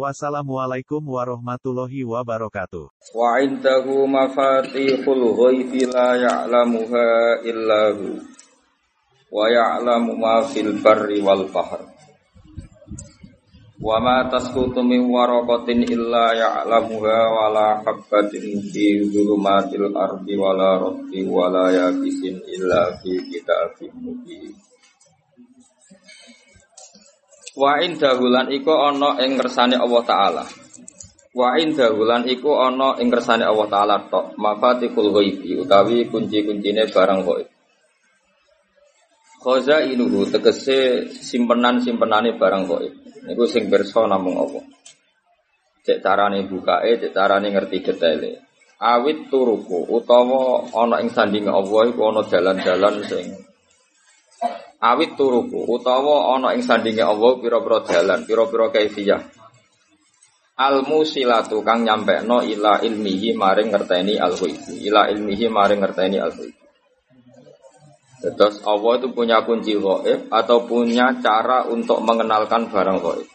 Wassalamualaikum warahmatullahi wabarakatuh. Wa indahu mafatihul ghaibi la ya'lamuha illa hu. Wa ya'lamu ma fil barri wal bahr. Wa ma tasqutu min waraqatin illa ya'lamuha wa la habbatin fi dhulumatil ardi wa la rabbi wa la yabisin illa fi kitabim mubin. Wa indahulan iku ana ing ngersane Allah taala. Wa indahulan iku ana ing ngersane Allah taala tok. Mafatihul ghaibi utawi kunci-kuncine barang ghaib. Khoza inuhu tegese simpenan-simpenane barang ghaib. Niku sing pirsa namung Allah. Cek carane bukae, cek carane ngerti detaile. Awit turuku utawa ana ing sandinge Allah iku ana dalan-dalan sing awit turuku utawa ana ing sandinge Allah pira-pira dalan, pira-pira kaifiyah. Al musilatu kang nyampekno ila ilmihi maring ngerteni al ghaibi, ila ilmihi maring ngerteni al ghaibi. Terus Allah itu punya kunci gaib atau punya cara untuk mengenalkan barang gaib.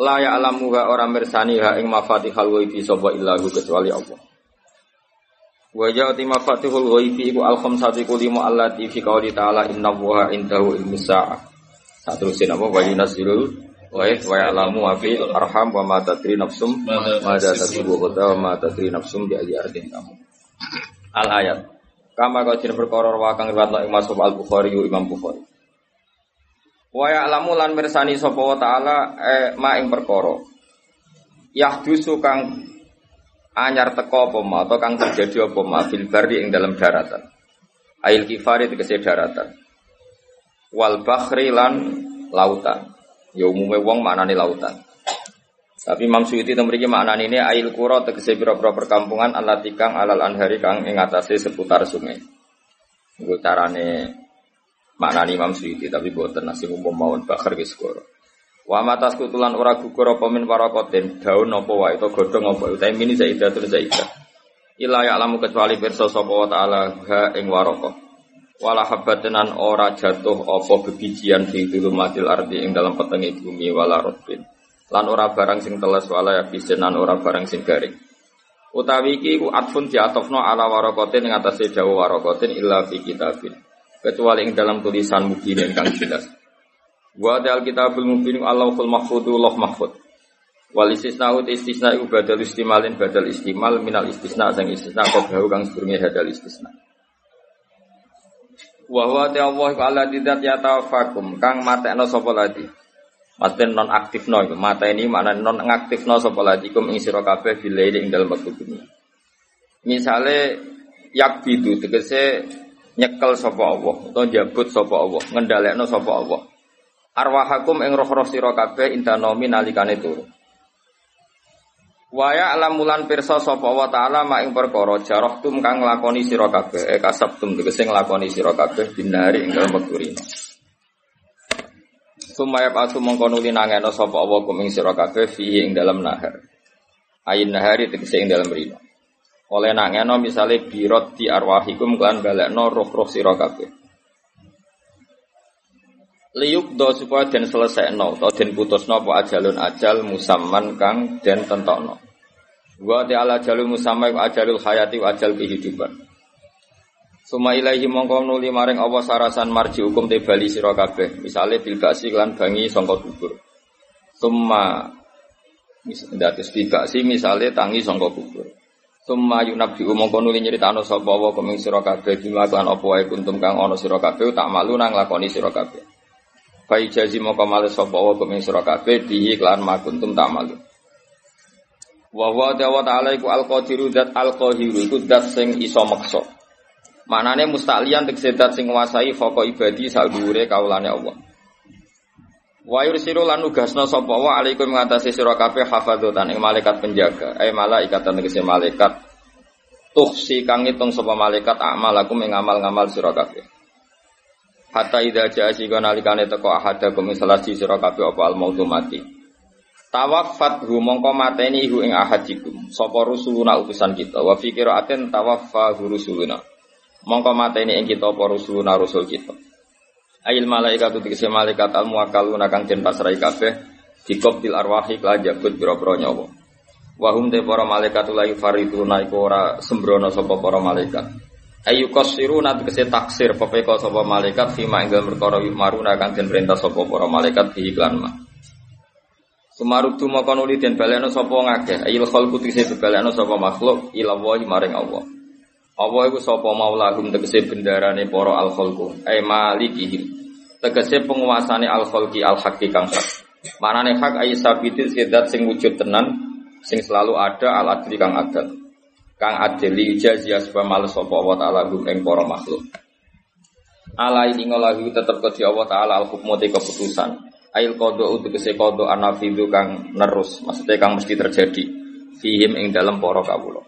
La ya'lamuha orang mirsani ha ing mafatihal ghaibi sapa illahu kecuali Allah. Wa ja'ati mafatihul ghaibi iku al khamsati kulima allati fi qouli ta'ala inna wa indahu ilmus sa'ah. Saterusin apa wa yunazzilul ghaib wa ya'lamu ma fi arham wa ma tadri nafsum ma za taksubu wa ma tadri nafsum bi ayyi ardin kamu. Al ayat. Kama kau jin perkara wa kang riwayat Imam Al Bukhari Imam Bukhari. Wa ya'lamu lan mirsani sapa wa ta'ala eh, ma ing perkara. Yahdusu kang anyar teko apa atau kang terjadi apa ma fil barri ing dalam daratan. Ail kifari tegese daratan. Wal bakhri lan lautan. Ya umume wong maknane lautan. Tapi Imam Suyuti memiliki makna ini ail kuro tegese biro-biro perkampungan alat kang alal anhari kang ing atase seputar sungai. Iku carane makna Imam Suyuti tapi boten nasi umum mawon bakar wis. Wa matas kutulan ora gugur apa min warakotin daun apa wae to godhong apa utahe mini zaidatun zaidah. Ila ya'lamu kecuali pirsa sapa wa ta'ala ha ing waraka. Wala habbatenan ora jatuh apa bebijian fi dulumatil ardi ing dalam petenge bumi wala rotbin. Lan ora barang sing teles wala yabisin lan ora barang sing garing. Utawi iki ku atfun diatofno ala warakotin ing atase dawa warakotin illa fi kitabin. Kecuali ing dalam tulisan mubin kang jelas. Wa dal kitabul mubin Allahul mahfudu Allah mahfud. Wal istisna ut istisna iku badal istimalin badal istimal minal istisna sang istisna qablahu kang sedurunge hadal istisna. Wa huwa ta'allahu ala didat ya tawafakum kang matekno sapa ladi. Maten non aktif no itu mata ini mana non aktif no sapa ladi kum ing sira kabeh bilaili ing dalem wektu dunia. Misale yak bidu tegese nyekel sapa Allah utawa jabut sapa Allah, ngendhalekno sapa Allah. Arwahakum ing roh-roh sira kabeh intanomi nalikane turu. Waya alamulan pirsa sapa wa taala mak ing perkara jarahtum kang nglakoni sira kabeh e kasabtum tegese nglakoni sira kabeh binari ing dalem wektu rino. Sumaya pasu mongko nuli nangeno sapa Allah kum ing sira kabeh fihi ing dalam nahar. Ayin nahari tegese ing dalam rino. Oleh nangeno misale birot di arwahikum kan balekno roh-roh sira kabeh. Liuk do supaya den selesaino atau den putusno apa ajalun ajal musamman kang den tentokno. Wa ta'ala ajalul musamma ajalul hayati wa ajal kehidupan. Suma ilaihi mongko nuli maring Allah sarasan marji hukum te bali sira kabeh. Misale bil lan bangi sangka kubur. Summa dados bil basi misale tangi sangka kubur. Summa yunabbi mongko nuli nyritano sapa wa kuming sira kabeh bima apa wae kuntum kang ana sira kabeh tak malu nang lakoni sira kabeh. Fa ijazi mongko males sapa wa kuming sira kabeh bihi lan makuntum tak malu. Wa wa ta'ala iku al-qadiru dat al-qahiru iku dat sing iso meksa. Manane musta'liyan tegese dat sing nguasai foko ibadi sadhuwure kaulane Allah. Wa yursilu lan nugasna sapa wa alaikum ngatasi sira kabeh hafadzatan ing malaikat penjaga, eh malaikatan tegese malaikat tuh si kang ngitung sapa malaikat amal aku mengamal-ngamal sira kabeh hatta idza jaa sika nalikane teko ahadakum salah si sira kabeh apa al mautu mati. Tawaffat hu mongko mateni hu ing ahadikum. Sapa rusuluna utusan kita? Wa fi qiraatin tawaffa rusuluna. Mongko mateni ing kita apa rusuluna rusul kita? Ail malaikat itu malaikat al muakaluna kang den pasrai kabeh dikoptil arwahi kelajabut biro-biro nyawa. Wahum te para malaikat la yufariduna iku ora sembrono sapa para malaikat. Ayu nat kese taksir pepeko sapa malaikat fima ing dalem perkara yumaruna kang den perintah sapa para malaikat di iklan ma. tu maka nuli den baleno sapa ngakeh. Ayil khalqu kese baleno sapa makhluk ila wahi maring Allah. Allah iku sapa maulahum tegese bendarane para al khalqu. Ai malikihim. Tegese penguasane al khalqi al haqqi kang hak. Manane hak ayi sabitin sedat sing wujud tenan sing selalu ada al adli kang adil kang adli jazia sebab males sapa Allah taala gum ing para makhluk. Ala ini ngolahu tetep ke Allah taala al hukmu te keputusan ail untuk kese kodo anafidu kang nerus maksudnya kang mesti terjadi fihim ing dalam para kawula.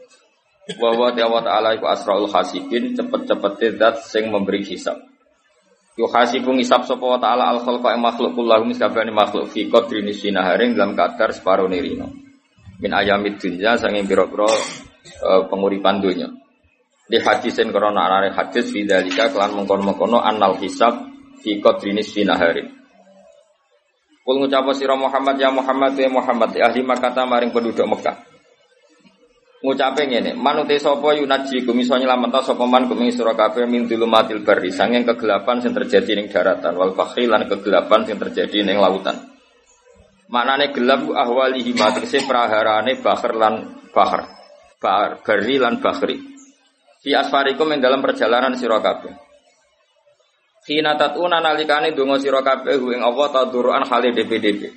Wa wa Allah taala iku asraul hasibin cepet-cepet zat sing memberi hisab. Yo hasibu ngisab sapa wa taala al khalqa makhluk kullahu miskabani makhluk fi qadri nisinaharing dalam kadar separo nirino min ayamid dunya sange pira-pira uh, penguripan dunya. Di hadisin korona anare hadis fidzalika kelan mengkono-mengkono annal hisab fi qadrinis sinaharin. Kul ngucap sira Muhammad ya Muhammad ya Muhammad ya ahli Makkah maring penduduk Mekah. Ngucape ngene, manute sapa yunaji kum iso nyelametno sapa man kum sira kabeh min dulumatil barri sanging kegelapan sing terjadi ning daratan wal fakhri lan kegelapan sing terjadi ning lautan. Maknane gelap ahwalihi matrisi praharane bakhir lan bakhir. Bari lan bakhri. Fi asfarikum yang dalam perjalanan sira kabeh. Khina tatuna nalikane donga sira kabeh ing Allah taduruan khali DPDP.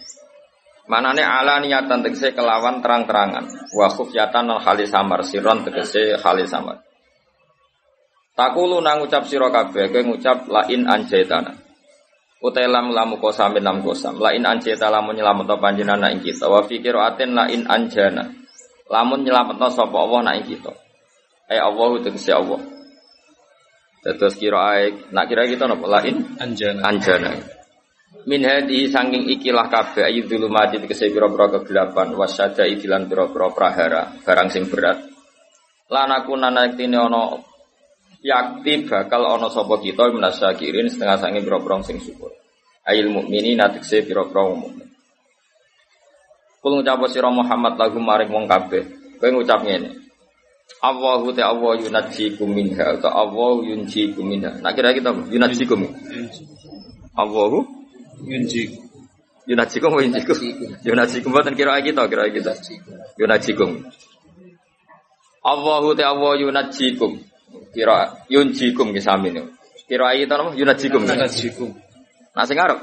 Manane ala niatan tegese kelawan terang-terangan. Wa khufyatan lan khali samar siron tegese khali samar. Takulu nang ucap sira kabeh kowe ngucap lain anjaitana. Utai lam lamu kosam lam kosam. Lain anjeta lamun nyelamet panjenengan ing kita. Wa fikir aten lain anjana. Lamun nyelamet sapa Allah nak ing kita. Eh Allah itu si Allah. Terus kira aik, nak kira kita napa lain anjana. Anjana. Min hadi sangking ikilah kabeh ayu dulu mati tegese pira-pira kegelapan wasyada idilan pira-pira prahara barang sing berat. Lanaku nanaktine ana yakti bakal ono sapa kita kirin setengah sangi pira-pira sing syukur. Ail mukmini natikse pira-pira mukmin. Kul ngucap sira Muhammad lagu maring wong kabeh. Kowe ngucap ngene. Allahu ta Allah yunajikum minha ta Allah yunjikum minha. Nah kira kita yunajikum. Allahu yunjikum. Yunajikum wa yunjikum. Yunajikum boten kira kita kira kita. Yunajikum. Allahu ta Allah yunajikum. Kira yunjikum ki sami niku. Kira ayi ta napa yunajikum. Yunajikum. Nah sing arep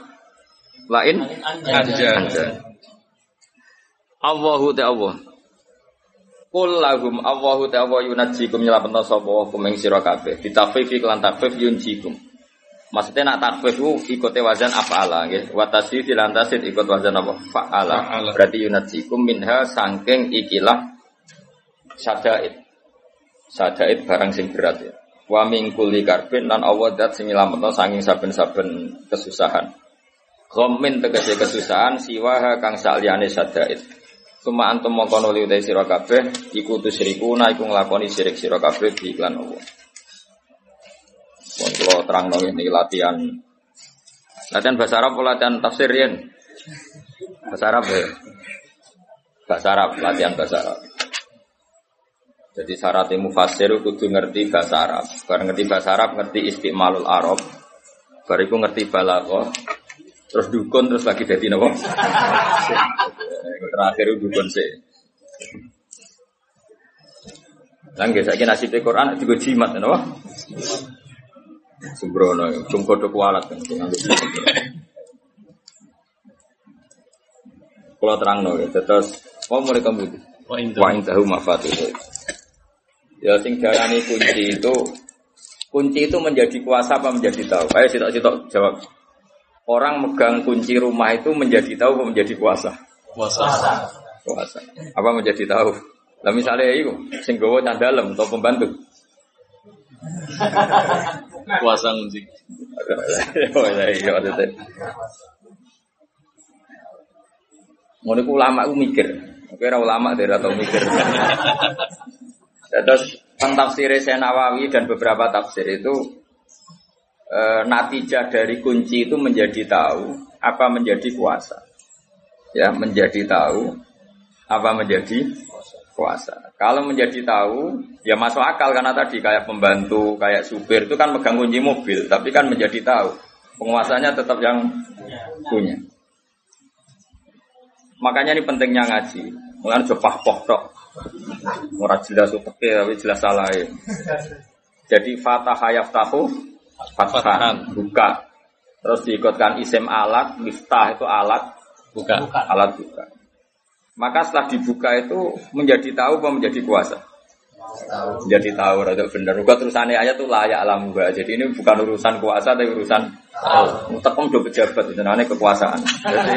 lain anjan. Allahu ta Allah. Kul lahum Allahu ta Allah yunajikum nyelapno sapa kuming sira kabeh. Ditafif lan tafif yunjikum. Maksudnya nak takfif itu ikut wazan af'ala nggih. Wa tasdid lan tasdid ikut wazan apa? Fa'ala. Berarti yunajikum minha sangking ikilah syadaid. Sadaid barang sing berat ya. Wa min kulli karbin lan Allah dat sing nyelametno saking saben-saben kesusahan. Ghammin tegese kesusahan siwaha kang saliyane sadaid. Suma antum mongko nuli utai sira kabeh iku tusyrikuna iku nglakoni syirik sira kabeh di iklan Allah. Pun kula terangno ini latihan latihan bahasa Arab latihan tafsir yen. Bahasa Arab ya. Bahasa Arab, latihan bahasa Arab. Jadi syarat mufasir kudu ngerti bahasa Arab. Bareng ngerti bahasa Arab, ngerti istimalul Arab. Bariku ngerti balago. Terus dukun terus lagi jadi nopo. Terakhir dukun sih. Langge saya nasib Quran juga jimat nopo. Sembrono, cung kodok kualat kan. Kalau terang no, terus mau mulai kamu. Wa indahu mafatihu. Ya sing darani kunci itu kunci itu menjadi kuasa apa menjadi tahu? Ayo sitok-sitok jawab. Orang megang kunci rumah itu menjadi tahu apa menjadi kuasa? Kuasa. Kuasa. Apa menjadi tahu? Lah misalnya itu, sing gawa candalem atau pembantu. Kuasa ngunci. Oh iya iya ku ulama ku mikir. Oke, ora ulama dari atau mikir. Terus tafsir Nawawi dan beberapa tafsir itu e, natijah dari kunci itu menjadi tahu apa menjadi kuasa. Ya, menjadi tahu apa menjadi kuasa. Kalau menjadi tahu, ya masuk akal karena tadi kayak pembantu, kayak supir itu kan megang kunci mobil, tapi kan menjadi tahu. Penguasanya tetap yang punya. Makanya ini pentingnya ngaji. Mulai jepah tok. Murah jelas tapi jelas salah ya. Jadi fatah hayaf tahu fathan buka. Terus diikutkan isim alat, miftah itu alat, Buka. alat buka. Maka setelah dibuka itu menjadi tahu apa menjadi kuasa? Menjadi tahu, rada bener. Juga terusannya ayat itu layak alam juga. Jadi ini bukan urusan kuasa, tapi urusan tahu. Tekom do pejabat itu namanya kekuasaan. Jadi,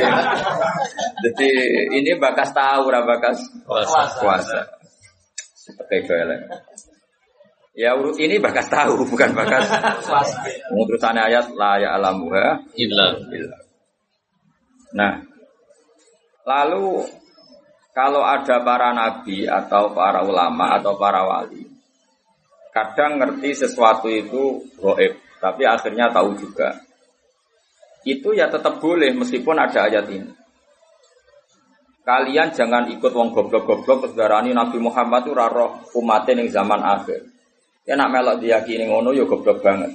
jadi ini bakas tahu, bakas Kuasa. kuasa. Seperti elek. Ya urut ini bakas tahu, bukan bakas Terusannya ayat layak alam juga. Illa. Billah. Nah, lalu kalau ada para nabi atau para ulama atau para wali, kadang ngerti sesuatu itu goib, tapi akhirnya tahu juga. Itu ya tetap boleh meskipun ada ayat ini. Kalian jangan ikut wong goblok-goblok kesedarani Nabi Muhammad itu raro umatin yang zaman akhir. Ya nak melok diyakini ngono ya goblok banget.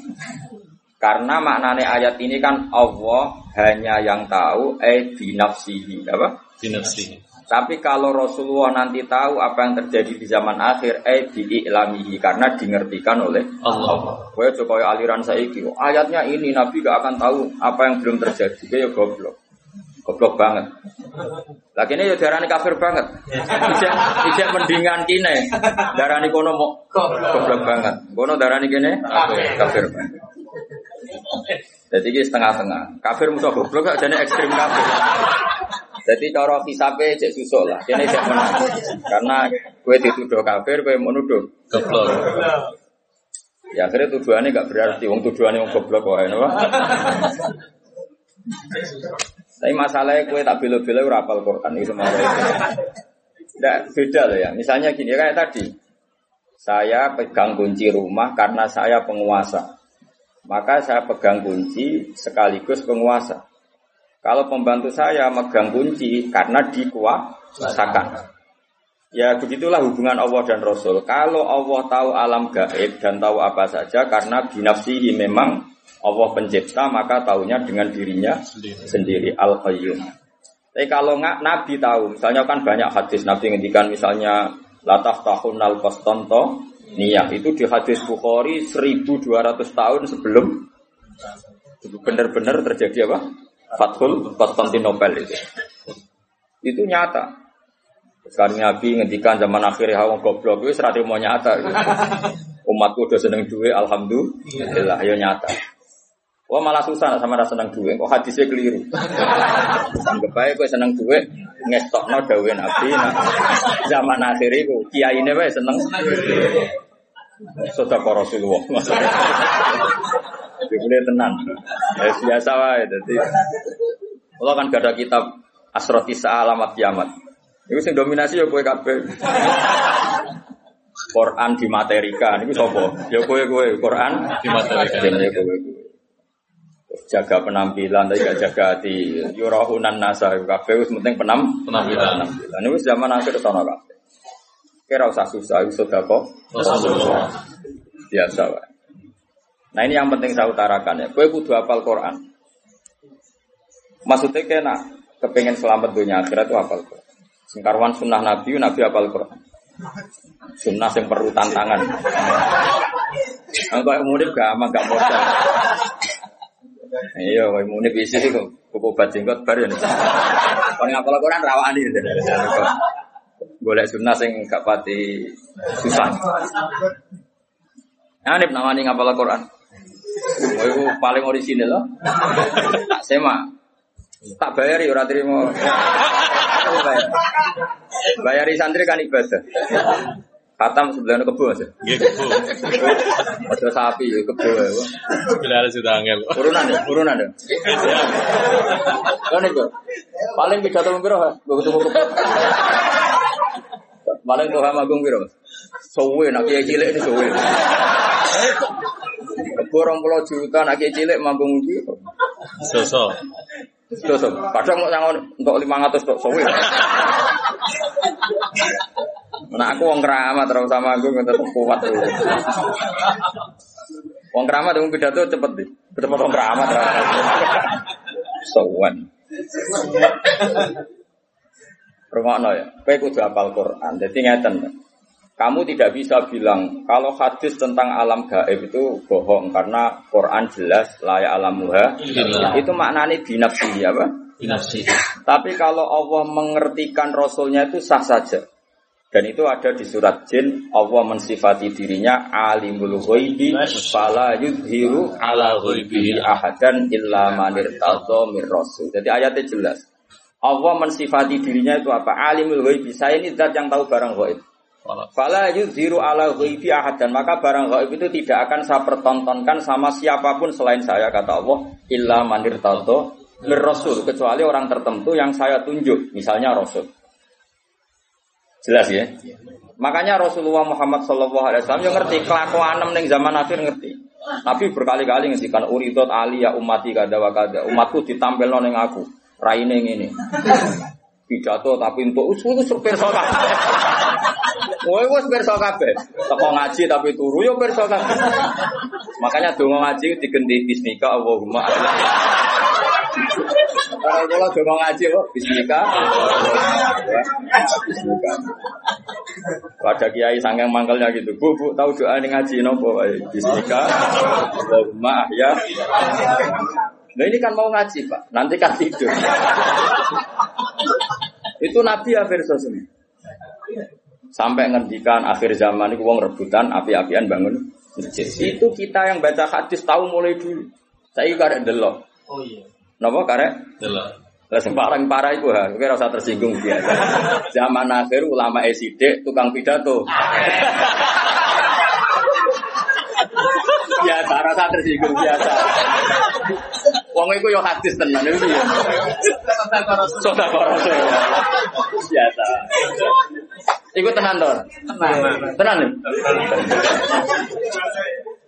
Karena maknanya ayat ini kan Allah hanya yang tahu eh binafsihi apa? Dinafsi. Tapi kalau Rasulullah nanti tahu apa yang terjadi di zaman akhir eh diiklamihi karena dimengertikan oleh Allah. Gue coba aliran saiki. oh, Ayatnya ini Nabi gak akan tahu apa yang belum terjadi. Kayak goblok. Goblok banget. Lagi ini ya darani kafir banget. Ijek ijek mendingan kine. Darani kono mau goblok banget. Kono darani kene kafir banget. Jadi ini setengah-setengah. Kafir musuh goblok gak jadi ekstrim kafir. Jadi cara hisabe cek susuk lah. Kene cek menang. Karena gue dituduh kafir, gue menuduh Goblok. Ya akhirnya tuduhannya gak berarti, wong tuduhannya wong goblok kok? Tapi masalahnya kue tak bela-bela ora hafal Quran itu semua. Tidak beda loh ya. Misalnya gini kayak tadi, saya pegang kunci rumah karena saya penguasa. Maka saya pegang kunci sekaligus penguasa. Kalau pembantu saya megang kunci karena dikuasakan. Ya begitulah hubungan Allah dan Rasul. Kalau Allah tahu alam gaib dan tahu apa saja karena binafsihi memang Allah pencipta maka tahunya dengan dirinya sendiri al qayyum. Tapi kalau nggak Nabi tahu, misalnya kan banyak hadis Nabi ngendikan misalnya latah tahun al kostanto niyah itu di hadis Bukhari 1200 tahun sebelum benar-benar terjadi apa? Fathul Konstantinopel itu. Itu nyata. Sekarang Nabi ngendikan zaman akhir ya wong goblok wis ra mau nyata. Gitu. Umatku udah seneng duit, alhamdulillah ya nyata. Wah malah susah sama rasa seneng duit, kok hadisnya keliru. Anggap aja gue seneng duit, ngestokno dawe Nabi. Nah, zaman akhir itu kiai ini wae seneng. Sudah Rasulullah. Maksudnya. Jadi boleh tenang. Ya, biasa wae. Jadi, kalau kan gak ada kitab Asrotisa Alamat Kiamat. Itu sing dominasi ya kue kabeh. Quran dimaterikan, itu sopo? Ya kue kue Quran Dimaterikan. Ya kue kue. Jaga penampilan, tapi gak jaga hati. Yurahunan nasa, kabeh wis penting penam Penampilan. penampilan. Ini zaman akhir sana kabeh. Kira usah susah, itu sudah kok. Rasulullah. Biasa wae. Nah ini yang penting saya utarakan ya. Kue kudu hafal Quran. Maksudnya kena kepengen selamat dunia akhirat itu hafal Quran. Singkarwan sunnah Nabi, Nabi hafal Quran. Sunnah yang perlu tantangan. Engkau murid gak ama gak modal. Iya, wae munib isi kok kuku bajenggot bar ya. Kalau ngapal Quran rawani. Golek sunnah sing gak pati susah. Nah, ini namanya ngapal Quran. Oh, itu paling orisinal loh. Tak sema. Tak bayar ya ora trimo. Bayari santri kan ibadah. Khatam sebelahnya kebo aja. Nggih kebu. Ojo sapi ya kebo ya. Bila ada sudah angel. Urunan ya, urunan ya. Kan itu. Paling pidato piro, ha? Gue ketemu kebo. Paling tuh magung piro? Sowe nak kiai cilik itu sowe. Kebo 20 juta nak kiai cilik manggung piro? Sosok. Terus, kadang mau nyangon untuk 500 tok sowe. Nah aku wong keramat terus sama aku tetap kuat tuh. Wong keramat yang pidato cepet deh. Cepet wong keramat. Sowan. Rungokno ya. Kowe kudu hafal Quran. Jadi ngeten. Kamu tidak bisa bilang kalau hadis tentang alam gaib itu bohong karena Quran jelas layak alamuha. Itu maknanya binafsi apa? Binafsi. Tapi kalau Allah mengertikan Rasulnya itu sah saja. Dan itu ada di surat Jin, Allah mensifati dirinya alimul ghaibi fala yudhiru ala ghaibihi ahadan illa man irtadha mir rasul. Jadi ayatnya jelas. Allah mensifati dirinya itu apa? Alimul ghaibi. Saya ini zat yang tahu barang ghaib. Fala yudhiru ala ghaibi ahadan. Maka barang ghaib itu tidak akan saya pertontonkan sama siapa pun selain saya kata Allah illa man irtadha mir rasul kecuali orang tertentu yang saya tunjuk, misalnya rasul. Jelas ya? Makanya Rasulullah Muhammad Shallallahu Alaihi Wasallam yang ngerti kelakuan ning zaman akhir ngerti. Nabi berkali-kali ngendikan uridot ali ya umati kada wa kada. Umatku ditampil ning aku. Raine ngene. Pidato tapi untuk usul usul perso kabeh. Kowe wis perso kabeh. Ngaji tapi turu yo perso kabeh. Makanya donga ngaji digenti bismika Allahumma Kalau kalau donga ngaji kok bismika. Bismika. Ada kiai sangking mangkelnya gitu. Bu, bu, tahu doa ini ngaji nopo? Bismika. Allahumma ya. Nah ini kan mau ngaji pak, nanti kan tidur. itu Nabi ya versus ini. Sampai ngendikan akhir zaman itu wong rebutan, api-apian bangun masjid. Itu kita yang baca hadis tahu mulai dulu. Saya karek delok. Oh iya. Napa karek? Delok. Lah sing paling parah iku ha, kowe rasa tersinggung biasa. Zaman akhir ulama esidik tukang pidato. biasa rasa tersinggung biasa. Wong iku yo hadis tenan iki ya. Soda korose. Biasa. Iku tenan to? Tenan. Tenan.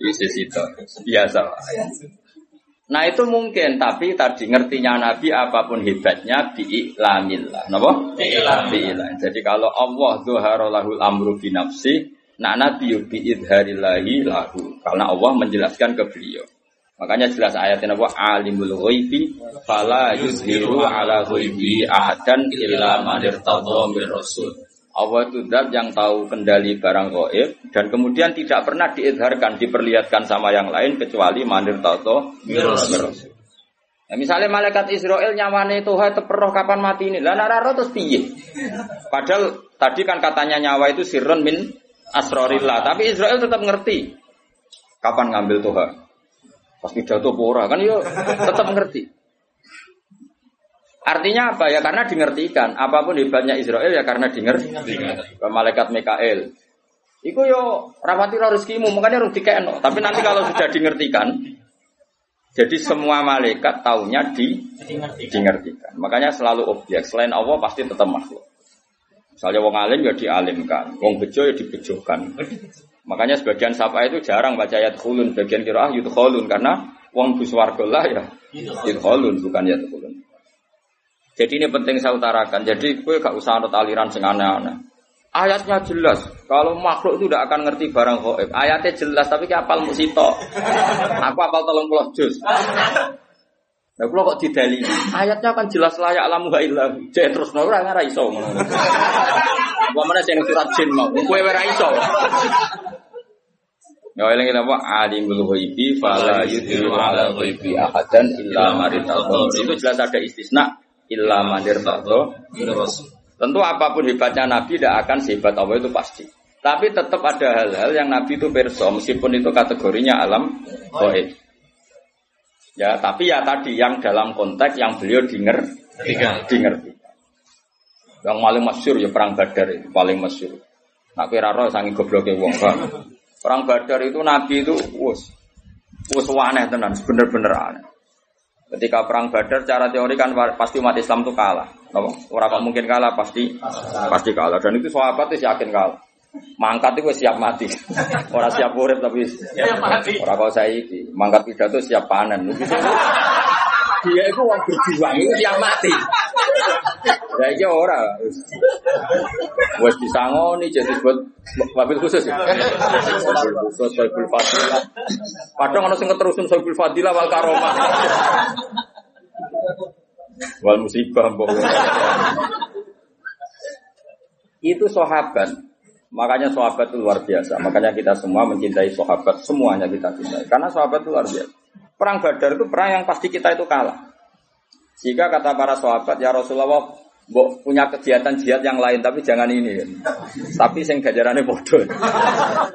Isi situ. Biasa. Nah itu mungkin, tapi tadi ngertinya Nabi apa pun hebatnya bi'iklamillah. Napa? Bi'iklam. Jadi kalau Allah zuhara lahul amru binafsi, nah Nabi bi'idharillahi lahu. Karena Allah menjelaskan ke beliau. Makanya jelas ayatnya apa? Alimul ghaibi fala yuzhiru ala ghaibi ahadan illa man irtadha min rasul. Allah itu zat yang tahu kendali barang gaib dan kemudian tidak pernah diidharkan, diperlihatkan sama yang lain kecuali manir tato rasul. Nah, misalnya malaikat Israel nyawane Tuhan teperoh kapan mati ini, lah nararo terus piye? Padahal tadi kan katanya nyawa itu sirron min asrorillah, tapi Israel tetap ngerti kapan ngambil Tuhan. Pas pidato pora kan yo tetap ngerti. Artinya apa ya? Karena dingertikan. Apa pun hebatnya Israel ya karena dinger. Malaikat Mikael. Iku yo rapati rezekimu, makanya harus dikeno. Tapi nanti kalau sudah dingertikan, jadi semua malaikat taunya di dingertikan. Makanya selalu objek. Selain Allah pasti tetap makhluk. Misalnya wong alim ya dialimkan, wong bejo ya dibejokan. Makanya sebagian sapa itu jarang baca ayat khulun, bagian kira ah yudkhulun karena wong buswarga lah ya yudkhulun bukan yat khulun. Jadi ini penting saya utarakan. Jadi gue gak usah anut aliran sing aneh-aneh. Ayatnya jelas. Kalau makhluk itu tidak akan ngerti barang gaib. Ayatnya jelas tapi kayak apal musito. Aku apal tolong pulau jus. Nah, kalau kok didali, ayatnya kan jelas layak alamu ilah. Jadi terus nora nggak iso. Gua mana sih surat jin mau? Kue ora iso. Ya eling apa alimul ghaibi fala yudhiru ala ghaibi ahadan illa maritallah. Itu jelas ada istisna illa mandir Tentu apa pun hebatnya Nabi tidak akan sehebat Allah itu pasti. Tapi tetap ada hal-hal yang Nabi itu perso, meskipun itu kategorinya alam gaib. Ya, tapi ya tadi yang dalam konteks yang beliau dinger, Tiga. dinger. Yang paling masyur ya perang Badar itu paling masyur. Nak kira roh sangi gobloke wong kan. Perang Badar itu Nabi itu wus wus aneh tenan, bener-bener aneh. Ketika perang Badar cara teori kan pasti umat Islam itu kalah. Orang kok mungkin kalah pasti pasti kalah dan itu sahabat itu yakin kalah. Mangkat itu siap mati. Orang siap urip tapi siap mati. Orang kau saya ini mangkat pidato siap panen. Dia itu orang berjuang itu siap mati. Ya iki ora. Wes disangoni jadi buat mobil khusus ya. Mobil khusus mobil fadilah. Padahal ana sing ngeterusin mobil fadilah wal karomah. Wal musibah. Itu sahabat. Makanya sahabat itu luar biasa. Makanya kita semua mencintai sahabat. Semuanya kita cintai. Karena sahabat itu luar biasa. Perang Badar itu perang yang pasti kita itu kalah. Jika kata para sahabat, ya Rasulullah, Mbok punya kegiatan jihad yang lain tapi jangan ini. Tapi sing gajarannya bodoh.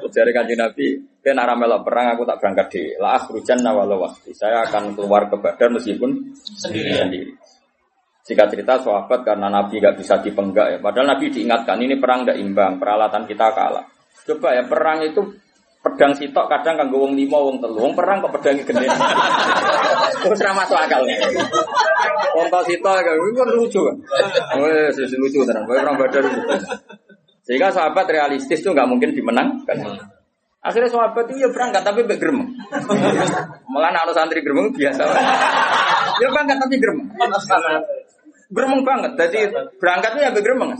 Dari kanji Nabi, ben aramela perang aku tak berangkat di lah hujan nawalo waktu. Saya akan keluar ke Badar meskipun sendiri. sendiri. Jika cerita sahabat karena Nabi gak bisa dipenggak ya. Padahal Nabi diingatkan ini perang gak imbang, peralatan kita kalah. Coba ya perang itu pedang sitok kadang kan wong lima wong telu. Wong perang kok pedangnya gede terus ramah masuk akal. Wong sitok kan itu kan lucu. Kan wes lucu tenan. Perang badar sehingga sahabat realistis tuh nggak mungkin dimenangkan akhirnya sahabat itu ya berangkat tapi bergerem malah anak santri gerem biasa. Ya berangkat tapi gerem. Gremeng banget. Jadi berangkatnya ya bergremeng.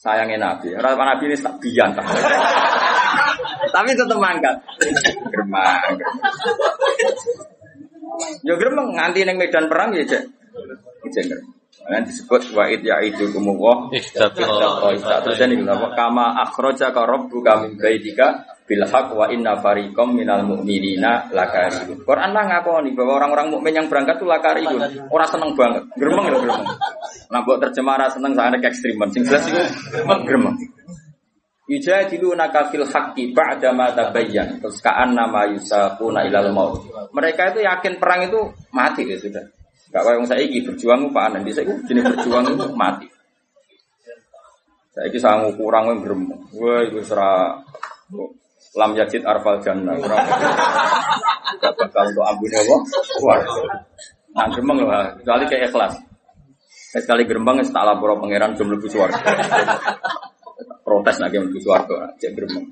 Sayangnya Nabi. Rasa Nabi ini tak bian. Tapi tetap mangkat. Gremeng. Ya gremeng nganti neng medan perang ya cek. Cek Nah, disebut wa'id ya itu kumuwah. Terus ini kama akhroja ka rabbuka min baitika bil haq wa inna fariqam minal mu'minina lakarihun. Quran lah ngakoni bahwa orang-orang mukmin yang berangkat itu lakarihun. Orang seneng banget. Gremeng ya gremeng. Nah, buat terjemah seneng sangat ekstriman. Sing jelas itu gremeng. Yujadilunaka fil haqqi ba'da ma tabayyan. Terus ka'an nama yusaquna ilal maut. Mereka itu yakin perang itu mati ya sudah. Gak kayak saya ini berjuang pak nanti saya jenis berjuang itu mati. Saya ini sanggup kurang yang gerem. Wah itu serah lam yajid arfal jannah. Bakal untuk ampun apa? Wah, nah geremeng lah. Kecuali kayak ikhlas. Sekali gerembang tak lapor pangeran jumlah suara. Protes lagi lebih suara, cek gerembang.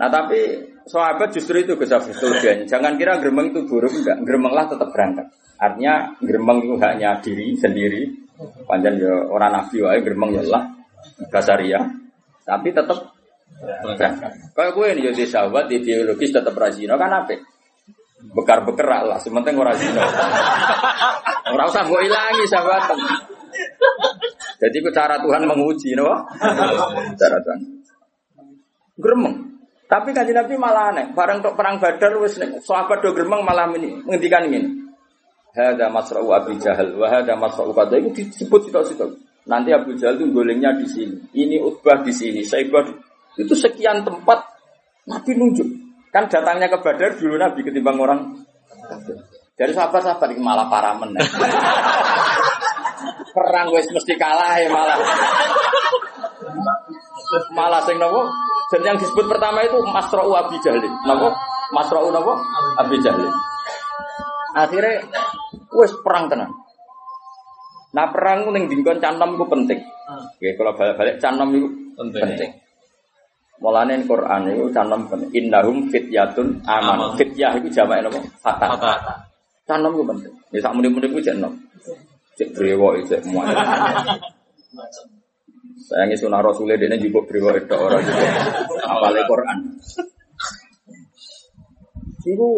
Nah tapi sahabat justru itu Gus Jangan kira geremeng itu buruk enggak. Geremenglah tetap berangkat. Artinya geremeng itu hanya diri sendiri. Panjang ya orang nabi wae geremeng ya lah basaria. Tapi tetap berangkat. Kayak gue ini jadi sahabat di biologis tetap rajin kan apa? Bekar bekerak lah, sementing orang zina. Orang usah gue ilangi sahabat. Jadi itu cara Tuhan menguji, no? Cara Tuhan. Geremeng. Tapi kanji Nabi malah aneh. Barang untuk perang Badar wis sahabat do gremeng malah ini menghentikan ini. Hada masra'u Abu Jahal wa hada masra'u kada itu disebut situ-situ. Nanti Abu Jahal itu golengnya di sini. Ini Utbah di sini, Saibah itu sekian tempat Nabi nunjuk. Kan datangnya ke Badar dulu Nabi ketimbang orang dari sahabat-sahabat malah para men. Perang wis mesti kalah ya malah. Malah sing nopo dan yang disebut pertama itu Masra'u Abi Jahlin. Napa? Masra'u napa? Abi Jahlin. Akhirnya wes perang tenan. Nah perang ning dingkon canom itu penting. Oke, kalau balik-balik canom itu penting. penting. Mulane Quran itu canom penting. Innahum fityatun aman. Fityah itu jamak napa? Fatah. Canom itu penting. Ya sak muni-muni ku cek nom. Cek brewo cek muat. Saya nggak sunnah Rasulullah dia juga beriwa itu orang juga apalagi Quran. Iku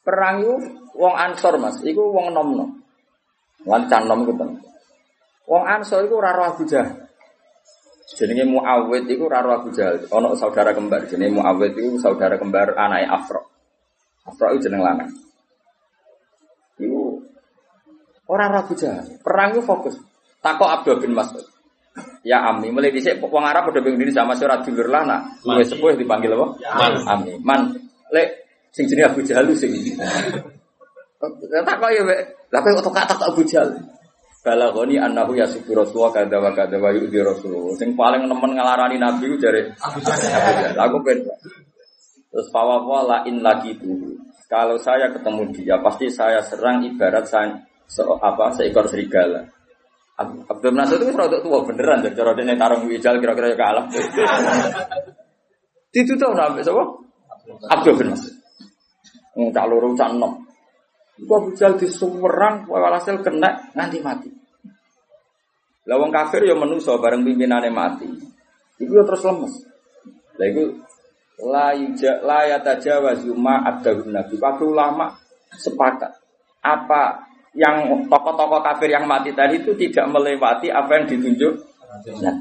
perang itu wong ansor mas, iku wong nom nom, lancan nom itu penting. Wong ansor itu raro Abu Jahal. Jenenge Muawid itu raro Abu Jahal. Ono saudara kembar jenenge Muawid itu saudara kembar anak Afro. Afro itu jeneng lanang. Iku orang Abu Jahal. Perang itu fokus. Takok Abdul bin Mas'ud. Ya Ami, mulai dhisik wong Arab bingung diri sama surat dulur lah nak. Luwe sepuh dipanggil apa? Man. Ami. Man. Lek sing jenenge Abu Jahal sing iki. Tak kok ya, Lah kok tak tak Abu Jahal. Balagoni annahu yasifu rasulullah kada wa kada wa yu'di rasulullah. Sing paling nemen ngelarani nabi ku jare Abu Jahal. Aku ben. Terus fawawa la in lagi itu. Kalau saya ketemu dia pasti saya serang ibarat saya se apa seekor serigala. Ab- Abdul Nasir itu rada tua beneran dan cara dia tarung wijal kira-kira ya kalah. Itu tuh nabi sapa? Abdul bin Nasir. Wong cak loro cak enom. Iku Abu Jahal disuwerang walhasil kena nganti mati. Lah wong kafir ya menungso bareng pimpinane mati. Iku ya terus lemes. Lah iku la yuja la yatajawazu ma adahun nabi. Kabeh ulama sepakat apa yang tokoh-tokoh kafir yang mati tadi itu tidak melewati apa yang ditunjuk. Nah.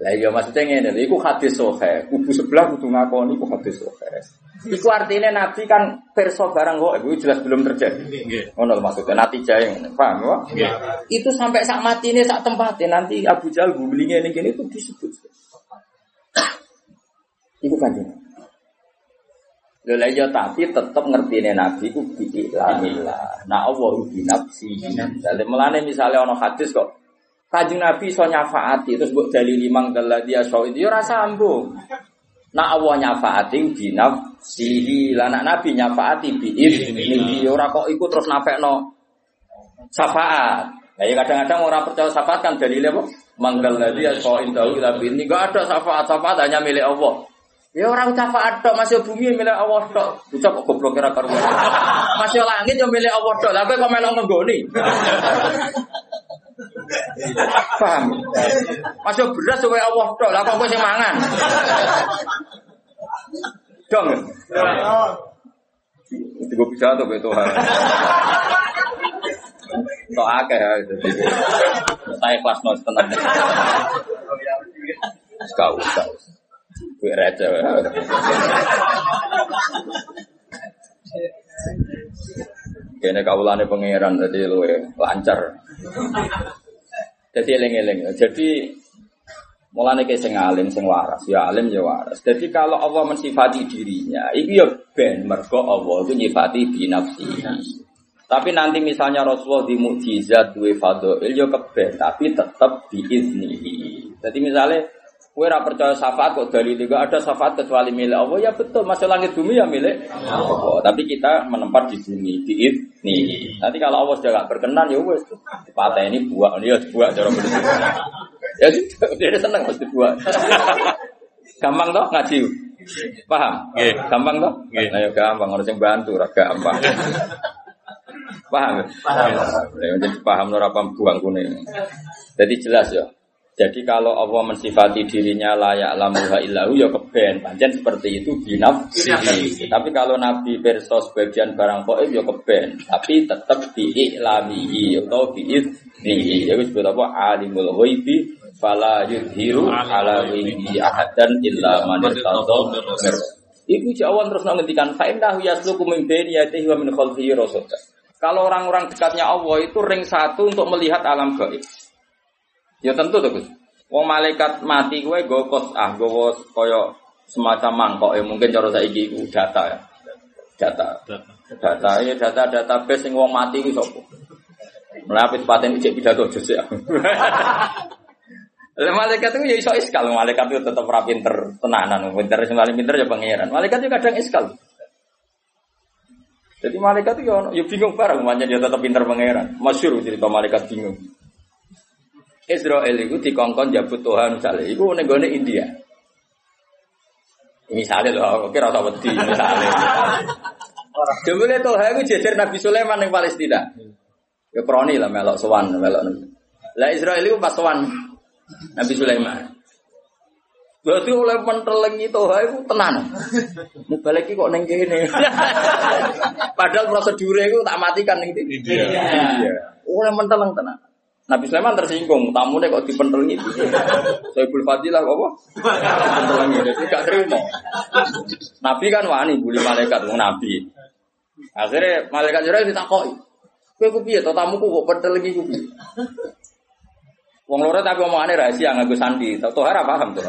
Lah iya maksudnya lho, iku hadis sahih. Kubu sebelah kudu ngakoni iku hadis sahih. Iku artinya nabi kan perso barang kok itu jelas belum terjadi. Ngono lho maksudnya nanti jaya ngono. Paham? Nggih. Itu sampai sak mati ini sak tempatnya nanti Abu Jahal gublingnya ini gini itu disebut. Iku kanjeng. Lho lah ya tapi tetep ngertine nabi ku biilamillah. Nah Allah bi nafsi. Dale melane misale ana hadis kok Kanjeng Nabi iso nyafaati terus mbok dalili mangdal dia itu ya ora sambung. Nah Allah nyafaati bi nafsihi. Lah nak Nabi nyafaati bi idzni. Ora kok iku terus nafekno syafaat. Nah, ya kadang-kadang orang percaya syafaat kan dalilnya apa? Mangdal dia indahu ila bi ini enggak ada syafaat. Syafaat hanya milik Allah. Ya orang syafaat tok masih bumi milik Allah tok. Bocah kok goblok kira karuan. Masih langit yang milik Allah tok. Lah kowe kok melok nggoni. Paham? Masih beras supaya Allah tok. Lah kok sing mangan. Dong. Itu gue bisa tuh itu hal. Akeh ya. Saya kelas nol tenang. Kau, kau. Gue receh. ya. Kene kaulane pangeran jadi lu lancar. Jadi eling-eling. Jadi mulane ke sing alim sing waras, ya alim ya waras. Jadi kalau Allah mensifati dirinya, itu ya ben mergo Allah itu nyifati binafsi. Tapi nanti misalnya Rasulullah di mukjizat duwe fadhil ya keben, tapi tetap diiznihi. Jadi misalnya Kue ora percaya syafaat kok dari juga ada syafaat kecuali milik Allah ya betul masuk langit bumi ya milik Allah. Tapi kita menempat di bumi di nih. Nanti kalau Allah sudah gak berkenan ya wes patah ini buah dia buah cara begitu. Ya sudah dia seneng pasti buah. Gampang toh ngaji. Paham? Nggih. Gampang toh? Nggih. Nah, ya gampang orang yang bantu ora gampang. Paham? Paham. Ya, jadi paham ora apa buang kuning. Jadi jelas ya. Jadi kalau Allah mensifati dirinya layak lamuha illahu ya keben. Pancen seperti itu binafsihi. Tapi kalau Nabi perso sebagian barang koib ya keben. Tapi tetap diiklamihi atau biiznihi. Ya disebut apa? Alimul ghaibi fala yudhiru ala ghaibi ahadan illa man. Ibu jawan terus ngendikan fa innahu yasluku min baini yadihi wa min khalfihi rasulullah. Kalau orang-orang dekatnya Allah itu ring satu untuk melihat alam gaib. Ya tentu tuh Gus. Wong malaikat mati gue gue kos ah gue koyo semacam mangkok ya mungkin cara saya iku data ya. Data. Data ya data database sing wong mati ku sapa? Melapis paten ijek pidato jus ya. Lah malaikat itu ya iso iskal, malaikat itu tetap ora pinter tenanan, pinter sing paling pinter ya pangeran. Malaikat itu kadang iskal. Jadi malaikat itu ya, ya bingung bareng, makanya dia tetap pinter pangeran. Masyur cerita malaikat bingung. Israel itu dikongkon jabut Tuhan misalnya, itu nenggone India. Misalnya loh, oke rasa wedi misalnya. Jumlah Tuhan itu jajar Nabi Sulaiman yang Palestina. Ya kroni lah melok sowan melok. Lah Israel itu pas sowan Nabi Sulaiman. Berarti oleh pentelengi Tuhan itu tenan. Mau balik iki kok neng kene. Padahal prosedurnya itu tak matikan ning Iya. Iya. Oleh menteleng tenan. Nabi Sulaiman tersinggung, tamunya kok dipentelengi. Soebul Fadilah kok apa? Dipentelengi, jadi gak terima. Nabi kan wani bully malaikat, wong Nabi. Akhirnya malaikat Jibril ditakoki. Kowe ku piye to tamuku kok pentelengi ku piye? Wong loro tapi omongane rahasia nganggo sandi. Tau ora paham tuh.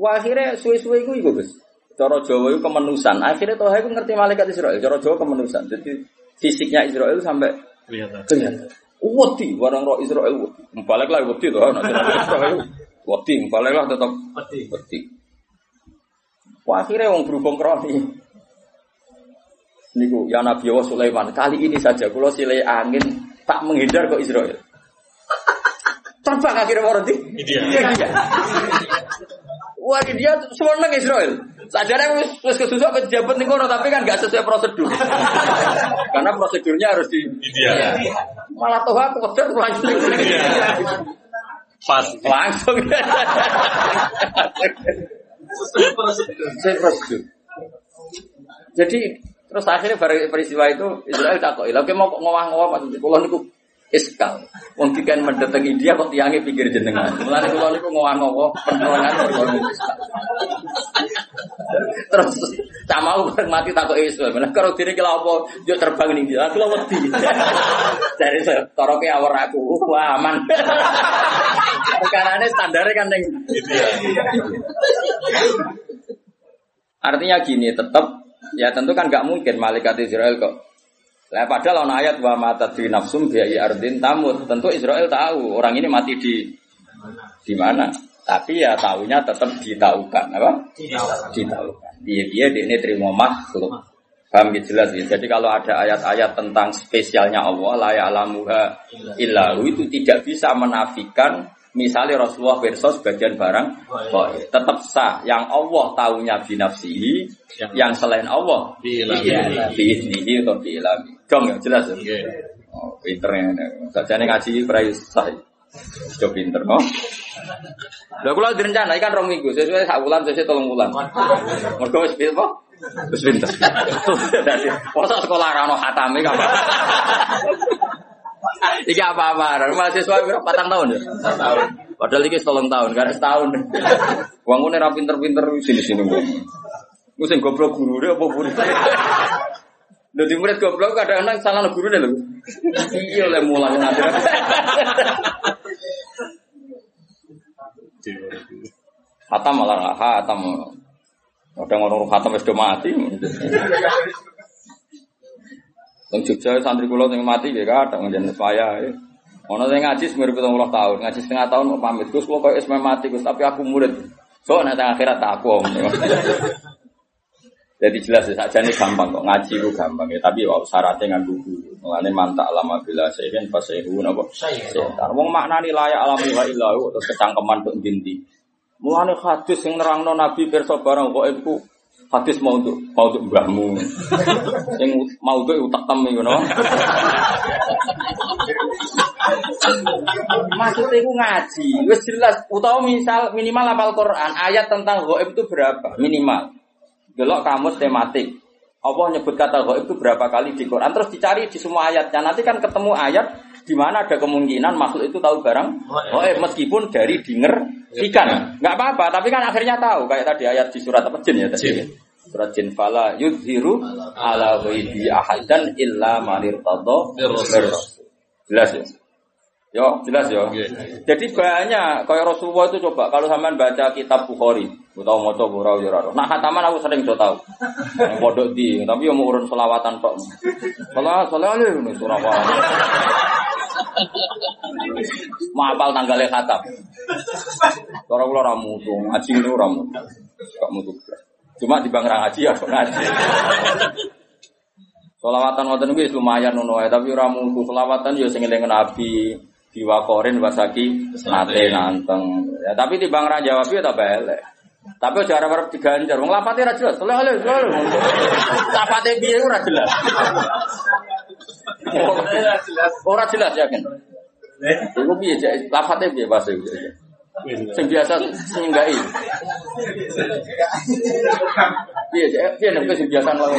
Wah akhirnya suwe-suwe iku iku Gus. Cara Jawa itu kemenusan. Akhirnya Toha itu ngerti malaikat Israel. Cara Jawa kemenusan. Jadi fisiknya Israel sampai Kelihatan. kelihatan. Wedi, barang roh Israel wedi. Balik lah wedi tuh, nanti Israel wedi, balik lah tetap wedi. Wah, akhirnya wong berhubung kroni. Niku ya Nabi Allah Sulaiman. Kali ini saja kalau silai angin tak menghindar ke Israel. Terbang akhirnya orang di India. Wah, dia semua nang Israel. Sajane wis wis kesusuk pejabat ning kono tapi kan gak sesuai prosedur. Karena prosedurnya harus di India. Malah tuh aku kejar langsung. Pas. Langsung. Sesuai prosedur. Jadi terus akhirnya peristiwa itu Israel takut, "Lha kowe mau kok ngowah-ngowah maksud kula niku iskal. Wong dikan mendatang India kok tiange pinggir jenengan. Mulane kula niku ngowah-ngowah penerbangan kula niku iskal. Terus tak mau mati takut Israel. Mana karo diri kira apa yo terbang ning dia. Kula wedi. Dari toroke awor aku. Wah, aman. Perkarane standarnya kan ning Artinya gini, tetap ya tentu kan nggak mungkin malaikat Israel kok. Lah padahal ono ayat wa mata di nafsum biayi ardin tamut. Tentu Israel tahu orang ini mati di di mana. Tapi ya tahunya tetap ditaukan apa? Ditaukan. Dia dia ini terima makhluk. Paham gitu jelas ya. Jadi kalau ada ayat-ayat tentang spesialnya Allah, la ya'lamuha illahu itu tidak bisa menafikan misalnya Rasulullah versus bagian barang gaib. tetap sah yang Allah tahunya binafsihi yang selain Allah biiznihi atau biilami dong ya jelas ya Oke. oh, pinternya sajane ngaji prai sah Coba pinter, no? Lha kula direncana ikan rong minggu, sesuai sak bulan, sesuai tolong bulan. Mergo wis pinter, apa? Wis pinter. Dadi, masa sekolah ra ono khatame. Iki apa-apa, mahasiswa berapa patang tahun ya? Tahun. Padahal iki tolong tahun, karena setahun. Wangune ra pinter-pinter sini-sini wong. Ku sing goblok gurune apa murid? Di murid goblok kadang-kadang salah gurune lho. Iya oleh mulang ngajar. Hatam malah hatam. Kadang orang hatam wis do mati. Teng Jogja santri kula sing mati ya kadang njen saya. Ono sing ngaji semir 70 tahun, ngaji setengah tahun mau pamit. Gus kula koyo wis meh mati Gus, tapi aku murid. So nek teng akhirat tak aku. Om. Jadi jelas ya, saja ini gampang kok ngaji itu gampang ya, tapi wow, syaratnya nggak dulu. Mengenai mantap lama bila saya kan pas saya dulu nabo. Sebentar, wong makna nih layak alam wa ilahu terus kecangkeman untuk dinti. Mulane hadis yang nerang nabi perso barang kok itu hadis mau untuk mau untuk mbahmu. Yang mau untuk utak temi ngono. Maksudnya itu ngaji, wis jelas. Utawa misal minimal hafal Quran, ayat tentang gaib itu berapa? Minimal. Delok kamus tematik. Allah nyebut kata gaib itu berapa kali di Quran, terus dicari di semua ayatnya. Nanti kan ketemu ayat di mana ada kemungkinan makhluk itu tahu barang gaib meskipun dari dinger-ikan. Nggak apa-apa, tapi kan akhirnya tahu. Kayak tadi ayat di surat apa jin ya tadi. Jin. Surat jin fala yudhiru ala ghaibi ahadan illa manir tadho Jelas ya? Yo, jelas ya. Oke. Jadi banyak kayak Rasulullah itu coba kalau sampean baca kitab Bukhari, utawa maca ora yo ora. Nah, khataman aku sering tau. Yang pondok di, tapi yo mau urun selawatan tok. Salah salah ini surah apa. Maapal tanggalnya khatam. Cara kula ora mutu, ngaji itu ora mutu. Gak mutu. Cuma di bang ngaji ya ngaji. Selawatan wonten kuwi lumayan ngono tapi ora mutu. Selawatan yo sing eling Nabi, diwakorin wasaki nate nanteng. Ya tapi di bang ra jawab ya tak elek. Tapi aja arep diganjar. Wong lapate ra jelas. Oleh oleh. oleh. Lapate piye ora jelas. Ora jelas yakin. Iku piye cek lapate piye bahasa iku. Sing biasa sing. Piye cek piye nek sing biasa wae.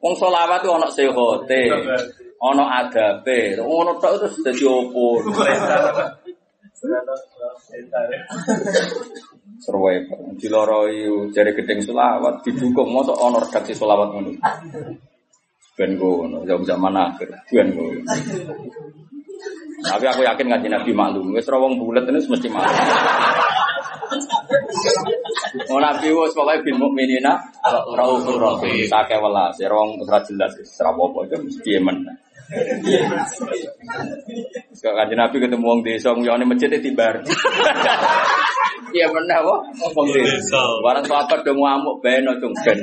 Wong selawat itu ana sehote, ana adabe, ngono tok itu dadi opo. Serwe, diloroi jari gedeng selawat, didukung mosok ana redaksi selawat ngono. Ben ngono, jauh zaman akhir, ben ngono. Tapi aku yakin ngaji Nabi maklum, ora wong bulet ini mesti maklum. Wong Nabi wis pokoke bil mukminina raufur rahim. Sake welas, ya rong ora jelas apa-apa itu mesti men. Sekali kanjeng Nabi ketemu wong desa nguyone masjid tibar. Iya bener apa? Wong desa. Barang sahabat do ngamuk ben ojo ben.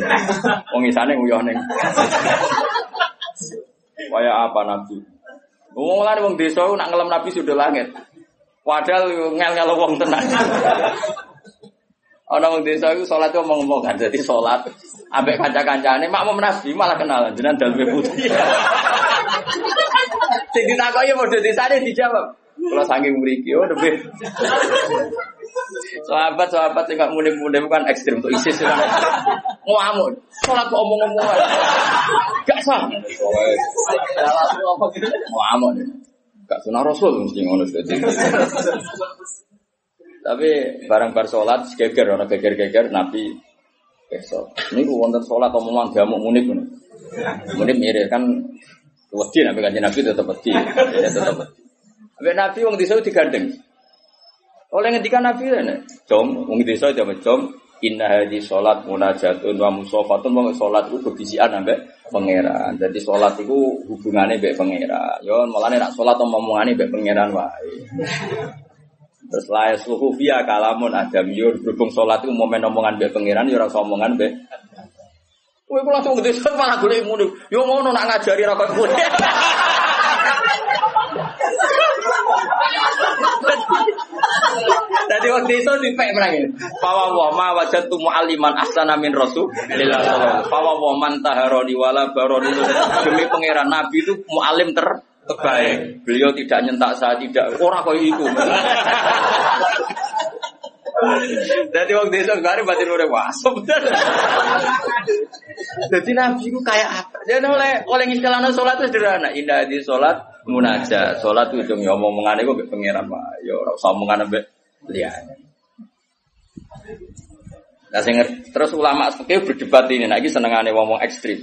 Wong isane nguyone. Kaya apa Nabi? Wong lan wong desa nak ngelem Nabi sudah langit. Padahal ngel-ngel wong tenan. Ana wong desa iku salat ku ngomong kan dadi salat ambek kanca-kancane makmum Nabi malah kenalan jenengan dalme putih. Sing ditakoki modho desane dijawab. Kalau saking mriki oh lebih. Sahabat sahabat sing gak munim-munim kan ekstrim untuk ISIS kan. Ngamuk. Salat kok omong-omong. Gak sah. Ngamuk. Gak sunah Rasul mesti ngono dadi. Tapi barang bar sholat, geger, orang geger-geger, Nabi besok. Ini wonten sholat omongan jamu munib pun. Munib mirip kan wedi nabi kanjeng Nabi tetap wedi, ya tetap wedi. Nabi Nabi wong desa digandeng. Oleh ngendikan Nabi ini, jom, wong desa jam jom, Inna hadhi sholat munajatun wa musofatun wa sholat itu berbisian ambek pangeran. Jadi sholat itu hubungannya ambek pangeran. Malah nak sholat omongannya ambek pangeran wae. Terus suhu via kalamun adam yur berhubung sholat itu momen omongan be pangeran yo rasa omongan be. Kowe kula langsung gede malah golek muni. Yo ngono nak ngajari ra kok. Jadi waktu itu dipek menangin. Fawa wa ma wajatu mu'aliman ahsana min rasul. Fawa wa man taharoni wala baroni. Demi pangeran Nabi itu mu'alim ter terbaik. Beliau tidak nyentak saya tidak. Orang kau itu. Jadi waktu itu kemarin batin udah wasop. Jadi Nabi itu kayak apa? Dia oleh oleh ngistilahnya sholat itu sederhana. Indah di sholat munajat. Sholat itu cuma ngomong mengenai gue pengiran pak. Yo usah omongan ambek lihat. Nah, terus ulama seperti berdebat ini, lagi senengannya ngomong ekstrim.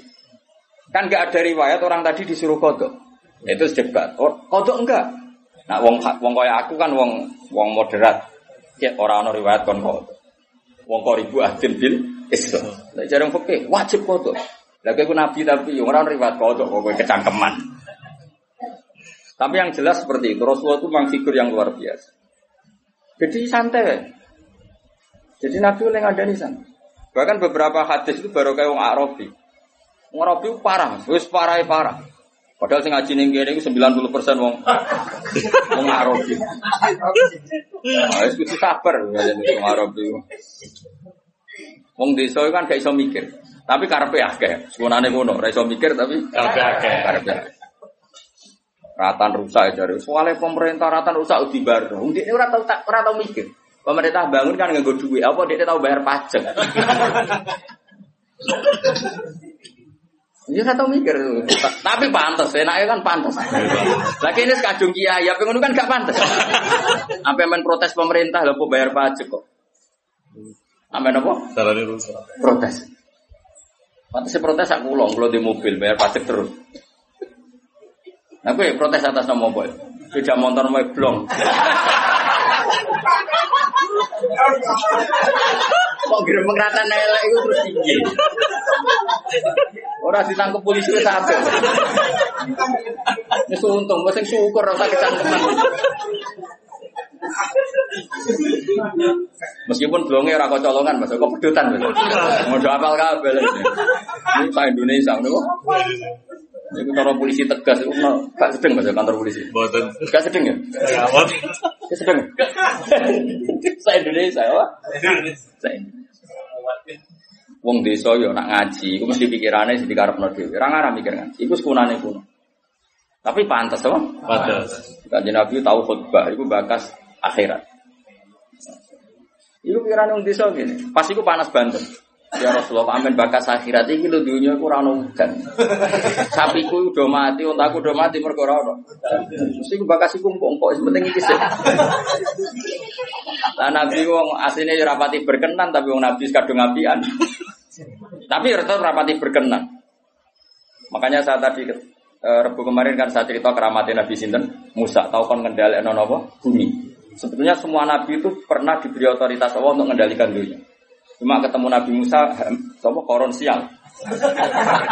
Kan gak ada riwayat orang tadi disuruh kodok. Itu debat. Oh, kodok enggak. Nah, wong wong kaya aku kan wong wong moderat. Ya orang orang riwayat kon kodok. Wong kok ribu adil bil Islam. Lah jarang fikih wajib kodok. Lagi aku nabi tapi orang riwayat kodok kok kecangkeman. Tapi yang jelas seperti itu Rasulullah itu memang figur yang luar biasa. Jadi santai. Jadi Nabi oleh ngadani sana. Bahkan beberapa hadis itu baru kayak wong Arabi. Wong Arabi parah, wis parah parah. Padahal sing ngaji ning kene iku 90% wong wong Arabi. Nah, wis kudu sabar wong Arabi. Wong desa kan gak iso mikir. Tapi karepe akeh. Sekunane ngono, ora iso mikir tapi Karepe akeh. Karepe. Ratan rusak jare. Soale pemerintah ratan rusak dibar. Wong ini ora tau tak ora tau mikir. Pemerintah bangun kan nganggo duit, apa dia tahu bayar pajak. Nggak tahu mikir, tapi pantas, enaknya kan pantas. Lagi ini sekajung kiai, apa kan gak pantas. Apa main protes pemerintah, lalu bayar pajak kok. Apa apa? Protes. Pantasnya protes aku ulang, kalau di mobil bayar pajak terus. Nah, gue protes atas nama boy. Tidak motor mau blong. Kok kira pengratan elek itu terus tinggi. Orang ditangkap polisi itu sampai. Ini untung, gue sing syukur rasa kecangkeman. Meskipun blongnya ora colongan, mas, kok pedutan. Mau apal kabel. Ini saya Indonesia, nih. Ini kantor polisi tegas, itu gak sedeng mas kantor polisi. Boten. Gak sedeng ya? Amat. Gak sedeng. Saya Indonesia, apa? Saya Wong desa yo nak ngaji, iku mesti pikirane sing dikarepno dhewe. Ora ngarah mikir ngaji, iku sekunane kuno. Tapi pantas apa? Pantas. Kanjeng Nabi tahu khutbah, iku bakas akhirat. Iku pikiran wong desa gini. Pas iku panas banget. Ya Rasulullah, amin bakas akhirat iki lho dunya iku ora ono udan. Sapiku udah mati, untaku udah mati mergo ora ono. Mesti iku bakas iku sing penting iki sih. Lah Nabi wong asline ya rapati berkenan tapi wong Nabi kadung apian. tapi tetap rapati berkenan. Makanya saya tadi eh, Rebu kemarin kan saya cerita keramatnya Nabi Sinten Musa tahu kan ngendali bumi. Sebetulnya semua nabi itu pernah diberi otoritas Allah untuk mengendalikan dunia. Cuma ketemu Nabi Musa, apa koron sial.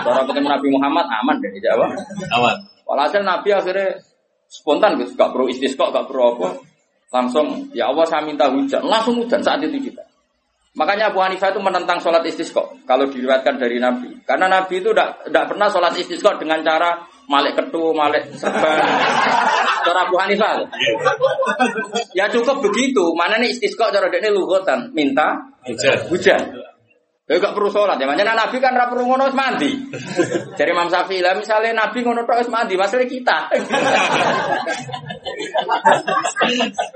Cara ketemu Nabi Muhammad aman deh, Jawa. Aman. Walhasil Nabi akhirnya spontan gitu, gak perlu istisqa, gak perlu apa. Langsung, ya Allah saya minta hujan. Langsung hujan saat itu juga. Makanya Abu Hanifah itu menentang sholat istisqa kalau diriwayatkan dari Nabi. Karena Nabi itu tidak pernah sholat istisqa dengan cara malik ketu, malik serban. Cara Abu Hanifah. Ya cukup begitu. Mana nih istisqa cara dia luhutan minta Hujan. hujan. Ya gak perlu sholat ya. Makanya Nabi kan ra perlu ngono mandi. Jadi Imam Syafi'i lah misalnya Nabi ngono tok mandi, masalah kita.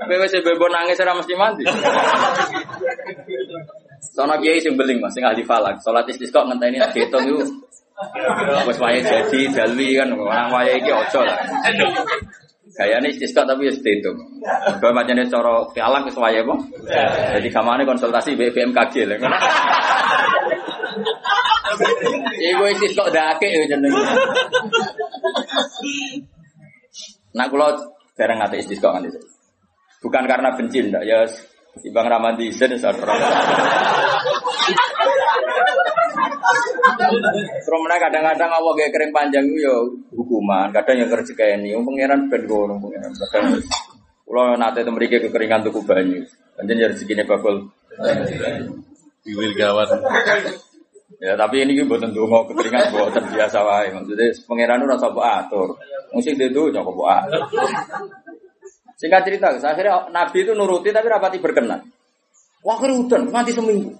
Wis bebo nangis ora mesti mandi. Sono kiai sing beling Mas, sing ahli falak. Salat istisqa ngenteni dihitung iku wis wayahe jadi jalwi kan orang wayahe iki aja lah. Gayane istisqa tapi wis dihitung. Kalau macamnya cara falak wis wayahe apa? Jadi kamane konsultasi BPMKG lah. Iku istisqa dake yo jenenge. Nah, kalau jarang ngate istisqa kan itu. Bukan karena benci ndak ya Ibang Ramadi Isen sadar. Terus mereka kadang-kadang Allah kayak kering panjang itu ya hukuman, kadang yang kerja kayak ini, pangeran ben ngono pangeran. Kadang kalau nanti mereka kekeringan tuku banyu, kanjen jadi segini bakul. Biwil gawat. Ya tapi ini gue buatan dungo kekeringan gue terbiasa wae. Maksudnya pangeran itu rasa buat atur. Musik dia tuh nyokok buat. Singkat cerita, akhirnya Nabi itu nuruti tapi rapati berkenan. Wah hutan, mati seminggu.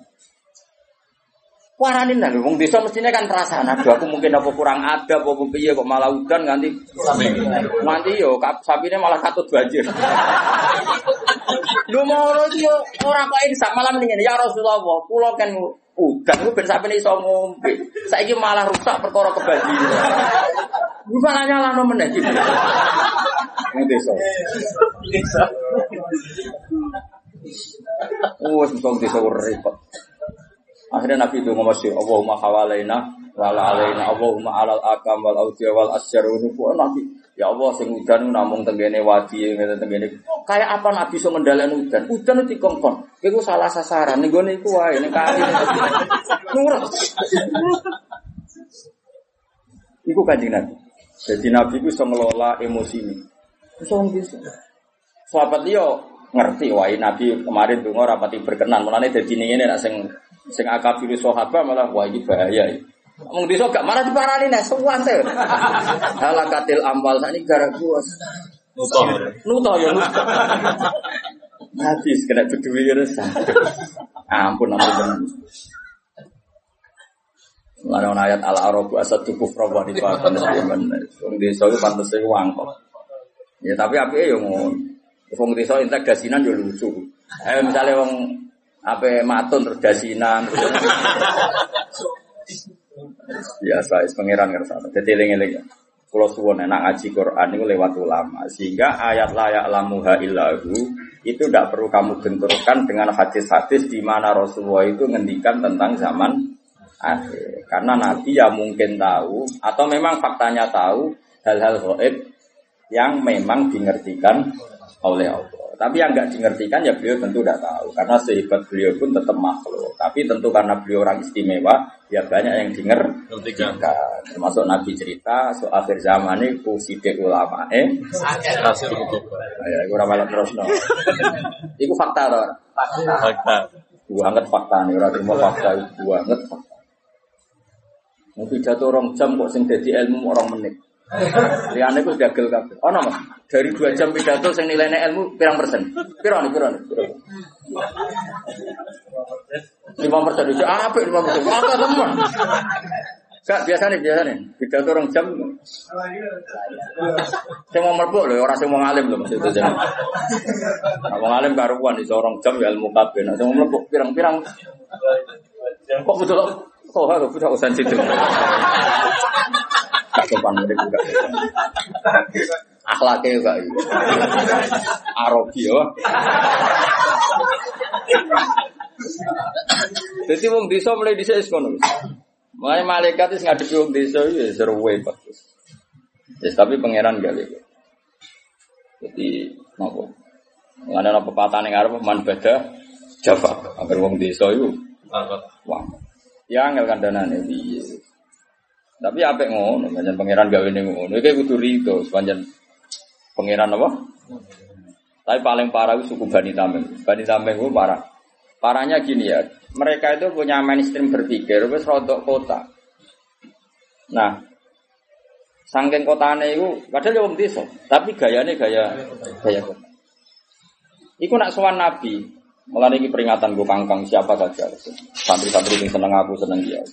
Waranin lah, wong desa mestinya kan perasaan. Aduh, aku mungkin apa kurang ada, apa piye kok malah udan nganti nganti yo sapine malah katut banjir. Lu mau yo ora kok sak malam ini ya Rasulullah, kula kan udan ku ben sapine iso ngombe. Saiki malah rusak perkara kebanjiran. Lu malah nyalahno meneh iki. Wong desa. Wes wong desa repot. Akhirnya Nabi itu ngomong sih, Allahumma hawalaina wala alaina, Allahumma alal akam wal audia wal asyar wa Nabi. Ya Allah, sing udan namung tenggene wadi, ngene tenggene. Kayak apa Nabi so ngendalen udan? Udan itu dikongkon. Iku salah sasaran, ning gone iku wae ning kali. Nurut. Iku kanjeng Nabi. Jadi Nabi itu bisa ngelola emosi ini. Bisa bisa. Sahabat dia ngerti wah Nabi kemarin tuh rapati berkenan. Mulane dadi ini nak sing sing akabir sahabat malah wah ini bahaya. Wong desa gak marah diparani nek suwante. Halakatil amal sakniki gara bos. Nutoh. Nuto ya nuto. Habis kena beduwi terus. Ampun ampun. Lalu ayat al arabu asad tubuh prawa di papan semen. Wong desa itu pantes iku wangkok. Ya tapi api yo ngono. Wong desa entek dasinan yo lucu. Eh misalnya wong apa matun terus dasinan. Biasa, is pangeran ngerasa. Jadi eling-eling. Kalau suwon enak ngaji Quran itu lewat ulama, sehingga ayat layak lamuha illahu itu tidak perlu kamu benturkan dengan hadis-hadis di mana Rasulullah itu ngendikan tentang zaman akhir. Karena Nabi ya mungkin tahu atau memang faktanya tahu hal-hal gaib yang memang dimengertikan oleh Allah. Tapi yang nggak dimengertikan ya beliau tentu tidak tahu karena sehebat beliau pun tetap makhluk. Tapi tentu karena beliau orang istimewa ya banyak yang Ngertikan. termasuk Nabi cerita so akhir zaman ini kuside ulama eh hukum. ya gue ramal terus no itu fakta Fakta. banget fakta nih orang terima fakta itu banget fakta mau pidato orang jam kok sing jadi ilmu orang menit Liane ku dagel kabeh. Oh no, Mas. Dari dua jam pidato sing nilainya ilmu pirang persen? Piro nih, piro nih? Lima persen itu apa lima persen? Apa teman? Gak biasa nih, biasa nih. Pidato orang jam. Saya mau merbuk loh, orang saya mau ngalim loh maksudnya. Saya mau ngalim karuan di seorang jam ya ilmu kabeh. Nah, saya mau merbuk pirang-pirang. Kok betul? Oh, harus bisa usaha situ. Gak sopan juga. Akhlaknya juga. Arogi ya. Jadi wong desa mulai desa wis ngono. Makanya malaikat itu ngadepi wong desa ya seru bagus. Yes, tapi pangeran gak lego. Jadi nopo? Mengenai apa pepatah ning arep man beda Java. Agar wong desa Angkat. Wah. Ya angel kandhanane piye. Tapi apik ngono, pancen pangeran gawe ning ngono. Iki kudu rido, pancen pangeran apa? Tapi paling parah itu suku Bani Tamim. Bani Tamim itu parah. Parahnya gini ya, mereka itu punya mainstream berpikir, wis rodok kota. Nah, saking kotane itu, padahal ya wong desa, tapi gayanya gaya gaya kota. Iku nak sowan Nabi, mulai ini peringatan gue kangkang siapa saja. Santri-santri yang seneng aku, seneng dia.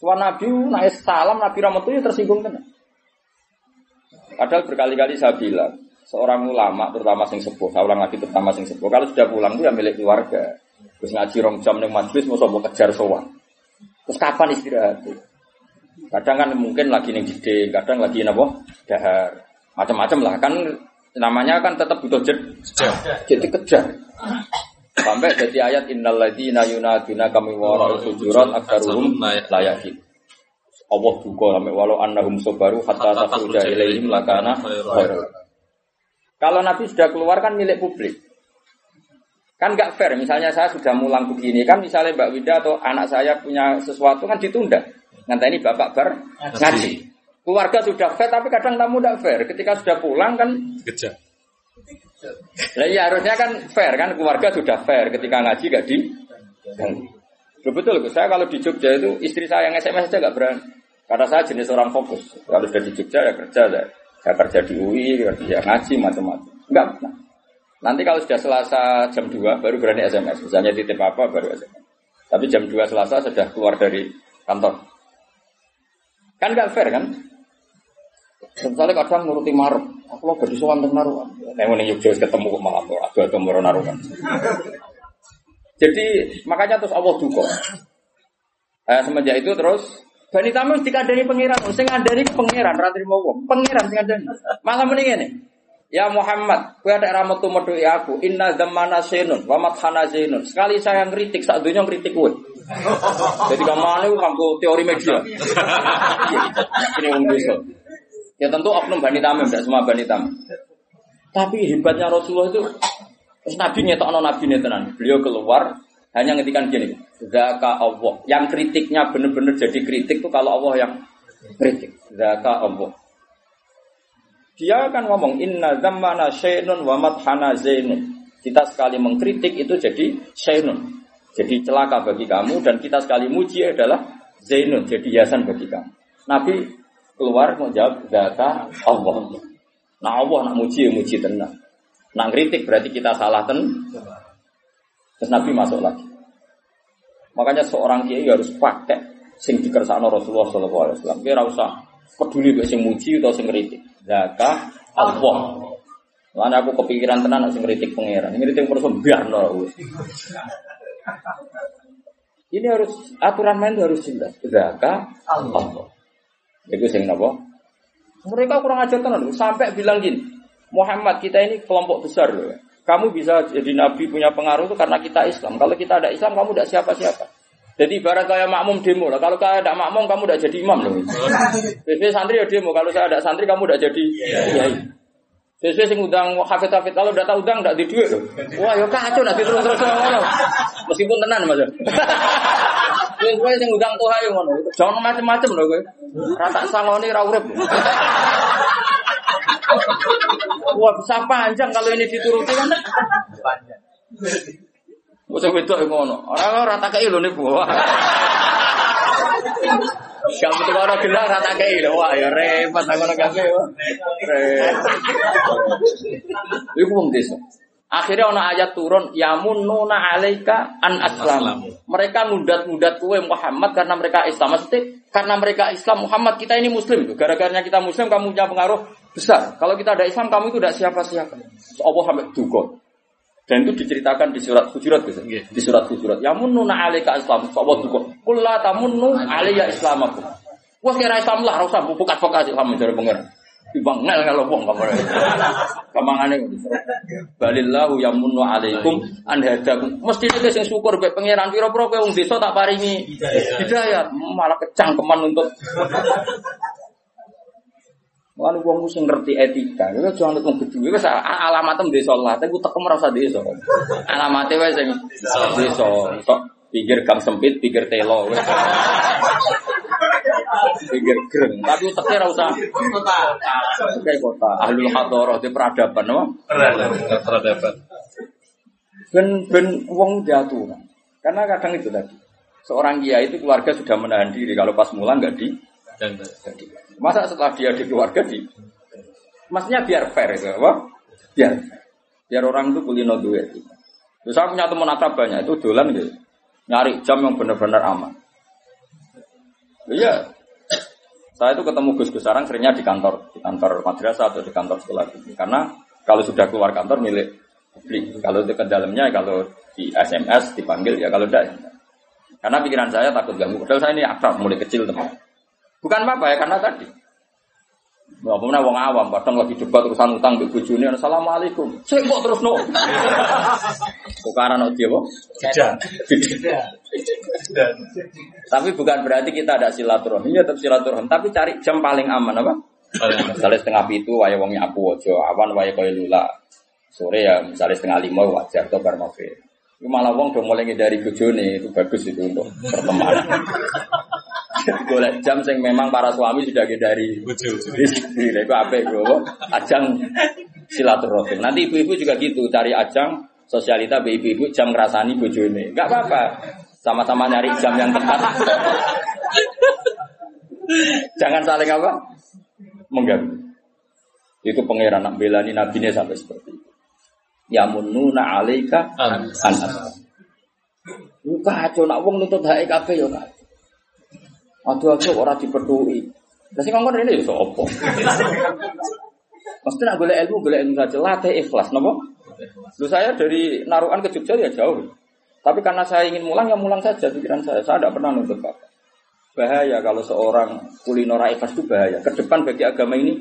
Sowan Nabi, naik salam, Nabi Rahmat itu tersinggung kan. Padahal berkali-kali saya bilang, seorang ulama terutama sing sepuh, saya ulang lagi terutama sing sepuh, kalau sudah pulang itu ya milik keluarga. Terus ngaji rong jam ning majlis mau sobo kejar sowan. Terus kapan istirahat? Kadang kan mungkin lagi ning gede, kadang lagi napa? Dahar. Macam-macam lah kan namanya kan tetap butuh jed, jadi kejar. Sampai jadi ayat innal ladzina yunaduna kami wara'il hujurat aksaruhum la yakin. Allah duka sampai walau annahum sabaru hatta takhruja ilaihim lakana. Kalau Nabi sudah keluar kan milik publik. Kan nggak fair. Misalnya saya sudah mulang begini kan misalnya Mbak Wida atau anak saya punya sesuatu kan ditunda. Nanti ini bapak ber ngaji. Keluarga sudah fair tapi kadang tamu tidak fair. Ketika sudah pulang kan Kejar. Nah, iya harusnya kan fair kan keluarga sudah fair ketika ngaji gak di betul Gus. Saya kalau di Jogja itu istri saya yang SMS aja gak berani. Karena saya jenis orang fokus. Kalau sudah di Jogja ya kerja saya. Saya kerja di UI, kerja ngaji macam-macam. Enggak. Nah. Nanti kalau sudah Selasa jam 2 baru berani SMS. Misalnya titip apa baru SMS. Tapi jam 2 Selasa sudah keluar dari kantor. Kan gak fair kan? Misalnya kadang nuruti marep, aku lo gak sowan teng naruhan. Nek ngene Yogyakarta ketemu kok malah kok adu-adu moro naruhan. Jadi makanya terus Allah duka. Eh, semenjak itu terus Bani Tamim dikandani pangeran, sing ke pangeran, ra trimo. Pangeran sing ngandani. Malah mending ngene. Ya Muhammad, kowe ada ramet metuhi aku. Inna zamana senun, wa mathana zainun. Sekali saya ngritik, sak dunya ngritik kowe. Jadi kamane kamu teori media. Ini wong desa. Ya tentu oknum Bani Tamim, tidak semua Bani Tamim. Tapi hebatnya Rasulullah itu, terus Nabi ngetokno Nabi tenan. Beliau keluar, hanya ngetikan gini, Zaka Allah. Yang kritiknya benar-benar jadi kritik itu kalau Allah yang kritik. Zaka Allah. Dia akan ngomong, Inna zammana syainun wa madhana zainun. Kita sekali mengkritik itu jadi syainun. Jadi celaka bagi kamu dan kita sekali muji adalah zainun. Jadi hiasan bagi kamu. Nabi keluar mau jawab data Allah. Nah Allah nak muji ya muji tenang. Nak kritik berarti kita salah ten. Terus Nabi masuk lagi. Makanya seorang kiai harus pakai sing dikersakno Rasulullah Shallallahu Alaihi Wasallam. Kira usah peduli dengan sing muji atau sing kritik. Data Allah. Lalu aku kepikiran tenan sing kritik pangeran. Ngritik terus biarno. Ini harus aturan main harus jelas. Zaka Allah. Itu sing napa? Mereka kurang ajar tenan sampai bilang gini, Muhammad kita ini kelompok besar loh. ya. Kamu bisa jadi nabi punya pengaruh itu karena kita Islam. Kalau kita ada Islam, kamu tidak siapa-siapa. Jadi ibarat kayak makmum demo lah. Kalau kalian tidak makmum, kamu tidak jadi imam loh. Biasanya santri ya demo. Kalau saya ada santri, kamu tidak jadi kiai. Sesuai sing udang hafid hafid kalau udah tahu udang tidak di duit loh. Wah, ya kacau nanti terus terus. Meskipun tenan mas. Kowe kowe sing udang tuh ayo ngono. Jangan macem-macem loh kowe. Rata saloni ra urip. Wah, bisa panjang kalau ini dituruti kan. Panjang. Usah wedok yang ngono. Orang rata kei lho niku. Wah. Kamu tuh orang gelar rata kei lho. Wah, ya repot aku ngono kabeh. Repot. Iku wong desa. Akhirnya ono ayat turun yamununa alaika an aslam. Mereka mudat-mudat kue Muhammad karena mereka Islam. Maksudnya karena mereka Islam Muhammad kita ini Muslim. Gara-garanya kita Muslim kamu punya pengaruh besar. Kalau kita ada Islam kamu itu tidak siapa-siapa. Allah sampai duga. Dan itu diceritakan di surat Hujurat gitu. Di surat Hujurat. Yamununa alaika Islam. Allah duga. Kulla tamunnu alayya islamakum. Wah kira Islam lah, rasa bukat-bukat Islam mencari pengen. Ibang ngel ngel wong kamar. Kamangane balillahu yamunnu alaikum an hadakum. Mesti nek sing syukur mek pangeran pira-pira kowe wong desa tak paringi hidayah. Malah kecangkeman untuk Lalu wong sing ngerti etika, itu jangan wong gedhe wis alamat desa Allah, tapi tekem ora usah desa. Alamate wae sing desa. Tok Pinggir gang sempit, pinggir telo. Pinggir gereng. Tapi uteknya ora usah kota. Kayak kota. Ahlul hadoroh di peradaban, no? Peradaban. Ben ben wong jatuh. Karena kadang itu tadi. Seorang kiai itu keluarga sudah menahan diri. Kalau pas mulang nggak di, Dan. Masa setelah dia di keluarga di? Maksudnya biar fair itu, apa? Biar biar orang itu kulino duit. Terus saya punya teman akrab banyak itu dolan gitu. Nyari jam yang benar-benar aman. Iya. Saya itu ketemu Gus Gus Sarang seringnya di kantor, di kantor madrasah atau di kantor sekolah. Karena kalau sudah keluar kantor milik publik. Kalau ke dalamnya, kalau di SMS dipanggil ya kalau tidak. ya. Karena pikiran saya takut ganggu. Padahal saya ini akrab mulai kecil teman. Bukan apa-apa ya karena tadi. Nggak pernah wong awam, kadang lagi debat urusan utang di bujuni, assalamualaikum. Saya kok terus no. Bukan no dia. Tapi bukan berarti kita ada silaturahmi, ya tetap silaturahmi. Tapi cari jam paling aman apa? Misalnya setengah itu waya wong nyapu ojo, awan waya kaya lula. Sore ya misalnya setengah lima wajar atau bar malah wong udah mulai dari bojone itu bagus itu untuk pertemanan. Golek jam sing memang para suami sudah dari istri. Itu apa itu? Ajang silaturahim. Nanti ibu-ibu juga gitu, cari ajang sosialita be ibu-ibu jam ngerasani bojone. Enggak apa-apa. Sama-sama nyari jam yang tepat. Jangan saling apa? Mengganggu. Itu pangeran nak belani nabinya sampai seperti itu. Ya mununa alaika An. anas. Lu kacau nak wong nuntut hak kabeh yo kacau. Aduh aku ora dipetui. Lah sing ngomong rene yo sapa? Mesti nak golek ilmu, golek ilmu saja. Latih ikhlas, napa? Lu saya dari Narukan ke Jogja ya jauh. Tapi karena saya ingin mulang ya mulang saja pikiran saya. Saya tidak pernah nuntut bapak. Bahaya kalau seorang kulinora ikhlas itu bahaya. Ke depan bagi agama ini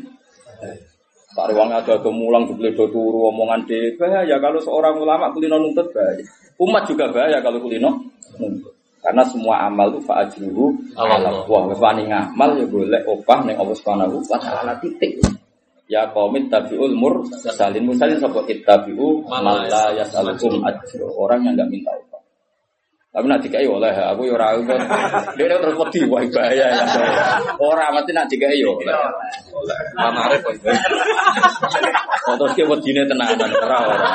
Tak ruangnya ada ke mulang dibeledo turu omongan de bahaya kalau seorang ulama kulino nuntut bahaya. Umat juga bahaya kalau kulino nuntut. Karena semua amal itu fa'ajruhu Allah. Wah, wani ngamal ya boleh opah ning Allah Subhanahu wa taala titik. Ya qaumit tabiul mur salin mursalin sapa ittabi'u man la yas'alukum ajra. Orang yang enggak minta upah. Tapi nanti dikai oleh aku ya ora kok. Dia terus wedi wah bahaya. ya. Ora mesti nak dikai yo oleh. Mana arep kok. Terus dia wedine tenanan ora ora.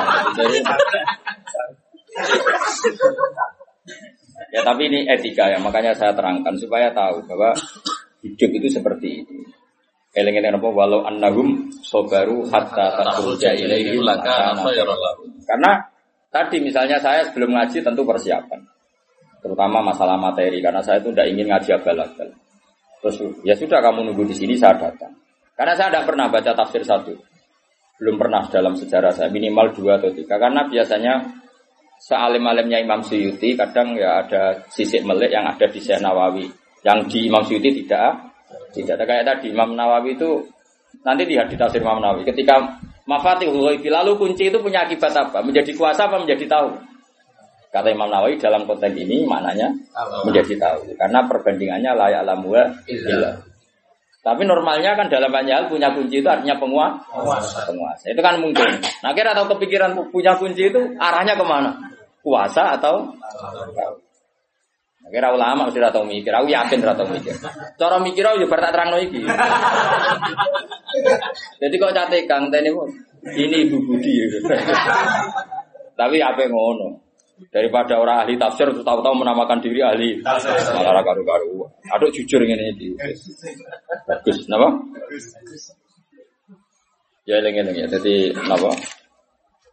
Ya tapi ini etika ya, makanya saya terangkan supaya tahu bahwa hidup itu seperti ini. Eleng-eleng apa walau annahum sobaru hatta takhruja ilaihi Laka lakana. Karena tadi misalnya saya sebelum ngaji tentu persiapan. Terutama masalah materi karena saya itu tidak ingin ngaji abal-abal. Terus ya sudah kamu nunggu di sini saya datang. Karena saya tidak pernah baca tafsir satu. Belum pernah dalam sejarah saya minimal dua atau tiga. Karena biasanya sealim-alimnya Imam Suyuti kadang ya ada sisik melik yang ada di Syekh Nawawi. Yang di Imam Suyuti tidak tidak ada kayak tadi Imam Nawawi itu nanti lihat di tafsir Imam Nawawi ketika Mafatihul Ghaibi lalu kunci itu punya akibat apa? Menjadi kuasa apa menjadi tahu? Kata Imam Nawawi dalam konteks ini maknanya menjadi tahu karena perbandingannya layak illa. Tapi normalnya kan dalam banyak hal punya kunci itu artinya penguasa. Penguasa. Itu kan mungkin. Nah kira atau kepikiran punya kunci itu arahnya ke mana? Kuasa atau Nah, Kira ulama mesti ratau mikir, aku yakin ratau mikir. Cara mikir aku juga tak terang iki. Jadi kok cate Kang teni pun ini Ibu Budi. Tapi apa yang ngono? Daripada orang ahli tafsir terus tahu-tahu menamakan diri ahli malah karu-karu. Aduh jujur ngene iki. Bagus, napa? Ya eling-eling ya. Jadi napa?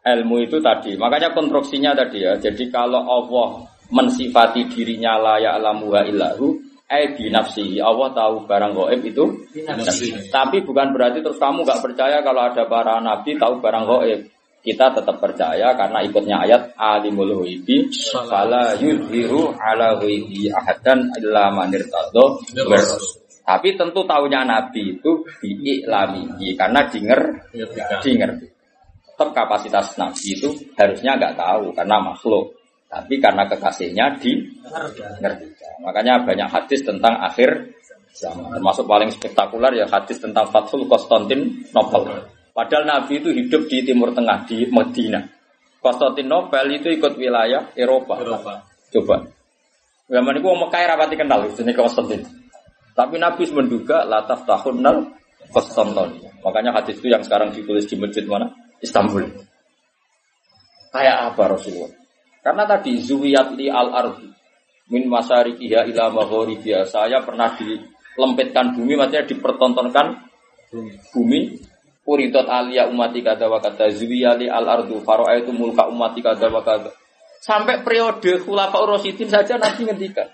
Ilmu itu tadi. Makanya konstruksinya tadi ya. Jadi kalau Allah mensifati dirinya la ya'lamu wa illahu eh binafsihi. Allah tahu barang gaib itu Binafsihi. Tapi bukan berarti terus kamu nggak percaya kalau ada para nabi tahu barang gaib. Kita tetap percaya karena ikutnya ayat alimul ghaibi fala yudhiru ala ghaibi ahadan illa man irtadha bir-rasul. Tapi tentu tahunya nabi itu diiklami karena dinger dinger. Tetap kapasitas nabi itu harusnya nggak tahu karena makhluk. Tapi karena kekasihnya di ngerti. Makanya banyak hadis tentang akhir zaman. Termasuk paling spektakuler ya hadis tentang Fathul Konstantinopel. Padahal Nabi itu hidup di Timur Tengah di Medina. Konstantinopel itu ikut wilayah Eropa. Eropa. Coba. Zaman itu Mekah rapati kenal, ini Konstantin. Tapi Nabi menduga lataf tahun nal Konstantin. Makanya hadis itu yang sekarang ditulis di masjid mana? Istanbul. Kayak apa Rasulullah? Karena tadi zuwiyat li al ardi min masyarikiha ila maghribiha. Saya pernah dilempitkan bumi, maksudnya dipertontonkan bumi Uridot alia umati kada wa kada zuwiyali al ardu itu mulka umati kada wa kada Sampai periode khulafa Rasidin saja nanti ngendikan.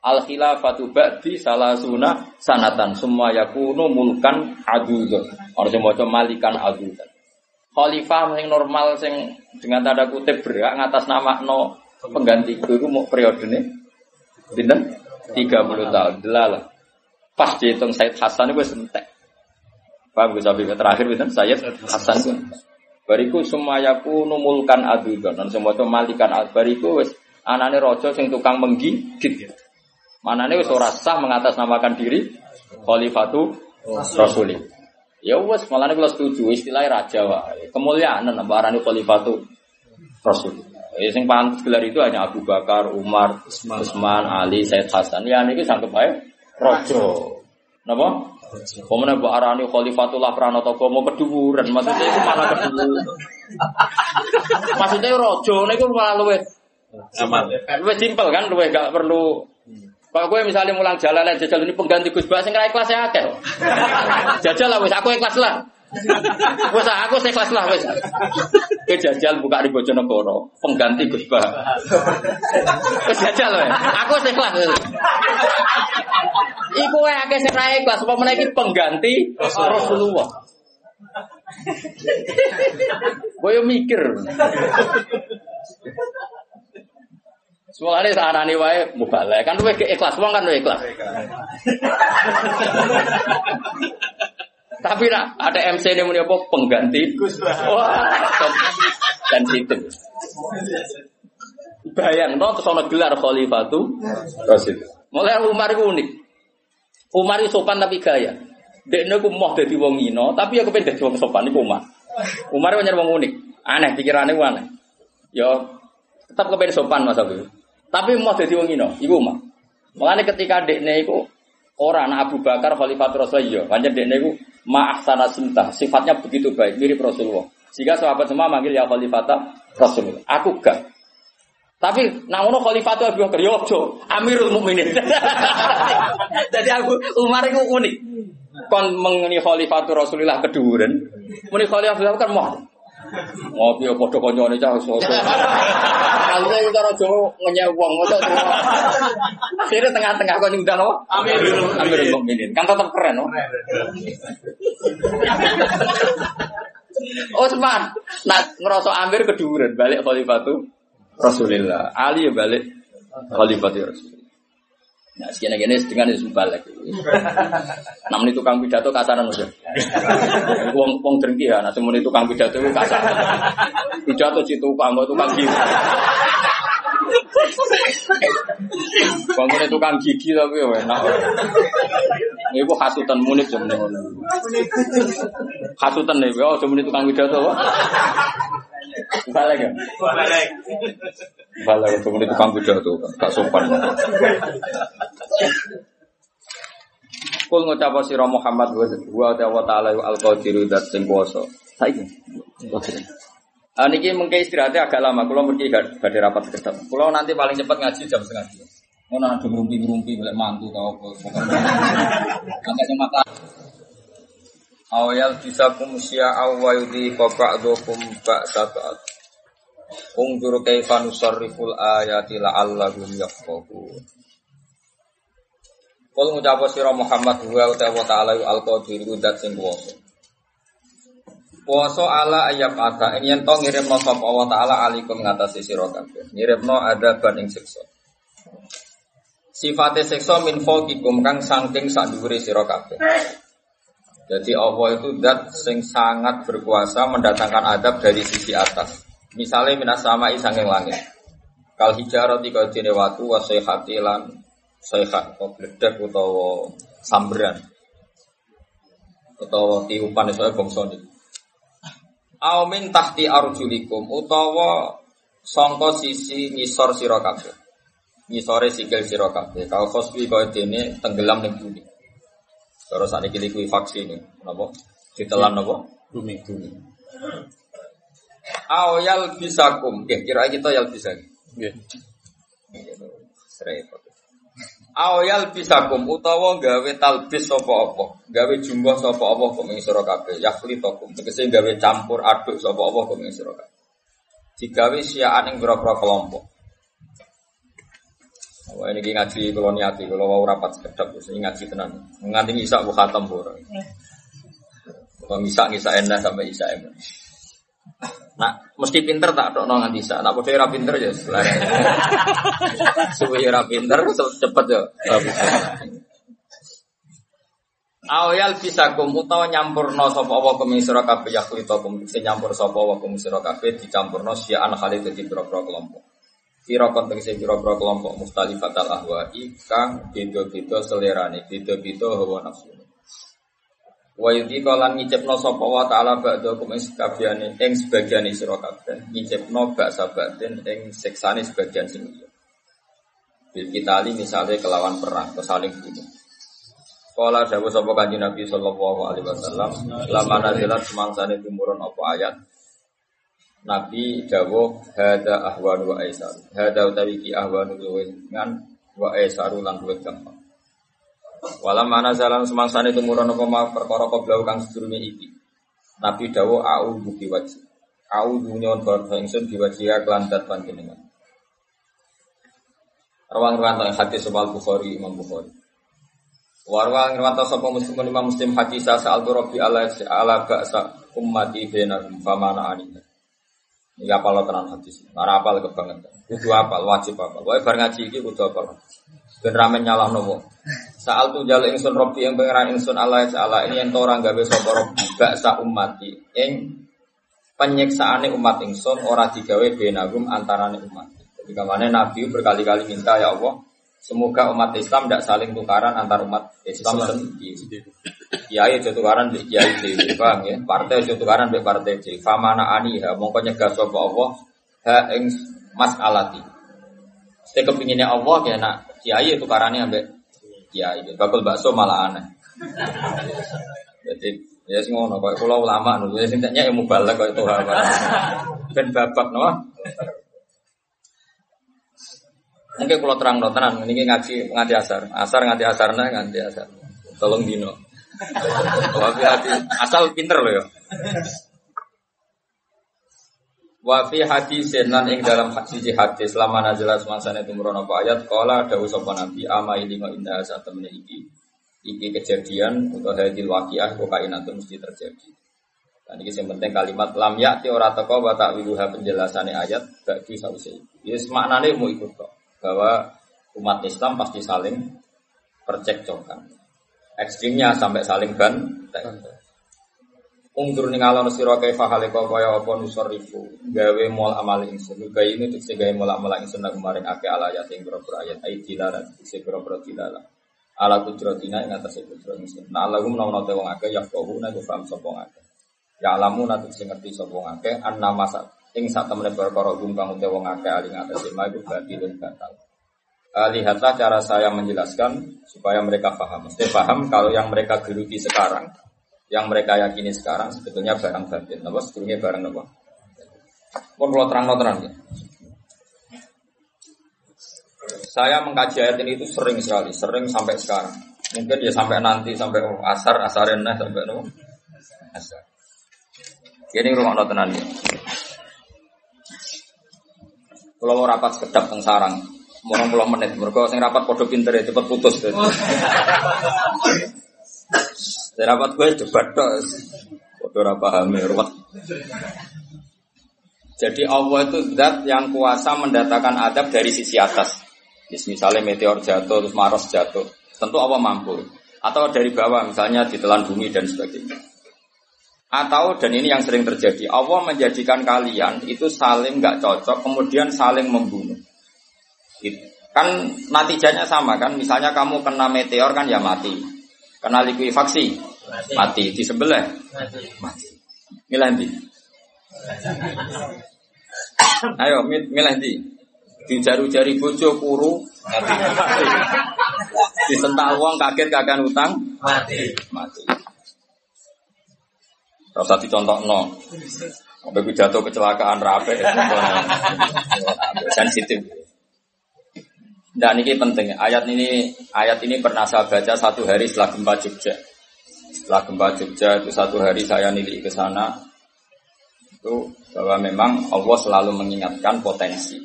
Al khilafatu ba'di salasuna sanatan semua yakunu mulkan adudun. Orang semua malikan adudun. Khalifah yang normal sing dengan tanda kutip berak ngatas nama no pengganti itu mau periode ini. Dinten 30 tahun. Delala. Pas dihitung Said Hasan itu sentek. Paham gue sampai terakhir itu Said Hasan. Bariku semua yaku numulkan adudan dan semua itu malikan bariku wes anane rojo sing tukang menggigit. Manane wes ora sah mengatasnamakan diri khalifatu rasulih. Ya wes malah kalau setuju istilahnya raja wae. Kemuliaan nambah arane khalifatu rasul. Ya sing pantas gelar itu hanya Abu Bakar, Umar, Utsman, Ali, Said Hasan. Ya niki sanggup bae rojo. Napa? Pemenang bu arani khalifatullah pranoto mau keduburan, maksudnya itu malah keduburan. maksudnya rojo, ini itu malah luwe. Luwe simpel kan, luwe gak perlu. Kalau gue misalnya mulang jalan jajal ini pengganti Gus Bas, nggak ikhlas ya akeh. Jajal lah, aku ikhlas lah. Wes aku ikhlas lah wes. Ke jajal buka di Bojonegoro, pengganti Gus Bas. Wes jajal wes. Aku ikhlas. Iku wae akeh sing ra ikhlas, apa meneh pengganti Rasulullah. Kowe mikir. Soalnya sarane wae mubalek kan luwih ikhlas wong kan ikhlas. Tapi nak ada MC ini muni apa pengganti Wah, sensitif. Bayang no terus ana gelar khalifatu Rasul. Mulai Umar itu unik. Umar itu sopan tapi gaya. Dekne ku mau dadi wong ino, tapi aku pengen dadi wong sopan iku Umar. Umar itu wong unik. Aneh pikirannya aneh. Yo tetap kepengen sopan Mas Abi. Tapi mau dadi wong ino, iku Umar. Makanya ketika dekne iku orang Abu Bakar Khalifatul Rasulullah, banyak dekne iku ma'ahsana sinta, sifatnya begitu baik, mirip Rasulullah. Sehingga sahabat semua manggil ya Khalifatah Rasulullah. Aku gak. Tapi namun Khalifah Abu Bakar yo Amirul Mukminin. Jadi aku Umar itu unik. Kon mengeni Khalifah Rasulullah keduren. Muni Khalifah Abu Bakar mau. Ngopi padha kancane cah soso. Kalune iki karo Jawa ngenyek wong mosok. Akhirnya tengah-tengah kok nyundang apa? Amirul Amirul Mukminin. Kan tetap keren, no? Osman, nak ngerasa Amir keduren balik Khalifah Rasulullah. Ali ya balik khalifah Rasul. Nah, sekian gini dengan itu balik. Namun itu kang pidato kasaran aja. Wong wong drengki ya, nah itu kang pidato itu kasar. Pidato kang itu kang gigi. Bangun tukang gigi tapi ya enak. Ibu hasutan munif sebenarnya. Hasutan nih, oh sebenarnya tukang pidato. Balik ya? Balik. Balik ini tukang pidato, gak sopan. Kul ngucap sira Muhammad wa ta'ala al qadiru dat sing kuwasa. Saiki. Ah niki mengke istirahatnya agak lama. Kulo mesti badhe rapat kedap. Kulo nanti paling cepat ngaji jam setengah dua. Mau nanti ngerumpi-ngerumpi boleh mantu tau apa. Agak mata. Awal bisa kum syi'a wa yudhi ba'dukum ba'sa ba'd. Ungdur kaifa nusarriful ayati la'allahum yafqahun. Kul ngucap sira Muhammad wa ta'ala al-qadir dat sing kuwasa. Puasa ala ayat ada ini yang tong ngirim no sop Allah Taala alikum ngatasi siro kabeh. Ngirim no ada banding siksa. Sifatnya siksa min fokikum kang sangking sak dhuwure sira kabeh. Jadi Allah itu dat sing sangat berkuasa mendatangkan adab dari sisi atas. Misalnya minas sama isanging langit. Kal hijarah tiga jene watu wa sayhati lan sayhat atau bledek utawa samberan. Utawa tiupan itu bangsa ini. Aumin tahti arjulikum utawa songko sisi ngisor sira kabeh. ngisore sikil sira kabeh. Kau khosbi dene tenggelam ning bumi. Ini kuwi faksi ini, napa? Ditelan napa? Bumi. Bumi. Awyal bisakum, Oke, kira kita yal bisa. Nggih. Repot. Awyal bisakum utawa gawe talbis sapa apa? Gawe jumlah sapa apa kok ing sira kabeh. Yakhlitakum tegese gawe campur aduk sapa apa kok ing sira kabeh. Digawe siaan ing pira-pira kelompok. Wah ini ngaji kalau niati, kalau mau rapat sekedap, ini ngaji tenan. Nganti isak bu khatam bu. Kalau isak isak enak sampai isak enak. Nah, mesti pinter tak dok nganti isak. Nak bodoh pinter ya selera. Ra pinter cepet ya. Awyal bisa kum utawa nyampurno sapa apa kum sira kabeh yakhlitakum sing nyampur sapa apa kum sira kabeh dicampurno siaan khalid dadi pira-pira kelompok. Kira konteks pira-pira kelompok mustalifatal ahwa'i kang beda-beda selerane, beda-beda hawa nafsu. Wa yudhi kalan ngicipno sapa wa ta'ala ba'da kum ing sekabiane ing sebagiane sira kabeh, ngicipno baksa batin ing siksane sebagian sing liya. Bil kitali misalnya kelawan perang, kesaling bunuh. Kala dawuh sapa Kanjeng Nabi sallallahu alaihi wasallam, lama nazilat semangsane tumurun apa ayat. Nabi dawuh hada ahwanu wa aisar. Hada utawi ki ahwanu wa aisaru lan gampang. Walam mana jalan semangsane tumurun apa ma perkara koblau kang sedurunge iki. Nabi dawuh au buki wajib. Au dunyon barca ingsun diwajiha kelantat panjenengan. Rawang-rawang hadis soal Bukhari Imam Bukhari. Warwa ngirwanta sapa muslim lima muslim hadisa sa'al rabbi ala ala ba'sa ummati bainahum famana ani. Iki apal tenan hadis. Ora apal kebangetan. Kudu apal, wajib apal. Wae bar ngaji iki kudu apal. Ben ramen nyalahno wong. Sa'al tu jale ingsun rabbi yang pangeran ingsun ala ala ini ento ora gawe sapa rabbi ba'sa ummati ing penyiksaane umat ingsun ora digawe bainahum antarane umat. Jadi ke mana Nabi berkali-kali minta ya Allah Semoga umat Islam tidak saling tukaran antar umat Islam sendiri. Kiai aja tukaran di kiai dewi, bang ya. Partai aja tukaran di partai dewi. Famana ani ha, mongko nyegah sapa Allah ha ing mas alati. Saya kepinginnya Allah ya nak kiai tukarannya ambek kiai. Bakul bakso malah aneh. Jadi ya sing ngono kok kula ulama nunggu ya sing tanya ilmu balik kok itu Ben babak no. Mungkin kalau terang no tenan, ini ngaji ngaji asar, asar ngaji asar nah asar. Tolong dino. Asal pinter loh ya. Wafi hadis nan ing dalam siji hadis lama nazalah semangsane tumurun apa ayat kala dawuh sapa nabi ama ilingo indah saat temen iki iki kejadian atau hadil waqiah kok kainat mesti terjadi. Dan ini yang penting kalimat lam yakti ora teko wa ta'wiluha penjelasannya ayat bagi sause. Yes maknane mau ikut kok bahwa umat Islam pasti saling percekcokan. Ekstrimnya sampai saling ban. Ungdur ning alon sira kaifa halika kaya apa nusarifu gawe mol amal ingsun. Gawe ini tekse gawe mol amal ingsun nang kemarin akeh ala ayat ing boro ayat ayat dilala tekse boro dilala. Ala kudratina ing atase kudrat ingsun. Nah Allahum menawa te wong akeh yaqahu nek paham sapa akeh. Ya alamu nate sing ngerti sapa akeh anna masa ing sak temene perkara gum kang uте wong akeh ali ngatasi ma iku batilun batal. Uh, lihatlah cara saya menjelaskan supaya mereka paham. Mesti paham kalau yang mereka geluti sekarang, yang mereka yakini sekarang sebetulnya barang batin. Apa sebetulnya barang apa? Pun kalau terang terang ya. Saya mengkaji ayat ini itu sering sekali, sering sampai sekarang. Mungkin ya sampai nanti sampai asar, asarenah sampai no, asar. Ini rumah notenan ya. Kalau mau rapat sekedap teng sarang, mau puluh menit. Mereka sing rapat podo pinter ya cepet putus. Rapat gue dong. Podo rapa hamil ruwet. Jadi Allah itu zat yang kuasa mendatangkan adab dari sisi atas. Misalnya meteor jatuh, terus Maros jatuh. Tentu Allah mampu. Atau dari bawah, misalnya ditelan bumi dan sebagainya. Atau dan ini yang sering terjadi, Allah menjadikan kalian itu saling nggak cocok, kemudian saling membunuh. Kan natijanya sama kan, misalnya kamu kena meteor kan ya mati, kena likuifaksi mati, mati. di sebelah mati. Milih di. Ayo milih di. Di jari-jari bojo kuru Mati. Disentak uang kaget kakek utang Mati. mati. Rasa dicontok no. Sampai pidato kecelakaan rapi. Sensitif. Dan ini penting. Ayat ini ayat ini pernah saya baca satu hari setelah gempa Jogja. Setelah gempa Jogja itu satu hari saya nilik ke sana. Itu bahwa memang Allah selalu mengingatkan potensi.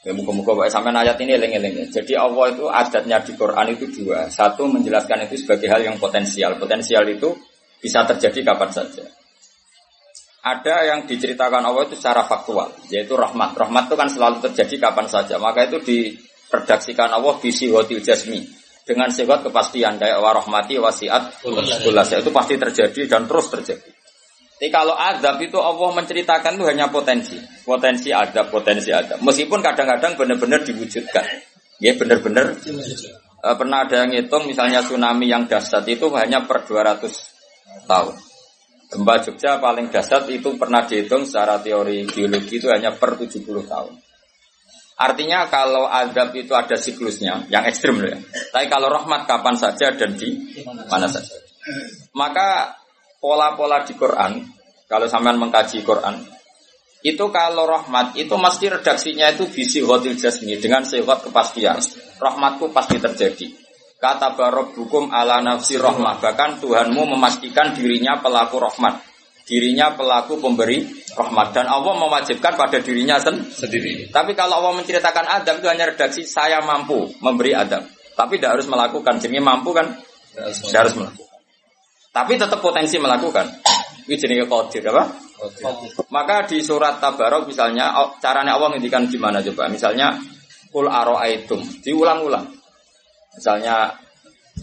Ya muka-muka sampai ayat ini eling-eling. Jadi Allah itu adatnya di Quran itu dua. Satu menjelaskan itu sebagai hal yang potensial. Potensial itu bisa terjadi kapan saja. Ada yang diceritakan Allah itu secara faktual, yaitu rahmat. Rahmat itu kan selalu terjadi kapan saja. Maka itu diredaksikan Allah di sihotil jasmi. Dengan sifat kepastian, kayak warahmati wasiat kulas. Itu pasti terjadi dan terus terjadi. Tapi kalau adab itu Allah menceritakan itu hanya potensi. Potensi adab, potensi adab. Meskipun kadang-kadang benar-benar diwujudkan. Ya benar-benar. Eh, pernah ada yang ngitung misalnya tsunami yang dahsyat itu hanya per 200 tahun. Gempa Jogja paling dahsyat itu pernah dihitung secara teori geologi itu hanya per 70 tahun. Artinya kalau adab itu ada siklusnya, yang ekstrim loh ya. Tapi kalau rahmat kapan saja dan di mana saja. Maka pola-pola di Quran, kalau sampean mengkaji Quran, itu kalau rahmat itu mesti redaksinya itu visi hotil jasmi dengan sifat kepastian. Rahmatku pasti terjadi. Kata barok hukum ala nafsi rahmah. Bahkan Tuhanmu memastikan dirinya pelaku rahmat. Dirinya pelaku pemberi rahmat. Dan Allah mewajibkan pada dirinya sen Sendiri. Tapi kalau Allah menceritakan adab itu hanya redaksi saya mampu memberi adab. Tapi tidak harus melakukan. Jadi mampu kan tidak harus melakukan. Tapi tetap potensi melakukan. Ini jenis kodir apa? Maka di surat Tabarok misalnya caranya Allah ngendikan gimana coba? Misalnya kul aroaitum diulang-ulang. Misalnya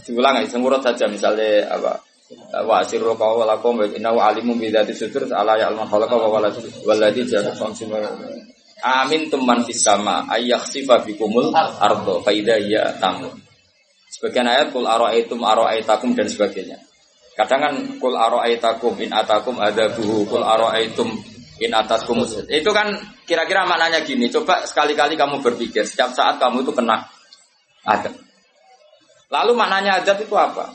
diulang ya semurut saja misalnya apa? Wa sirru qawlakum wa innahu alimun bi dzati sudur ala ya'lamu khalaqa wa walad walladzi ja'ala samsum Amin teman fis sama ayakhsifa bikumul ardo fa idza hiya tamun. Sebagian ayat kul aroaitum aroaitakum dan sebagainya. Kadang kan kul aroaitakum in atakum adabuhu kul aroaitum in ataskum itu kan kira-kira maknanya gini coba sekali-kali kamu berpikir setiap saat kamu itu kena adab lalu maknanya adab itu apa?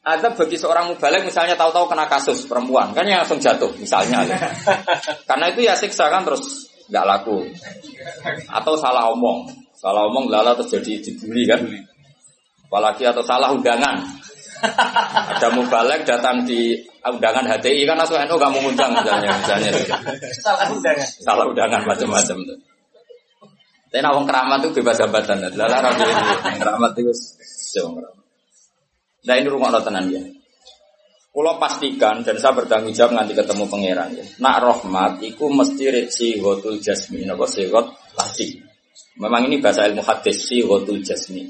Adab bagi seorang mubalek misalnya tahu-tahu kena kasus perempuan kan yang langsung jatuh misalnya karena itu ya siksa kan terus nggak laku. Atau salah omong. Salah omong lala terus jadi dibully kan. Apalagi atau salah undangan. Ada mubalek datang di undangan HTI kan langsung NU gak mau ngundang misalnya misalnya. Salah undangan. salah undangan macam-macam tuh. Tapi nawang keramat tuh bebas hambatan. Lala rapi keramat itu jauh keramat. Nah ini rumah tenan ya. Kulo pastikan dan saya bertanggung jawab nanti ketemu pangeran ya. Nak rahmat iku mesti si hotul jasmi, napa sigot pasti. Memang ini bahasa ilmu hadis si hotul jasmi.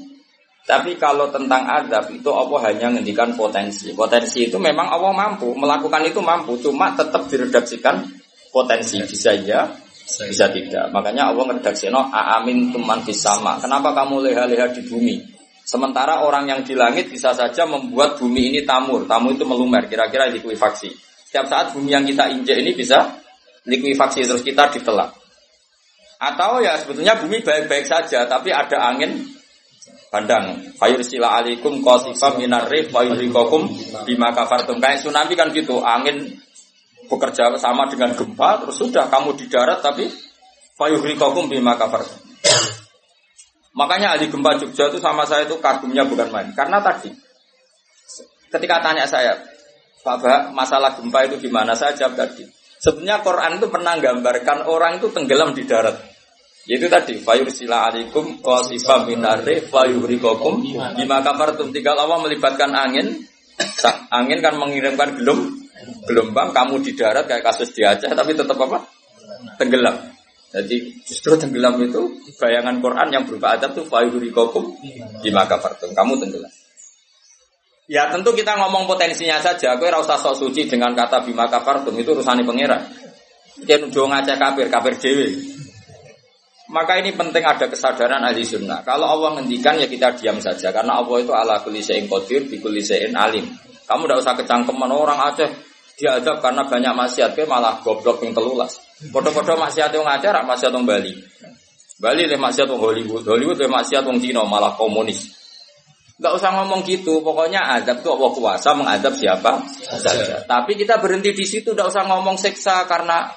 Tapi kalau tentang adab itu Allah hanya ngendikan potensi. Potensi itu memang Allah mampu melakukan itu mampu, cuma tetap diredaksikan potensi bisa ya, bisa tidak. Makanya Allah ngeredaksi no amin tuman sama. Kenapa kamu leha-leha di bumi? Sementara orang yang di langit bisa saja membuat bumi ini tamur. Tamu itu melumer, kira-kira likuifaksi. Setiap saat bumi yang kita injek ini bisa likuifaksi terus kita ditelak. Atau ya sebetulnya bumi baik-baik saja, tapi ada angin bandang. Fayursila alaikum qasifam minar rih fayurikokum bima kafartum. Kayak tsunami kan gitu, angin bekerja sama dengan gempa, terus sudah kamu di darat tapi fayurikokum bima kafartum. Makanya ahli gempa Jogja itu sama saya itu kagumnya bukan main. Karena tadi ketika tanya saya, Pak Bah, masalah gempa itu gimana? Saya jawab tadi. Sebenarnya Quran itu pernah gambarkan orang itu tenggelam di darat. Yaitu tadi fayursila alaikum qasifam minarri fayurikokum bima kafartum. Tinggal Allah melibatkan angin. Angin kan mengirimkan gelum, gelombang kamu di darat kayak kasus di Aceh tapi tetap apa? Tenggelam. Jadi justru tenggelam itu bayangan Quran yang berupa adab itu fayurikokum bima kafartum. Kamu tenggelam. Ya tentu kita ngomong potensinya saja. Aku rasa sok suci dengan kata bima kafartum itu urusan pangeran. Dia nuduh ngajak kafir, kafir dewi. Maka ini penting ada kesadaran ahli sunnah. Kalau Allah ngendikan ya kita diam saja. Karena Allah itu ala kulli syai'in qadir, bi alim. Kamu tidak usah kecangkeman orang Aceh diadab karena banyak maksiat, ke malah goblok yang telulas. Podo-podo maksiat yang rak maksiat yang Bali. Bali le maksiat wong Hollywood, Hollywood le maksiat wong Cina malah komunis. Gak usah ngomong gitu, pokoknya azab itu Allah kuasa mengadab siapa saja. Tapi kita berhenti di situ, gak usah ngomong seksa karena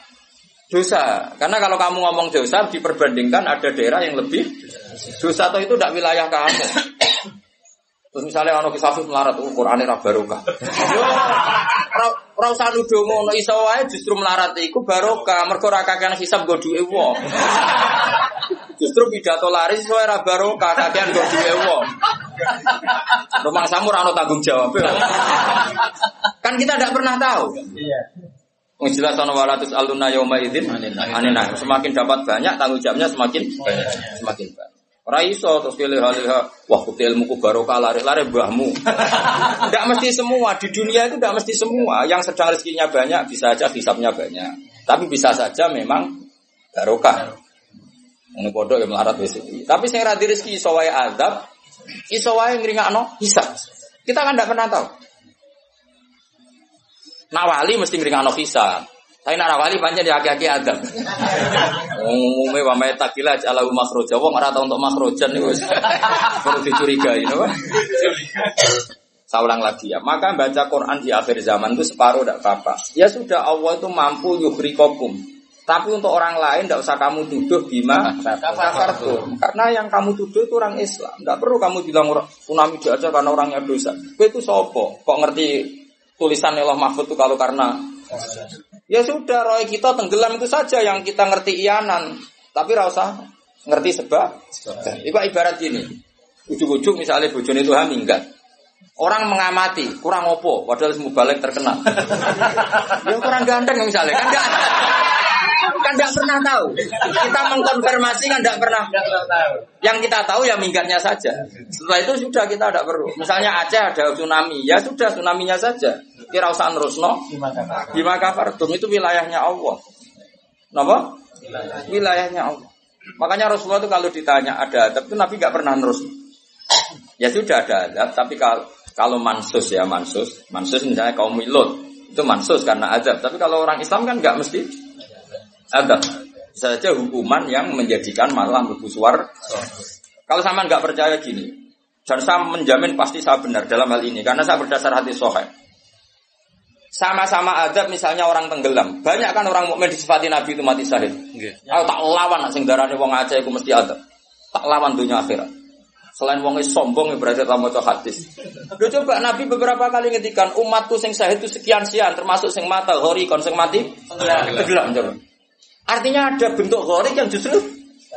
dosa. Karena kalau kamu ngomong dosa diperbandingkan ada daerah yang lebih dosa atau itu tidak wilayah kamu. Terus misalnya ono kisah melarat, oh Quran ra barokah. Ora usah nuduh ngono iso wae justru melarat iku barokah, mergo ora kakean hisab go duwe wong. Justru pidato laris iso ora barokah, kakean go duwe wong. Rumah samu ora ono tanggung jawab. Kan kita tidak pernah tahu. Iya. Jelas ana walatus aluna yauma idzin anina. Semakin dapat banyak tanggung jawabnya semakin banyak. Semakin banyak. Ora iso terus halih wah ilmuku barokah lari-lari mbahmu. Tidak mesti semua di dunia itu tidak mesti semua. Yang sedang rezekinya banyak bisa saja hisapnya banyak. Tapi bisa saja memang barokah. Ini bodoh yang melarat wis iki. Tapi sing ra di rezeki iso wae azab, iso wae ngringakno hisab. Kita kan tidak pernah tahu. Nawali mesti ngringakno hisab. Tapi nak wali panjang di aki-aki adab. Umumnya wa may takila ala makhroja. Wong ora tau untuk makhrojan niku wis perlu dicurigai, napa? Saya ulang lagi ya. Maka baca Quran di akhir zaman itu separuh tidak apa-apa. Ya sudah Allah itu mampu yuhrikokum. Tapi untuk orang lain tidak usah kamu tuduh bima kafartum. Karena yang kamu tuduh itu orang Islam. Tidak perlu kamu bilang tsunami aja karena orangnya dosa. Kau itu sopo. Kok ngerti tulisan Allah Mahfud itu kalau karena Ya sudah, roy kita tenggelam itu saja yang kita ngerti iyanan. Tapi rasa ngerti sebab. Itu ibarat gini. Ujuk-ujuk misalnya bojone itu haminggat. Orang mengamati, kurang opo, padahal semua balik terkenal. ya kurang ganteng misalnya, kan enggak kan enggak pernah tahu. Kita mengkonfirmasi kan enggak pernah. Yang kita tahu ya minggatnya saja. Setelah itu sudah kita tidak perlu. Misalnya Aceh ada tsunami, ya sudah tsunaminya saja. Kira usah nerusno. Bima kafartum itu wilayahnya Allah. Napa? Wilayahnya Allah. Makanya Rasulullah itu kalau ditanya ada adab itu Nabi nggak pernah nerus. Ya sudah ada adab, tapi kalau kalau mansus ya mansus, mansus misalnya kaum Milut itu mansus karena adab. Tapi kalau orang Islam kan nggak mesti adab. Bisa saja hukuman yang menjadikan malah suar. Kalau sama nggak percaya gini, dan saya menjamin pasti saya benar dalam hal ini karena saya berdasar hati sohail. Sama-sama adab misalnya orang tenggelam. Banyak kan orang mukmin disifati Nabi itu mati syahid. Aku tak lawan sing darane wong Aceh iku mesti adab. Tak lawan dunia akhirat. Selain wong sombong ya berarti tak maca hadis. Lho coba Nabi beberapa kali ngetikan umatku sing syahid itu sekian sekian termasuk sing mata hori kon sing mati tenggelam. Artinya ada bentuk hori yang justru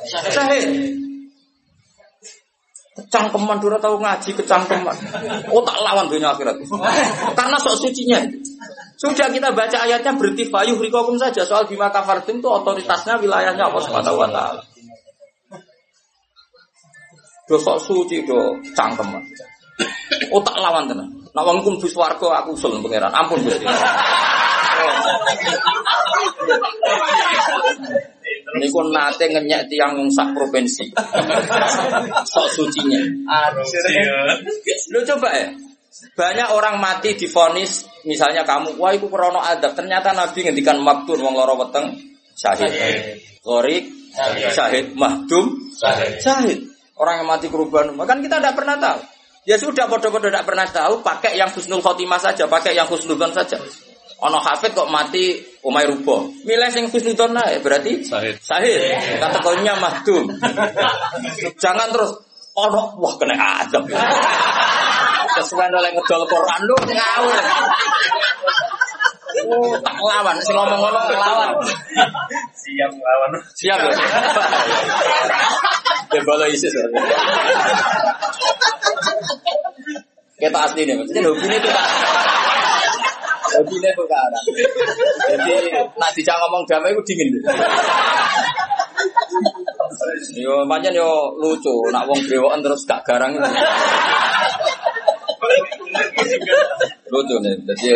syahid. Kecangkeman dura tahu ngaji kecangkeman. Oh tak lawan dunia akhirat. Karena sok sucinya. Sudah kita baca ayatnya berarti fayuh rikokum saja soal bima kafartim itu otoritasnya wilayahnya Allah Subhanahu wa taala. Do sok suci do cangkeman. Oh tak lawan tenan. Nak wong kum aku usul pangeran. Ampun Gusti. Niku nate ngenyek tiang wong sak provinsi. Sok sucinya. Lu coba ya. Banyak orang mati difonis misalnya kamu, wah itu krono adab. Ternyata Nabi ngendikan maktun wong loro weteng syahid. Ghorik syahid, mahdum syahid. Orang yang mati kerubahan, kan kita tidak pernah tahu. Ya sudah, bodoh-bodoh tidak pernah tahu, pakai yang husnul khotimah saja, pakai yang husnudon saja. Ono hafid kok mati umay rubo. Milih sing husnudon ya berarti Sahid. Sahid. Kategorinya mahdum. Jangan terus ono wah kena adab. Sesuai oleh ngedol Quran lu ngawur. Oh, tak lawan, sing ngomong ngono lawan. Siap melawan. Siap ya. Ya bala ISIS. Kita asli nih, maksudnya hobi ini tuh ini tuh kan. Jadi, nak dijak ngomong damai itu dingin. Yo, pancen yo lucu, nak wong brewoken terus gak garang itu. lucu nih, jadi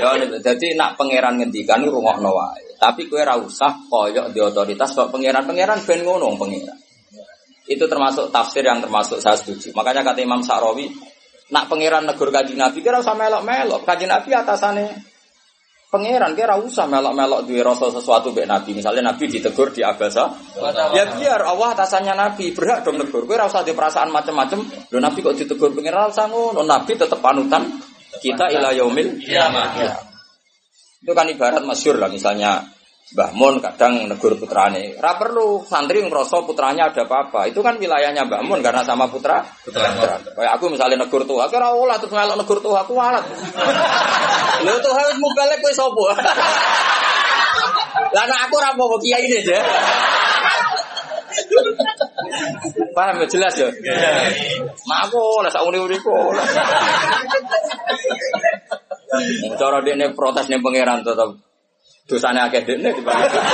Ya, jadi nak pangeran ngendikan rungokno wae. Tapi kue ra usah koyok di otoritas kok pangeran-pangeran ben ngono pangeran. Itu termasuk tafsir yang termasuk saya setuju. Makanya kata Imam Sa'rawi, nak pangeran negur kaji Nabi kira usah melok-melok. Kaji Nabi atasane Pangeran kira usah melok-melok duwe rasa sesuatu mbek Nabi. Misalnya Nabi ditegur di Abasa. Ya biar Allah atasannya Nabi berhak dong negur. Kowe ora usah di perasaan macam-macam. Lho Nabi kok ditegur pangeran usah ngono. Nabi tetep panutan kita ila yaumil kiamah. Ya. Itu kan ibarat masyur lah misalnya Mbah Mun kadang negur putrane. Ora perlu santri ngerasa putranya ada apa-apa. Itu kan wilayahnya Mbah Mun karena sama putra. Putra. Kayak aku misalnya negur tuh, aku ora olah terus ngelok negur tuh aku walat. Lho tuh harus mubalek kowe sapa? Lah nek aku ora apa kiai ini aja. Paham ya jelas ya? Mak aku lah sak uni-uniku. Cara dekne protes ning pangeran tetep dosane akeh dekne dibanding.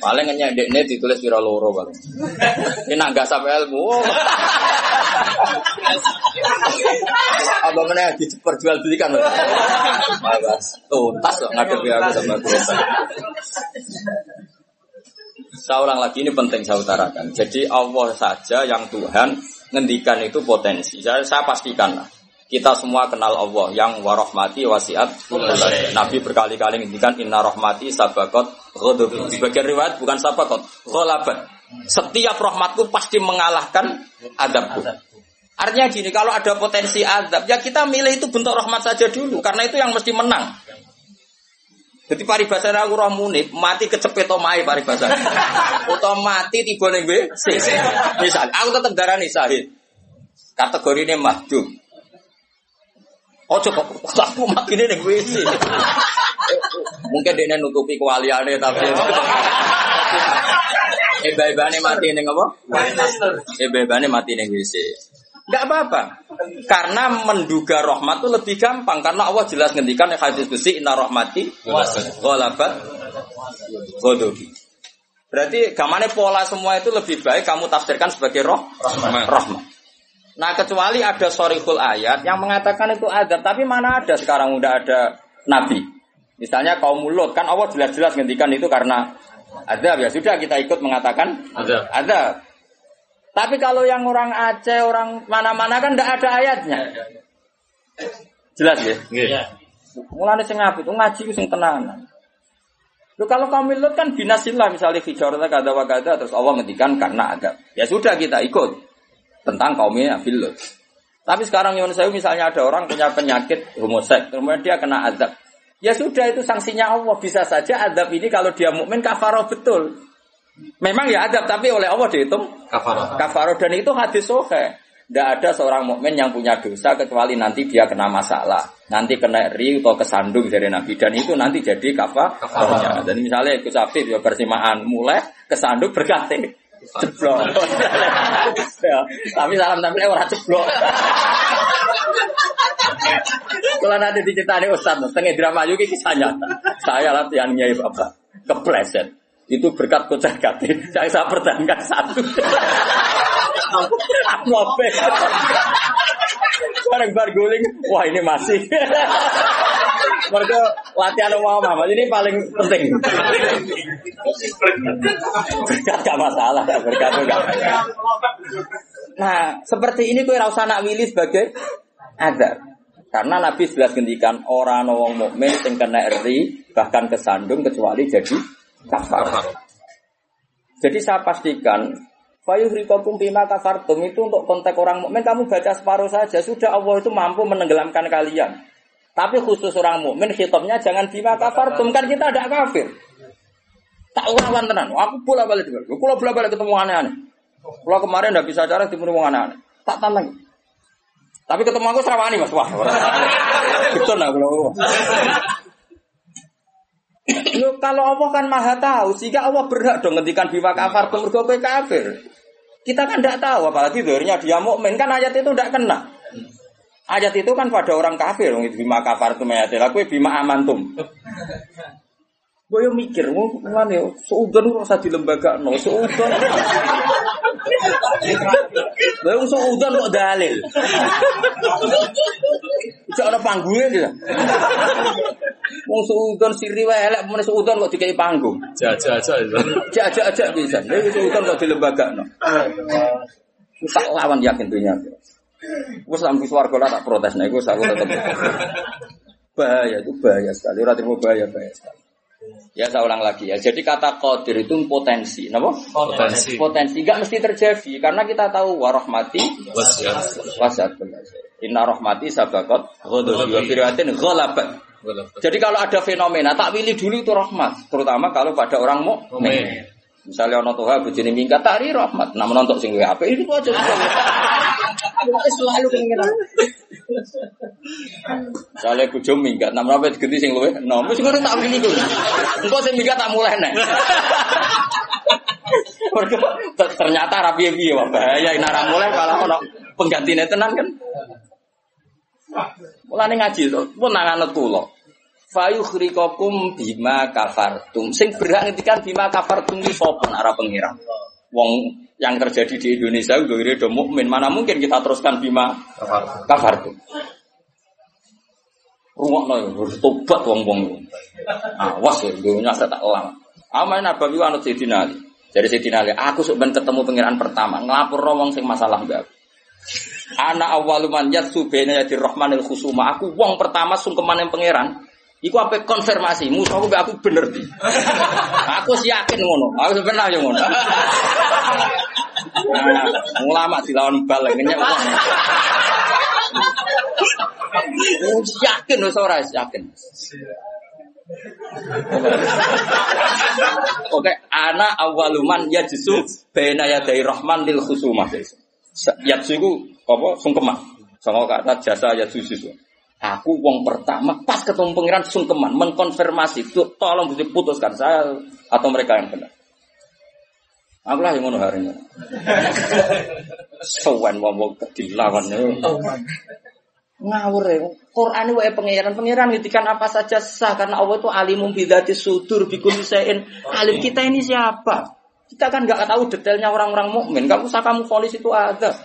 Paling ngenyek dekne ditulis pira loro paling. Ini nggak sampai ilmu. Apa meneh diperjualbelikan. Mas, tuntas kok ngadepi aku sama aku. Saya ulang lagi ini penting saya utarakan. Jadi Allah saja yang Tuhan ngendikan itu potensi. Saya, saya pastikan lah. Kita semua kenal Allah yang warahmati wasiat. Nabi berkali-kali ngendikan inna rahmati sabakot ghadabi. Sebagian riwayat bukan sabakot, ghalabat. Setiap rahmatku pasti mengalahkan adabku. Artinya gini, kalau ada potensi adab, ya kita milih itu bentuk rahmat saja dulu, karena itu yang mesti menang. Jadi paribasane aku roh munib, mati kecepet omahe paribasane. Utawa mati tiba ning WC. Misal, aku tetep darani sahid. Kategori ini mahdum. Ojo kok aku mati ning WC. Mungkin dia nutupi kewaliannya tapi Eba-ebane mati ning apa? Eba-ebane mati ning WC. Enggak apa-apa. Karena menduga rahmat itu lebih gampang karena Allah jelas ngendikan yang hadis besi inna rahmati ghalabat ghadabi. Berarti gamane pola semua itu lebih baik kamu tafsirkan sebagai roh rahmat. rahmat. Nah kecuali ada sorikul ayat yang mengatakan itu adab, tapi mana ada sekarang udah ada nabi. Misalnya kaum mulut kan Allah jelas-jelas ngendikan itu karena adab ya sudah kita ikut mengatakan Adab. adab. Tapi kalau yang orang Aceh, orang mana-mana kan tidak ada ayatnya. Jelas ya? Nggih. Mulane sing apik itu ngaji ku sing tenanan. Lu kalau kaum lut kan binasillah misalnya fijarata kada wa kada terus Allah ngendikan karena adab. Ya sudah kita ikut tentang kaumnya Lut. Tapi sekarang yang saya misalnya ada orang punya penyakit homoseks, kemudian dia kena azab. Ya sudah itu sanksinya Allah. Bisa saja azab ini kalau dia mukmin kafaroh betul. Memang ya adab, tapi oleh Allah dihitung Kafarah. kafaroh dan itu hadis sohe. Tidak ada seorang mukmin yang punya dosa kecuali nanti dia kena masalah, nanti kena ri atau kesandung dari Nabi dan itu nanti jadi kafah. Kafarah. Dan misalnya ikut sapi ya persimaan mulai kesandung berganti ceblok. ya, tapi salam tampil orang ceblok. Kalau nanti diceritani Ustaz, tengah drama juga kisahnya. Saya latihan nyai bapak, kepleset. Itu berkat kocak kati. Saya saya pertahankan satu. Ngope. Bareng bar guling, wah ini masih. Mereka latihan umum mama ini paling penting. Berkat gak masalah, berkat gak. Nah, seperti ini kue rasa nak willy sebagai azab. Karena Nabi jelas ngendikan orang wong mukmin sing kena eri bahkan kesandung kecuali jadi kafar. Jadi saya pastikan Fayuhrikokum bima kafartum itu untuk konteks orang mukmin kamu baca separuh saja sudah Allah itu mampu menenggelamkan kalian. Tapi khusus orang mukmin hitopnya jangan bima kafartum kan kita ada kafir. Tak lawan tenan. Aku bola balik juga. Aku bola balik ketemu aneh-aneh. Kalau kemarin tidak bisa cara timur aneh-aneh. Tak tantang. Tapi ketemu aku serawani mas wah. Betul nah kalau. Yo, kalau Allah kan maha tahu, sehingga Allah berhak dong ngendikan bima kafar mergo kafir. Kita kan tidak tahu, apalagi dirinya dia mukmin kan ayat itu tidak kena. Ayat itu kan pada orang kafir, wong itu bima kafar tu mayatilah, kowe bima amantum. Gue yo mikir, mana yo, seudon ora usah di lembaga, no, seudon. Lalu seudon kok dalil. Cak ada panggungnya dia. Wong seudon siri wae elek, mana seudon kok dikai panggung. Jaja aja itu. Cak cak bisa. Lalu seudon kok di lembaga, no. Tak lawan yakin dunia. Gue sampai suarga lah tak protes, nah gue aku tetap. bahaya itu bahaya sekali. Ora terima bahaya bahaya sekali. Ya saya ulang lagi ya. Jadi kata qadir itu potensi, napa? Potensi. Potensi enggak mesti terjadi karena kita tahu warahmati Wasiat. Inna rahmati sabaqat ghadabi wa firatin ghalabat. Jadi kalau ada fenomena tak pilih dulu itu rahmat, terutama kalau pada orang mukmin. Misalnya ono tuha bojone minggat tari rahmat, namun untuk sing apik itu aja. Selalu pengiran. Misalnya bojo minggat, namun apa diganti sing luwih enom, wis ngono tak pilih kuwi. Engko sing minggat tak mulai nek. Ternyata rapi piye wah bahaya nek ora mulai kalau ono penggantine tenan kan. Mulane ngaji to, pun nangan kula. Fayukhrikakum bima kafartum. Sing berhak ngendikan bima kafartum sapa nek ora pengiran. Wong yang terjadi di Indonesia udah do mukmin, mana mungkin kita teruskan bima kafartum. Rungokno ya, harus tobat wong-wong. Awas ya, dunia saya tak elang. Amain Nabawi anut Sayyidina Ali. Dari Sayyidina Ali, aku sebenarnya ketemu pengiran pertama, ngelapor wong sing masalah mbak. Ana awaluman yatsu bena yadi rahmanil khusuma. Aku wong pertama sungkeman yang pangeran. Iku apa konfirmasi, musuh aku aku bener di. aku sih yakin ngono. Aku sebenarnya yang ngono. Nah, ulama dilawan balik ngenyek wong. Oh, yakin wis ora yakin. Oke, ana awaluman ya jisu bena ya dari rahman lil khusumah. Yatsu itu apa sungkeman. Sama kata jasa ya susu. Aku wong pertama pas ketemu pangeran sungkeman mengkonfirmasi itu tolong bisa putuskan saya atau mereka yang benar. Aku lah yang ngono hari ini. Sawan wong wong dilawan ngawur ya. Quran itu pangeran pangeran ngitikan apa saja sah karena Allah itu alimum bidati sudur bikul sein. Alim kita ini siapa? Kita kan nggak tahu detailnya orang-orang mukmin. Gak usah kamu vonis itu ada.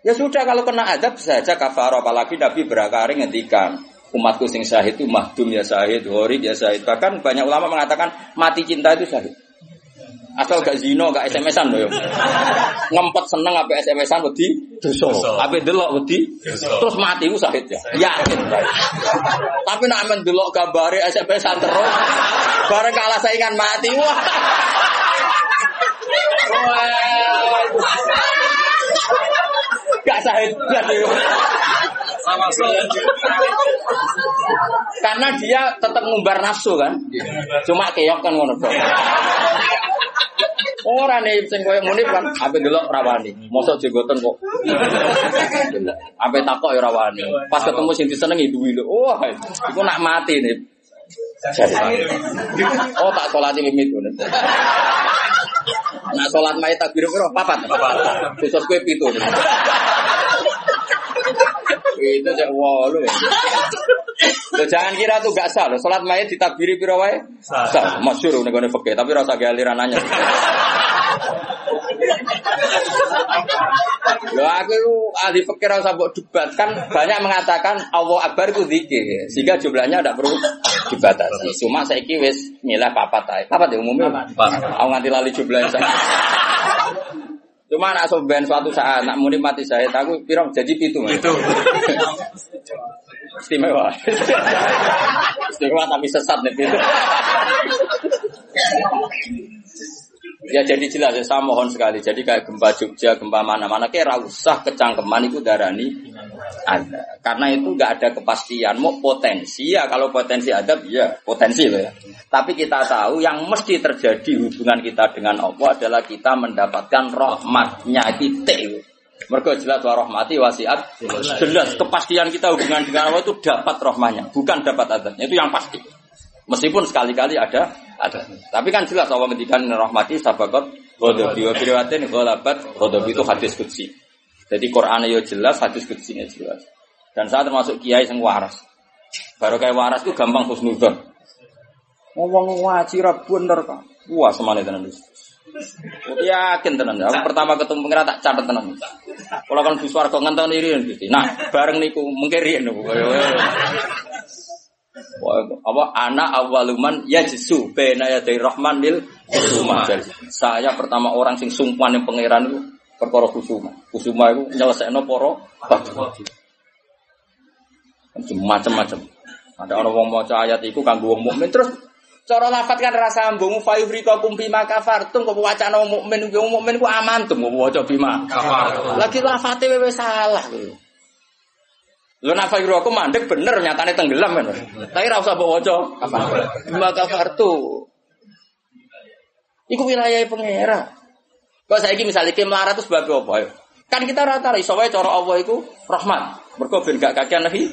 Ya sudah kalau kena adab saja kafar apalagi Nabi berakari ngendikan umatku sing syahid itu mahdum ya syahid, horib ya syahid. Bahkan banyak ulama mengatakan mati cinta itu syahid. Asal gak zino, gak SMS-an loh. ya. Ngempet seneng apa SMS-an wedi dosa. Apa delok wedi terus mati ku syahid ya. Yakin. Tapi nak men delok gambare SMS-an terus bareng kalah saingan mati. Wah. Wah. Gak ya. Sama saya. Karena dia tetap ngumbar nafsu kan. Cuma keok kan ngono dong. Ora nih sing koyo munib kan, ape delok rawani. Mosok jenggoten kok. Ape takok ya rawani. Pas ketemu sing disenengi duwi lho. Wah, iku nak mati nih. Oh tak sholat limit ngono. Nak sholat mayit takbir piro? Papat. Khusus kowe pitu. Itu cek walu. Loh, jangan kira tuh gak sah loh. Salat mayit ditakbiri piro wae? Sah. Masyhur ning gone fikih, tapi rasa ge aliran anyar. Loh aku itu ahli fikih rasa mbok debat kan banyak mengatakan Allah Akbar itu zikir sehingga jumlahnya tidak perlu dibatasi. Cuma saya wis milah papat ae. Papat ya umumnya. Aku nganti lali jumlahnya saya. Cuma nak soben suatu saat nak muni mati saya aku pirang jadi pitu. Itu. Istimewa. Istimewa tapi sesat nih pitu. Ya jadi jelas ya, saya mohon sekali. Jadi kayak gempa Jogja, gempa mana-mana, kayak usah kecangkeman itu darani ada. Karena itu nggak ada kepastian. Mau potensi ya, kalau potensi ada, ya potensi loh ya. Tapi kita tahu yang mesti terjadi hubungan kita dengan Allah adalah kita mendapatkan rahmatnya titik. Mereka jelas wa rahmati wasiat jelas kepastian kita hubungan dengan Allah itu dapat rahmanya, bukan dapat adanya. Itu yang pasti. Meskipun sekali-kali ada ada. Tapi kan jelas Allah ngendikan rahmati sabaqat ghadabi wa biriwatin ghalabat ghadabi itu hadis qudsi. Jadi Quran ya jelas, hadis qudsinya jelas. Dan saya termasuk kiai yang waras. Baru kayak waras itu gampang husnudzon. Ngomong ngaji ra bener kok. Wah, semane tenan wis. Yakin tenan. Aku pertama ketemu pengira tak catet tenan. Kalau kan bus warga ngenteni riyen. Nah, bareng niku mengke riyen apa anak awaluman ya jisu bena ya dari rahman lil kusuma. Saya pertama orang sing sumpah yang pangeran itu perkara kusuma. Kusuma itu nyelesaikno poro batu. Macam-macam. Ada orang mau maca ayat iku kanggo wong mukmin terus cara lafat kan rasa sambung fa yufrikakum bima kafartum kok wacana wong mukmin wong mukmin ku amantum kok waca bima Kafartum. Lagi lafate wewe salah. Lo nak fayro aku mandek bener nyatane tenggelam kan. Tapi ra usah mbok waca bima kafartu. Iku wilayah pangeran. Kok saiki misalnya ke melarat itu sebagai apa? Kan kita rata iso wae cara Allah iku rahmat. Mergo ben gak kakean nabi.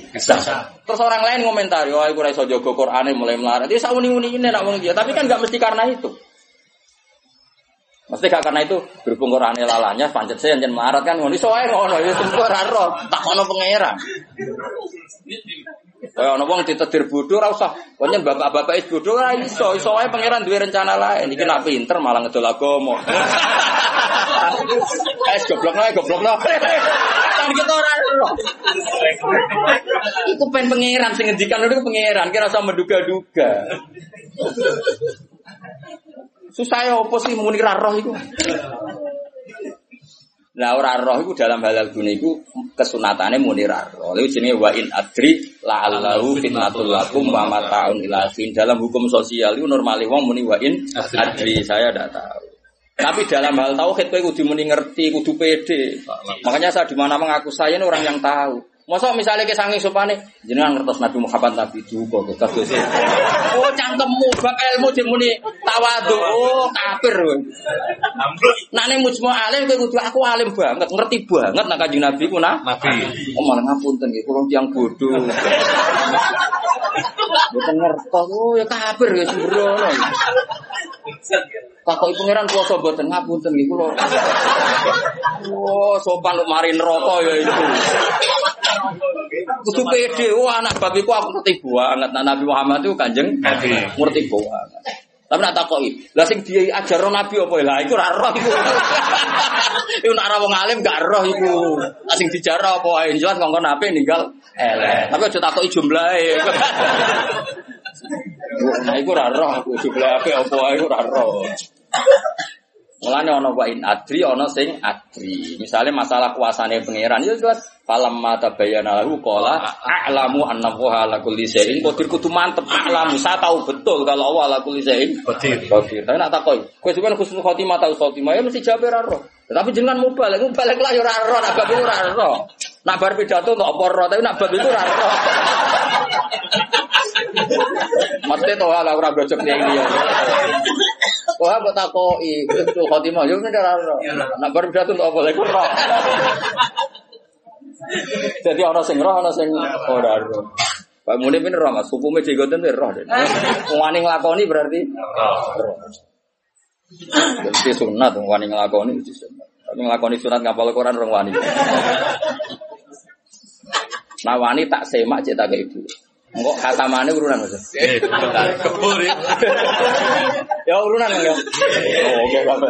Terus orang lain komentari, "Oh, aku ora iso jaga Qur'ane mulai melarat." Ya sauni-uni ini nak ngomong dia, tapi kan gak mesti karena itu. Mesti gak karena itu berhubung Qur'ane lalanya pancet saya yen melarat kan ngono iso wae ngono ya semua ora tak ono pangeran. Kaya ana wong ditedir bodoh ora usah. Konyen bapak-bapak is bodoh ora iso, iso wae pangeran duwe rencana lain. Iki nak pinter malah ngedol agama. Es goblok ae goblok no. Kan kita ora roh. Iku pen pangeran sing ngendikan itu pangeran, kira usah menduga-duga. Susah ya apa sih muni roh iku? Nah ora roh iku dalam halal dunia iku kesunatane muni roh. Lha jenenge wa in adri la'allahu fitnatul lakum wa mataun ilahin. Dalam hukum sosial itu normali wong muni wa in adri saya ndak tahu. Tapi dalam hal tauhid kowe kudu muni ngerti, kudu pede. Makanya saya di mana mengaku saya ini orang yang tahu. Masa misalnya ke sangi supane jenengan ngertos Nabi Muhammad Nabi juga kados. Oh cangkemmu bab ilmu dimuni tawadhu. Oh kafir ning mujmu alim kowe kudu aku alim banget, ngerti banget nak kanjeng Nabi ku nah. Nabi. Oh malah ngapunten nggih, kula tiyang bodoh. Mboten ngertos. Oh ya kafir ya sembrono. Takoki pangeran kuwasa mboten ngapunten nggih kula. Oh, sopan lu mari neraka ya itu. Kudu pede, wah anak babiku aku ngerti banget. Nah, Nabi Muhammad itu kanjeng Nabi. ngerti banget. Tapi nak takoki, lah sing dia ajar Nabi apa lah iku ora roh iku. Iku nak ora wong alim gak roh iku. Lah sing dijarah apa ae jelas kongkon Nabi ninggal elek. Tapi aja takoki jumlahe. Nah iku ora roh aku jumlah ape apa ae iku ora roh. Mulane ana wa in adri ana sing adri. Misale masalah kuasane pangeran ya jelas falam mata bayana lahu qala a'lamu anna wa ala kulli syai'in qadir kudu mantep a'lamu saya tahu betul kalau Allah ala kulli syai'in Qadir. qadir. Tapi nak takoki, kowe sampeyan husnul khotimah tahu khotimah ya mesti jawab ora roh. Tapi jenengan mubalik, mubalik lah ya ora roh, nak bab iku ora roh. Nak bar pidato untuk apa roh, tapi nak bab iku ora roh. Mesti to ala ora gojok yang dia. Wah, kok takoki, itu khotimah yo ora roh. Nak bar pidato untuk apa lagi roh. Jadi orang sing roh, orang sing ora roh. Pak Munib ini roh mas, hukumnya jegoten ini roh. Wani ngelakoni berarti roh. Jadi sunat, wani ngelakoni itu sunat. Tapi ngelakoni sunat ngapal Quran orang wani. Nah wani tak semak cek tak ibu. Enggak kata mana urunan mas? Eh. Kebur ya. ya urunan? Oh, oke apa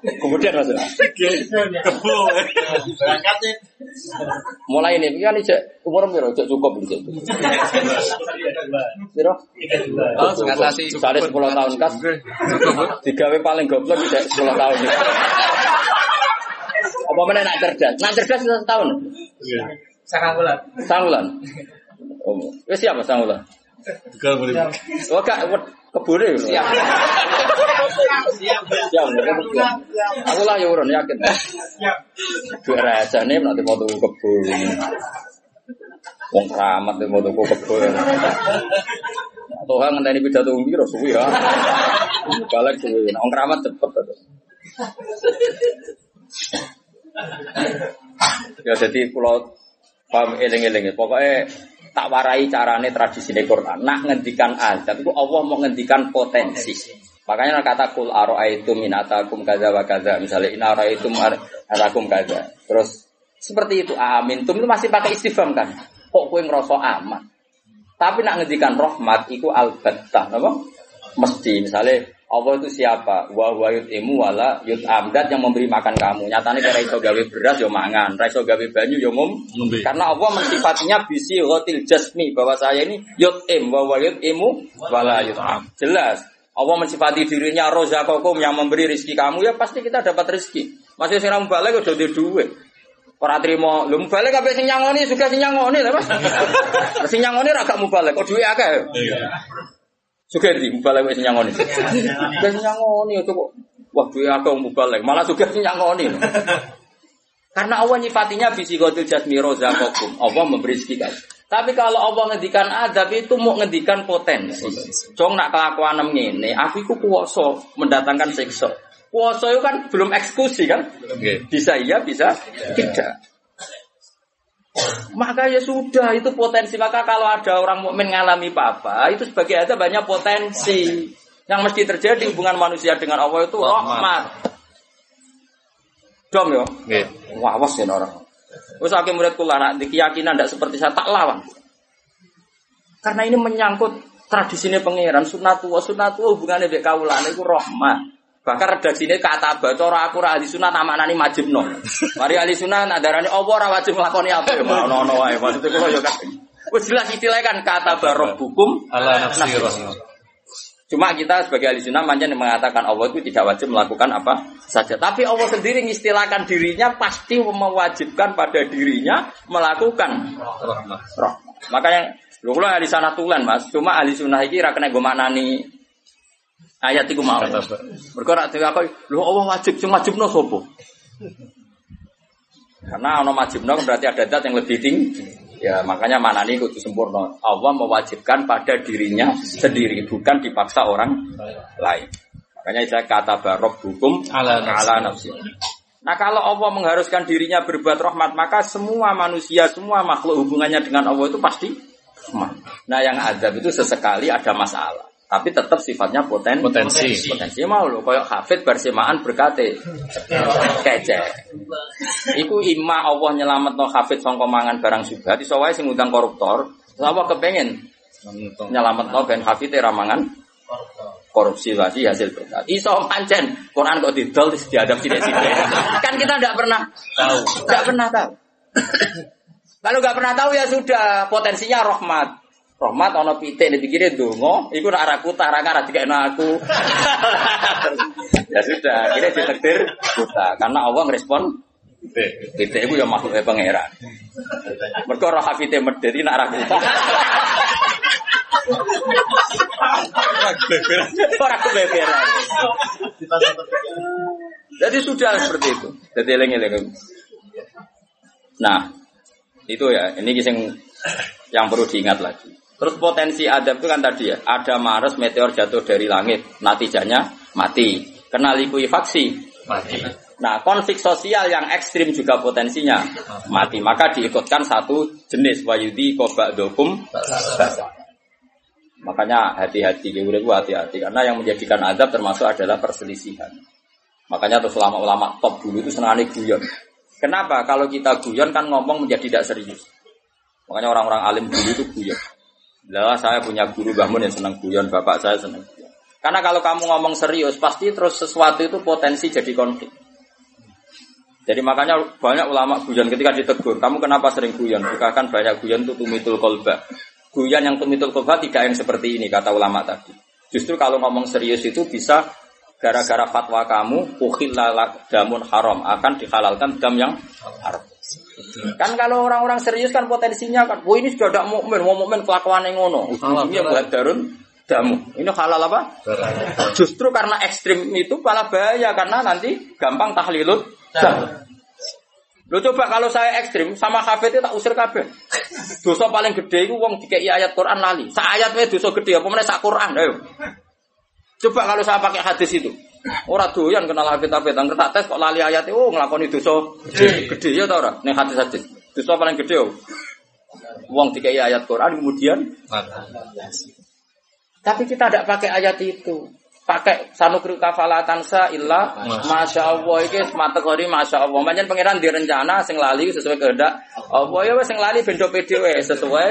Kemudian mas, Kebur. mulai ini kan ini cek umur berapa? Cek cukup ini cek. Berapa? Oh, ngatasi. Misalnya 10 tahun kas, digawe paling goblok tidak 10 tahun. Apa mana nak cerdas? Nak cerdas setahun. Sangat bulan. Sangulan. Oh, siapa sangulan? Bukan boleh. Oh, kak, keburi. Siap. Siap. Aku lah ya urun yakin. Dua raja nih nanti mau tuku. Wong keramat nih mau tuku kebun. Tuhan ngenteni pidato umbi ro suwi ya. Balik suwi. Wong keramat cepet. to. Ya jadi kalau paham eling-eling ya. Pokoknya tak warai carane tradisi di Quran. Nak ngendikan azab itu Allah mau ngendikan potensi. Makanya kata kul aro'aitum min atakum kaza wa kaza. Misalnya in aro'aitum atakum kaza. Terus seperti itu amin. Tum itu masih pakai istifham kan. Kok kue ngerasa aman. Tapi nak ngendikan rahmat itu albattah, apa? Mesti misalnya Allah itu siapa? Wa wa yut'imu wala yut'am Dat yang memberi makan kamu. Nyatanya kira iso gawe beras yo mangan, ra iso gawe banyu yo ngum. Karena Allah mensifatinya bisi ghotil jasmi bahwa saya ini yut'im wa wa yut'imu wala yut'am. Jelas. Allah mensifati dirinya rozakokum yang memberi rizki kamu ya pasti kita dapat rizki. Masih sing balik udah di duit. Ora trimo, lho mubalek kabeh sing nyangoni juga sing nyangoni lho Mas. sing nyangoni ra gak mubalek, kok akeh. Iya. Juga di mubalek wis nyangoni. Juga sing nyangoni itu kok wah duwe akeh mubalek, malah juga sing nyangoni. Karena Allah nyifatinya fisikotul jasmi rozakokum. Allah memberi rezeki guys. Tapi kalau Allah ngendikan adab itu mau ngendikan potensi. Cong nak kelakuan ngene, aku iku kuwasa mendatangkan siksa. Kuwasa itu kan belum eksekusi kan? Bisa iya, bisa tidak. Maka ya sudah itu potensi. Maka kalau ada orang mukmin ngalami apa-apa, itu sebagai ada banyak potensi. Yang mesti terjadi hubungan manusia dengan Allah itu rahmat. Dom yo. Wah, awas ya orang. Wes akeh murid kula nak di keyakinan tidak seperti saya tak lawan. Karena ini menyangkut tradisinya pangeran sunatullah sunatullah hubungannya dengan kaulan itu rahmat. Bahkan redaksinya kata baca aku ra ahli sunah tak maknani majibno. Mari ahli sunah nak darani apa ora wajib nglakoni apa ya ono ono wae. Maksudnya kula yo kan. Wis jelas istilahnya kan kata barok hukum Ala nafsi rasul. Cuma kita sebagai ahli sunnah manjan mengatakan Allah itu tidak wajib melakukan apa saja. Tapi Allah sendiri mengistilahkan dirinya pasti mewajibkan pada dirinya melakukan roh. Makanya lu kalau ahli sana tulen mas, cuma ahli sunnah ini rakena gue maknani ayat itu mau. Nak tengok apa? Lu Allah wajib, cuma wajib no sopo. Karena ono wajibno kan berarti ada dat yang lebih tinggi. Ya makanya mana nih kudu sempurna. Allah mewajibkan pada dirinya sendiri, bukan dipaksa orang lain. Makanya saya kata barok hukum Ala ala nafsi. Nah kalau Allah mengharuskan dirinya berbuat rahmat, maka semua manusia, semua makhluk hubungannya dengan Allah itu pasti rahmat. Nah yang adab itu sesekali ada masalah. Tapi tetap sifatnya poten Potensi. Potensi mau loh, kayak hafid bersemaan berkate kece. Iku ima Allah nyelamet no hafid songko mangan barang subhat. Iso wae sing ngundang koruptor. Allah kepengen nyelamet no ben hafid ramangan korupsi lagi hasil berkat. Iso pancen Quran kok didol terus diadab sidik-sidik. Kan kita tidak pernah Tahu. Gak pernah tahu. Kalau gak pernah tahu ya sudah potensinya rahmat. Rahmat ono pitik dipikire dongo, iku nak araku tara kara dikekno aku. ya sudah, ini ditakdir buta karena Allah ngerespon Oke. pitik itu ya makhluk pangeran. Mergo roh hafite medeni nak araku. Ora kebeberan. Jadi sudah seperti itu. Jadi eling-eling. Nah, itu ya, ini yang yang perlu diingat lagi. Terus potensi adab itu kan tadi ya, ada Mars meteor jatuh dari langit, natijanya mati. Kena likuifaksi. Mati. Nah, konflik sosial yang ekstrim juga potensinya mati. Maka diikutkan satu jenis wayudi kobak dokum. Makanya hati-hati, hati-hati karena yang menjadikan adab termasuk adalah perselisihan. Makanya terus ulama-ulama top dulu itu senangnya guyon. Kenapa? Kalau kita guyon kan ngomong menjadi tidak serius. Makanya orang-orang alim dulu itu guyon. Lah saya punya guru bangun yang senang guyon, bapak saya senang. Karena kalau kamu ngomong serius, pasti terus sesuatu itu potensi jadi konflik. Jadi makanya banyak ulama guyon ketika ditegur, kamu kenapa sering guyon? Bukakan banyak guyon itu tumitul kolba. Guyon yang tumitul kolba tidak yang seperti ini kata ulama tadi. Justru kalau ngomong serius itu bisa gara-gara fatwa kamu uhillalak damun haram akan dihalalkan dam yang haram. Kan kalau orang-orang serius kan potensinya kan, wah ini sudah tidak mukmin, mau mukmin kelakuan yang ngono. Ujungnya buat darun damu. Ini halal apa? Justru karena ekstrim itu malah bahaya karena nanti gampang tahlilut dam. Lo coba kalau saya ekstrim sama hafid itu tak usir kabeh. Dosa paling gede itu wong dikei ayat Quran lali. Sa ayat wae dosa gede apa meneh sak Quran ayo. Coba kalau saya pakai hadis itu. Ora doyan kenal hafid-hafid, angker tak tes kok lali ayat oh nglakoni dosa gede. Gede ya ta ora? Ning hadis-hadis. Dosa paling gede yo. Wong dikei ayat Quran kemudian tapi kita tidak pakai ayat itu. Pakai sanukri kafalatan sa illa masya Allah ini kategori masya Allah. Macam pangeran direncana sing lali sesuai kehendak. Allah ya sing lali bendo pede sesuai.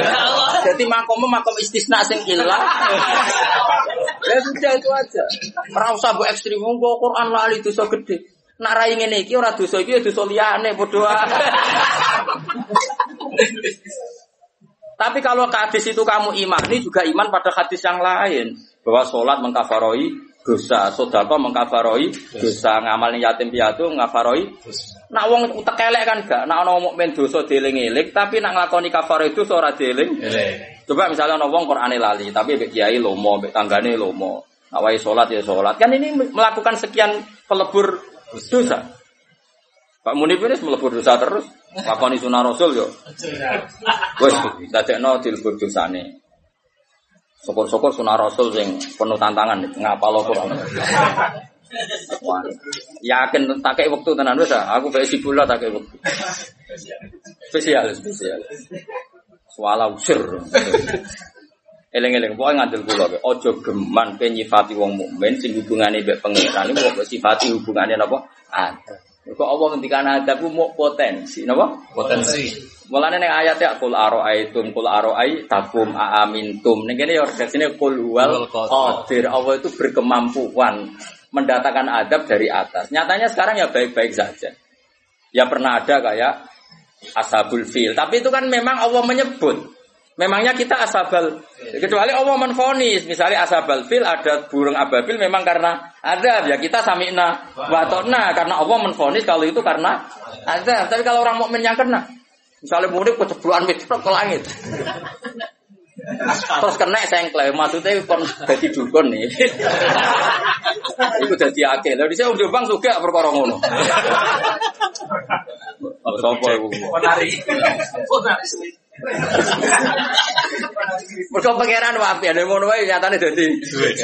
Jadi makom makom istisna sing illa. Ya sudah itu aja. Ora usah mbok ekstrim wong Quran lali dosa gede. Nak rai ngene iki ora dosa iki ya dosa liyane padha. Tapi kalau ke hadis itu kamu imani juga iman pada hadis yang lain bahwa sholat mengkafaroi dosa, sodako mengkafaroi dosa, ngamal yatim piatu ngafaroi. Nak wong utek elek kan gak, nak ana mukmin dosa dieling-eling, tapi nak nglakoni kafaroi dosa ora dieling. Coba misalnya ana wong Qur'ane lali, tapi mbek kiai lomo, mbek tanggane lomo. Wae salat ya salat. Kan ini melakukan sekian pelebur dosa. Pak Munif ini melebur dosa terus. Lakoni sunah Rasul yo. Wes, dadekno dilebur dosane. Syukur-syukur sunah Rasul sing penuh tantangan ngapal Quran. Wah, Yakin tak kayak waktu tenan wis ah. aku bae tak kayak waktu. Spesial, spesial. Suala usir. Eleng-eleng, pokoknya ngandel kula wae. Aja geman pe nyifati wong mukmin sing hubungane mbek pangeran iku kok sifati hubungane napa? Ada. Kok Allah ngendikan ada ku mau potensi, napa? Potensi. Mulane ning ayat ya kul aroaitum kul aroai takum aamintum. Ning kene ya redaksine kul wal qadir. Allah itu berkemampuan mendatangkan adab dari atas. Nyatanya sekarang ya baik-baik saja. Ya pernah ada kayak ashabul fil. Tapi itu kan memang Allah menyebut. Memangnya kita asabal kecuali Allah menfonis. Misalnya asabal fil ada burung ababil memang karena ada. Ya kita samina watona karena Allah menfonis kalau itu karena ada. Tapi kalau orang mukmin yang kena misalnya murid kecebluan mitro ke langit terus kena sengklek maksudnya kon jadi dukun nih itu jadi akil lalu saya udah bang juga perkara ngono Sopo iku? Ponari. Ponari. Mergo pangeran wapi ada ngono wae nyatane dadi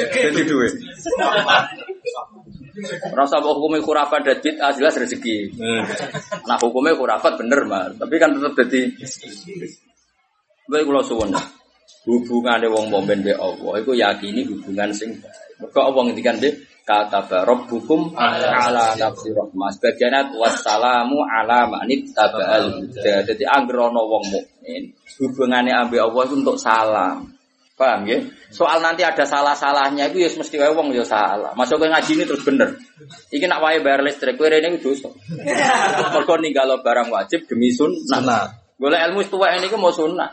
dadi duwe. Rasa mbok hukumnya khurafat dan bid'ah jelas rezeki. Nah hukumnya khurafat bener mah, tapi kan tetap jadi. Baik kula suwun. Hubungane wong mukmin be Allah iku yakini hubungan sing baik. Mergo Allah ngendikan be kata hukum ala nafsi rahmah. Sebagian wassalamu ala manit tabal huda. Jadi anggere ana wong mukmin hubungannya ambil Allah itu untuk salam. Paham ya? Soal nanti ada salah-salahnya itu ya mesti wae wong ya salah. Masuk ke ngaji ini terus bener. Iki nak wae bayar listrik kowe rene dosa. Mergo ninggalo barang wajib demi sunnah. Golek ilmu tuwa ini ku mau sunnah.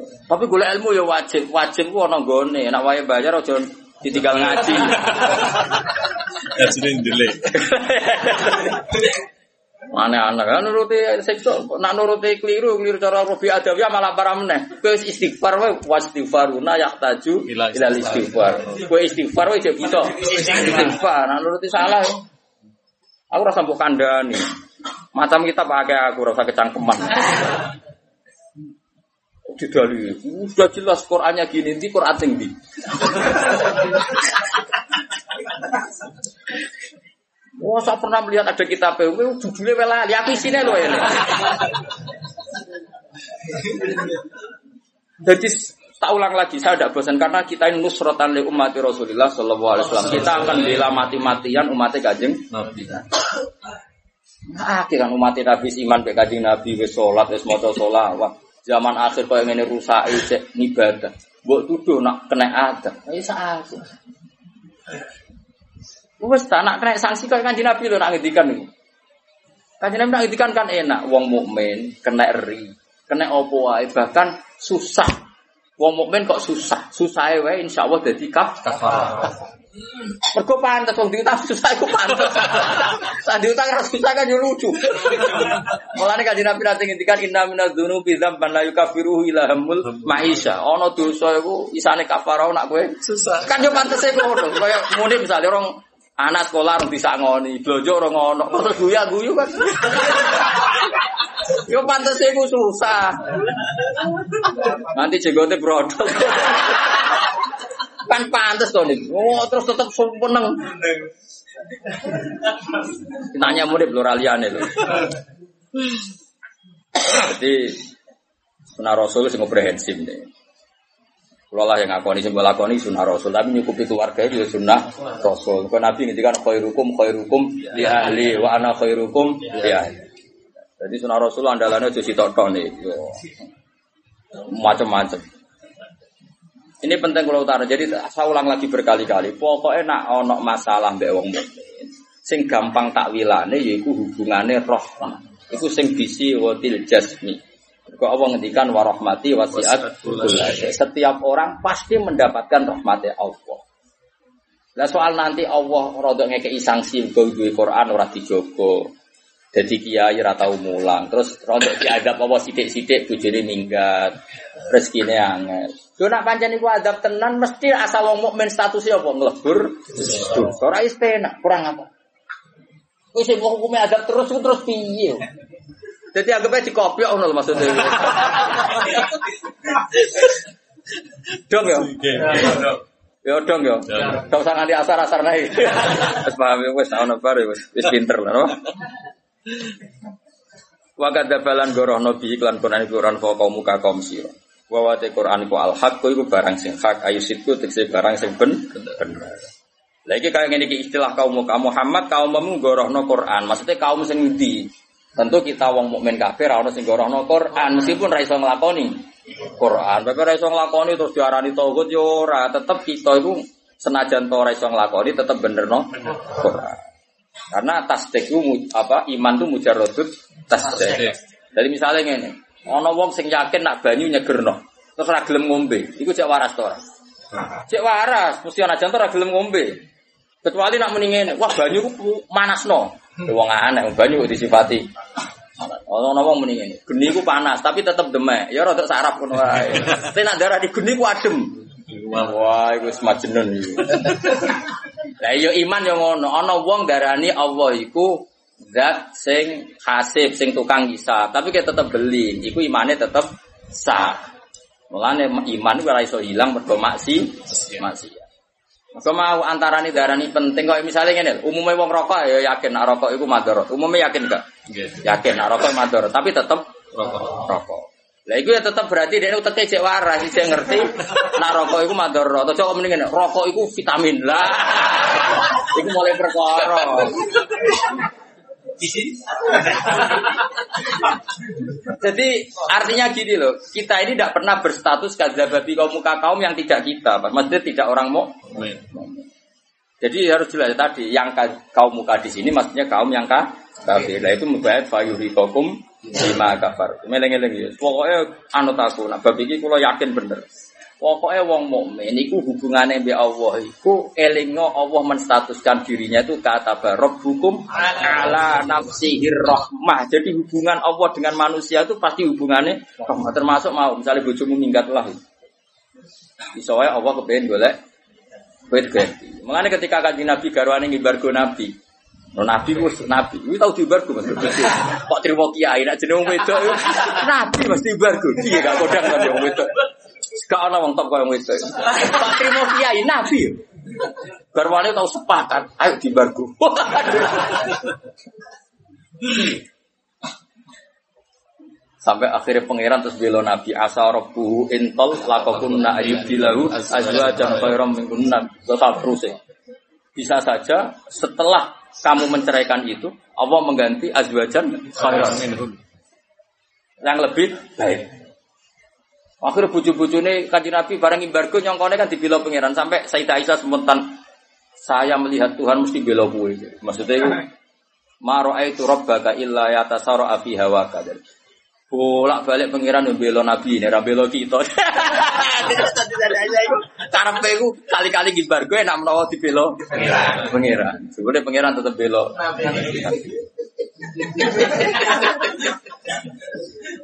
Tapi golek ilmu ya wajib. Wajib ku ana nggone. Nak wae bayar aja ditinggal ngaji. Ya sini delay. Aneh-aneh kan nuruti sekso, nak nuruti keliru, keliru cara robi adawiyah malah para meneh. Kowe istighfar wae wastighfaruna yahtaju Ila ila istighfar. Kowe istighfar wae jadi bisa istighfar. Nak nuruti salah. Aku rasa mbok kandhani. Macam kita pakai aku rasa kecangkeman. Didali, sudah jelas Qurannya gini, di Quran sing di. Wah, saya pernah melihat ada kitab PW, judulnya wela, ya aku isinya loh ini. Jadi tak ulang lagi, saya tidak bosan karena kita ini nusrotan li umat Rasulullah Shallallahu Alaihi Wasallam. Kita akan bela mati-matian umatnya kajeng. Nah, kan umat Nabi iman be kajeng Nabi wis sholat sholawat. Zaman akhir kau yang ini rusak cek ibadah. Buat tuduh nak kena ada. Ayo saat. Wes tak nak kena sanksi kau kanjeng Nabi lo nak ngendikan nih. Kanjeng Nabi nak ngendikan kan enak. Wong mukmin kena eri, kena opo bahkan susah. Wong mukmin kok susah, susah wae insya Allah jadi kaf. Mergo pantes wong diutang susah iku pantes. Lah diutang ra susah kan yo lucu. Mulane kanjeng Nabi nanti ngendikan inna minadz dzunubi dzamban la yukaffiruhu ila hamul maisha. Ana dosa iku isane kafarah nak kowe Susah. kan yo pantes e ngono. Kaya muni misale orang anak sekolah orang bisa ngoni, blojo orang ngono, terus guya guyu kan. Yo pantes e iku susah. Nanti jenggote brodol. kan pantes to nih. Oh, terus tetap seneng. Nanya murid lho raliane lho. Jadi sunnah Rasul sing komprehensif nih. Kalau lah yang ngakoni sing lakoni sunnah Rasul, tapi nyukupi keluarga itu ya sunnah Rasul. Kalau Nabi ngendikan khairukum khairukum li ahli wa ana khairukum li ahli. Jadi sunnah Rasul andalannya aja sitok tok nih. Macam-macam. Ini penting kalau utara. Jadi saya ulang lagi berkali-kali. Pokoknya nak ono masalah mbek wong mukmin. Sing gampang takwilane yaiku hubungane roh. Iku sing bisi watil jasmi. Kok Allah ngendikan warahmati wasiat. Setiap orang pasti mendapatkan rahmatnya Allah. Lah soal nanti Allah rodok ngekei sanksi duwe Quran ora dijogo. Jadi kiai ora tau mulang. Terus rodok diadab apa sithik-sithik bojone minggat. Rezekine angel. Yo nak pancen iku adab tenan mesti asal wong mukmin statusnya apa nglebur. Dosa ora wis penak, kurang apa? Wis sing hukumnya adab terus terus piye? Jadi anggapnya dikopiok ngono lho maksudnya. Dong ya. Ya dong ya. Gak usah nganti asar-asar naik. Wis paham ya wis ana bar ya, wis wis pinter lah no. Wa kadzabalan gorohno bi iklan Quran iku Quran fa kaum muka kaum sira. Wa wa te Quran iku al haq iku barang sing hak ayu sitku tekse barang sing ben bener. Lagi kayak ngene iki istilah kaum muka Muhammad kaummu gorohno Quran. Maksudnya kaum sing ndi? Tentu kita wong mukmin kafir ono sing gorohno Quran meskipun ra iso nglakoni Quran. Tapi ora iso nglakoni terus diarani tauhid yo ora, tetep kita iku senajan to ora iso nglakoni tetep bener no Quran. Karena tasdik itu mu- apa iman itu mujarrodut tasdik. Jadi misalnya ngene, ana wong sing yakin nak banyu nyegerno, terus ora gelem ngombe, iku cek waras to ora? Cek waras, mesti ana jantung ora gelem ngombe. Kecuali nak muni ngene, wah banyu ku manasno. Wong aneh, banyu disifati. Ono wong muni ngene, geni ku panas tapi tetep demek. Ya rada saraf ngono wae. Tapi nak darah di geni ku adem. Wah, iku wis majnun iki. Lah iya iman yo ngono, ana wong darani Allah iku zat sing hasib, sing tukang hisab, tapi kita tetep beli, iku imane tetep sah. Mulane iman ora iso hilang mergo maksi, maksiat. Maka mau antarane darani penting kok misalnya ngene, umumnya wong rokok ya yakin nak rokok iku madorot. Umumnya yakin gak? Yakin nak rokok madorot, tapi tetep Rokok. rokok. Lah iku ya tetep berarti dia uteke cek waras, sih ngerti nak rokok iku madorot. Atau coba mendingan rokok iku vitamin lah. iku mulai perkara. Jadi artinya gini loh, kita ini tidak pernah berstatus kadzababi kaum muka kaum yang tidak kita, maksudnya tidak orang mau. Jadi harus jelas tadi, yang ka- kaum muka di sini maksudnya kaum yang ka kafir. Nah itu mubayat fayurikokum lima kafar. Meleng-eleng ya. Pokoknya anut aku, nah bab iki kula yakin bener. Pokoknya wong mukmin iku hubungannya mbek Allah iku elingo Allah menstatuskan dirinya itu kata barok hukum ala nafsihir rahmah. Jadi hubungan Allah dengan manusia itu pasti hubungannya rahmah. Termasuk mau misalnya bojomu minggat lah. Iso wae Allah kepengen golek Wait ganti. Mengenai ketika kaji Nabi garwane ngibargo Nabi. No, nabi ku nabi. Kuwi tau dibargo Mas. Kok trimo kiai nek jeneng wedok nabi mesti dibargo. Piye gak kodang kan wong wedok. Gak ana wong top koyo wedok. Pak trimo kiai nabi. Garwane tau sepakat, ayo dibargo. Sampai akhirnya pangeran terus bela Nabi asa rabbuhu intol lakokunna ayyudilahu azwajan khairam minkunna tetap terus. Bisa saja setelah kamu menceraikan itu Allah mengganti azwajan khairam minhun yang lebih baik. Akhirnya bucu-bucu ini kaji Nabi bareng imbargo nyongkone kan dibela pangeran sampai Sayyidah Aisyah sementan saya melihat Tuhan mesti bela kue. Maksudnya itu Maro itu robbaka illa yatasaro afi hawaka. Bolak balik pangeran yang bela nabi ini, ra bela kita. Karepe iku kali-kali gibar gue enak menawa dibela pangeran. Sebenarnya pangeran tetap bela.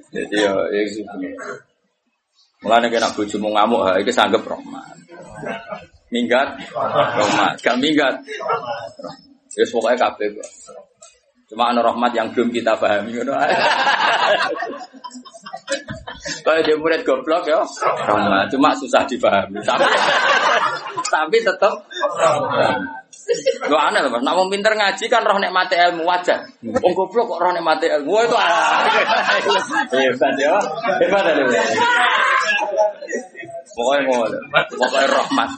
Jadi ya, ya sih. Mulane kena bojomu ngamuk, ha iki sanggep rahmat. Minggat, rahmat. Gak minggat. Ya pokoknya kok. Cuma ana rahmat yang belum kita pahami ngono. Kalau dia murid goblok ya, rahmat. Cuma susah dipahami. Tapi, tapi tetap Lo aneh loh, wong pinter ngaji kan roh nikmati ilmu wajar. Wong goblok kok roh nikmati ilmu. Wah itu ah. hebat ya. Hebat ya. Pokoknya mau, pokoknya rahmat.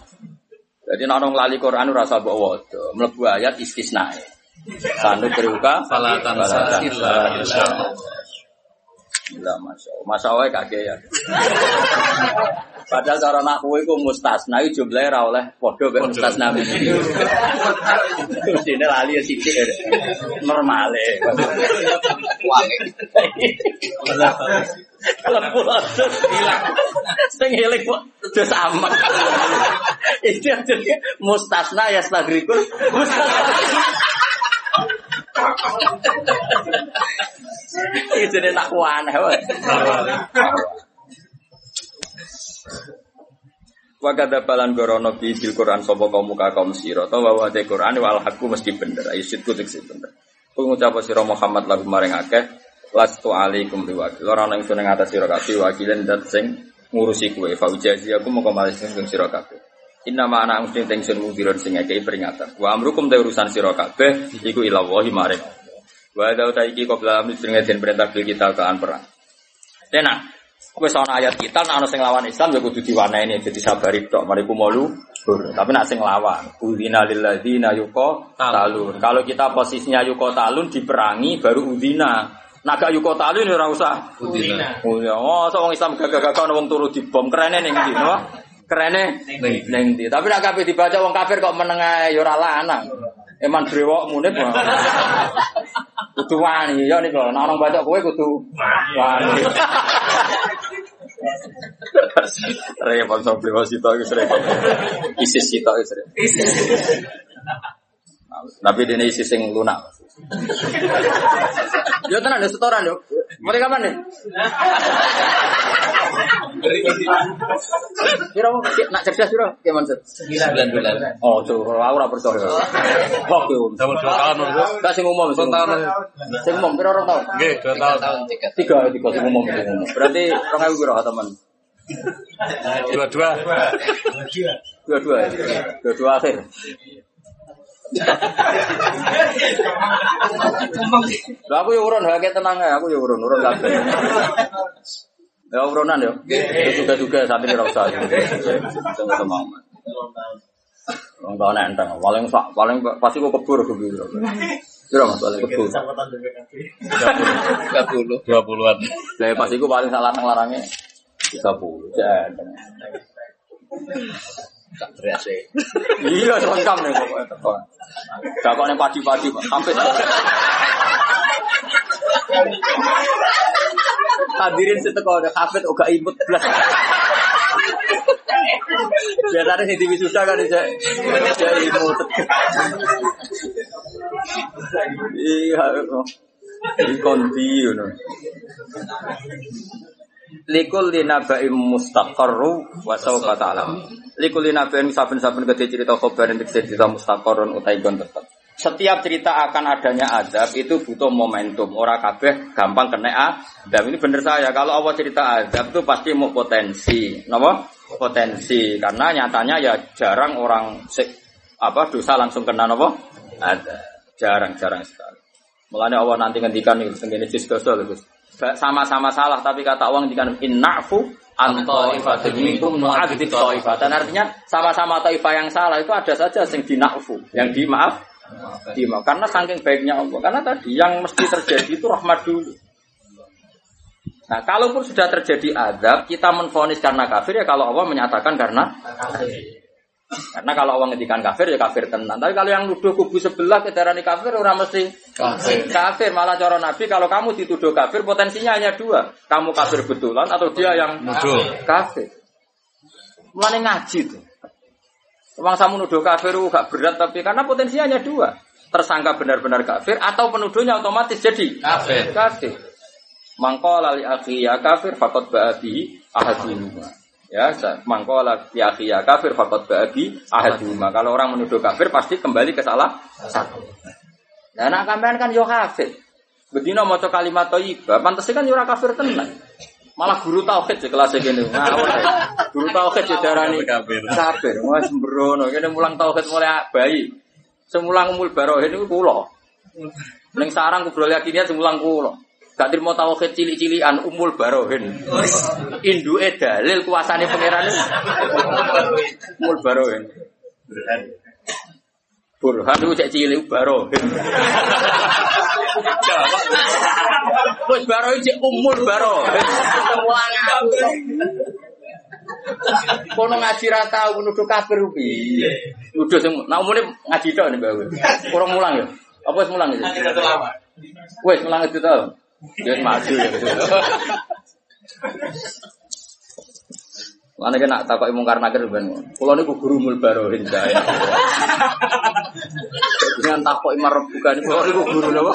Jadi orang lali Quran ora usah mbok waca. Mlebu ayat istisna. Sanu beruka Fala tansa illa billah. Lah masya Allah, masya Allah kakek ya. Padahal cara nak kue ku mustasna itu jumlahnya ra oleh podo mek mustasna ini. Mestine lali ya sithik ya. Normal e. Wangi. Terus hilang. Sing eling kok terus sama. Itu jadi mustasna ya stagrikul. Mustasna. Itu dia tak aneh. Wa kada balan gorono bi bil Quran sapa kaum muka kaum sira to wa te Quran wal hakku mesti bener ayo sitku tekse bener. Ku ngucap sira Muhammad lagu maring akeh lastu alaikum biwakil ora ana ingsun ing atas sira kabeh wakilan dat sing ngurusi kowe fa ujazi aku moko malah sing sira kabeh. Inna ma ana mesti teng sun mubiron sing ngekei peringatan. Wa amrukum te urusan sira kabeh iku ila wahi maring. Wa ada uta iki qabla amri sing den perintah bil kita kean perang. Tenan, Wes ana ayat kita ana sing lawan Islam ya kudu diwaneni jadi sabari tok mariku malu. Tapi nek sing lawan, udina lil ladzina yuqa talun. Kalau kita posisinya yuqa talun diperangi baru udina. Naga yuqa talun ya ora usah Udina. Oh ya, so wong Islam gagah-gagah wong turu dibom kerene ning ndi, no? Kerene ning ndi. Tapi nek kabeh dibaca wong kafir kok meneng ae ya ora lanang. Eman brewok munip. Kudu wani ya niku. Nek orang baca kowe kudu wani. Repot so brewok sitok wis repot. Isis sitok wis repot. Tapi dene isis sing lunak. Yo tenan setoran yo. Kapan nih? Kira mau nak cerdas kira gimana sih? Sembilan bulan. Oh, tuh, aku ora percaya. Kok yo. Tahun dua tahun itu. Gak sing umum sing tahun. Sing umum pira orang tahun? Dua Tiga tahun. tahun tiga. Tiga, tiga sing umum sing umum. Berarti orang ewu pira teman? Dua-dua. Dua-dua ya. Dua-dua akhir. Lah aku yo urun hake tenang ya, aku yo urun, urun kabeh. Ya urunan yo. Juga-juga saat ini usah. Jangan sama. Wong tau nek enteng, paling sak paling pasti kok kebur kebur. Kira Mas paling kebur. Tiga puluh. Dua puluhan. Lah pasti ku paling salah nang larangnya 30. Jangan. Tak berasa. Iya, lengkap nih pokoknya teko. Dakokne padi-padi, Pak. Sampai Hadirin seteko ada kafet uga imut blas. Biasanya sing diwisuda kan bisa bisa imut. Iya. Ini kondi ngono. Likul linabaim mustaqarru wa sawfa ta'lam. Likul linabaim saben-saben gede cerita khobar untuk cerita mustaqarrun utai gon tetep. Setiap cerita akan adanya azab itu butuh momentum. Ora kabeh gampang kena azab. Ini bener saya. Kalau Allah cerita azab itu pasti mau potensi. Napa? Potensi. Karena nyatanya ya jarang orang apa dosa langsung kena napa? Azab. Jarang-jarang sekali. Mulanya Allah nanti ngendikan nih, sendiri jus dosa lho, Sama-sama salah, tapi kata Allah ngendikan innafu ta'ifatin minkum nu'adzib ta'ifatan. Artinya sama-sama taifah yang salah itu ada saja yang dinafu, yang dimaaf, dimaaf. Karena saking baiknya Allah. Karena tadi yang mesti terjadi itu rahmat dulu. Nah, kalaupun sudah terjadi azab, kita menfonis karena kafir ya kalau Allah menyatakan karena karena kalau Allah ngedikan kafir ya kafir tenan. Tapi kalau yang nuduh kubu sebelah kedarani kafir orang mesti Kafir. kafir. Malah cara Nabi kalau kamu dituduh kafir potensinya hanya dua. Kamu kafir betulan atau dia yang Nuduh. kafir. Mulane ngaji tuh. Emang kamu nuduh kafir uh, gak berat tapi karena potensinya hanya dua. Tersangka benar-benar kafir atau penuduhnya otomatis jadi Kafir. kafir. Mangkola li akhi ya kafir fakot ba'abi ahadihuma. Ya, mangkola ya kafir fakot ba'abi ahadihuma. Kalau orang menuduh kafir pasti kembali ke salah satu. Nah, anak kampean kan yo kafir. Bedino maca kalimat thayyibah, pantese kan yo ora kafir tenan. Malah guru tauhid di kelas ya. Guru tauhid di darani Kafir. kafir. Wah sembrono, kene mulang tauhid mulai bayi. Semulang umul barohin itu kula. Ning sarang kubrol yakiniat semulang kula. Gak terima tauhid cilik-cilikan umul barohin. Induke dalil kuasane pangeran. Umul barohin. Burhan itu cek cilik barohin. Wis baro iki umur baro. Mulang aku. Kono ngaji ra tau nuduh kafir piye? Nuduh sing nak umune ngaji tok nek bae. Kurang mulang ya. Apa wis mulang iki? Wis mulang itu tau. Wis maju ya. Mana kena takoki mungkar nakir ben. Kula niku guru mul barohin saya. Dengan takoki marep bukan kula niku guru napa?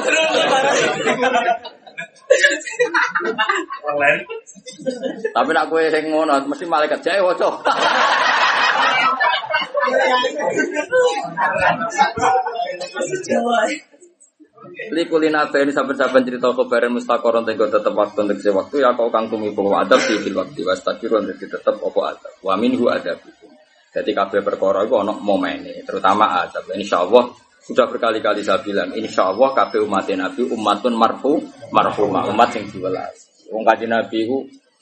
Tapi nak kowe sing ngono mesti malaikat jae waca. Likulina ini saben-saben cerita kabaran mustaqoron tenggo tetep waktu untuk waktu. Ya kau kang tumi bahwa adab di fil waktu. Was takiru untuk tetep opo adab. Wa minhu adab. Jadi kabeh perkara itu ono momen terutama adab. Insya Allah sudah berkali-kali saya bilang insya Allah kabeh umat Nabi umatun marfu marfumah umat yang diwelas. Wong kaji Nabi itu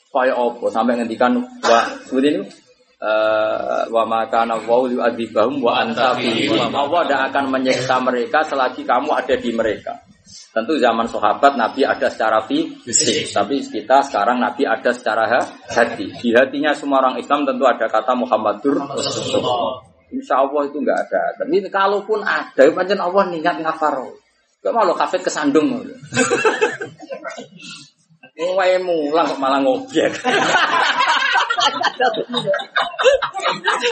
kaya opo sampai ngendikan wa seperti ini eh, wa maka nawau yu'adzibahum wa anta. Allah tidak akan menyiksa mereka selagi kamu ada di mereka. Tentu zaman sahabat Nabi ada secara fisik, tapi kita sekarang Nabi ada secara ha- hati. Di hatinya semua orang Islam tentu ada kata Muhammadur Rasulullah. Insya Allah itu enggak ada. Tapi kalaupun ada, pancen Allah niat ngafaro. Gak mau lo kafet kesandung. Wae mulang kok malah ngobyek.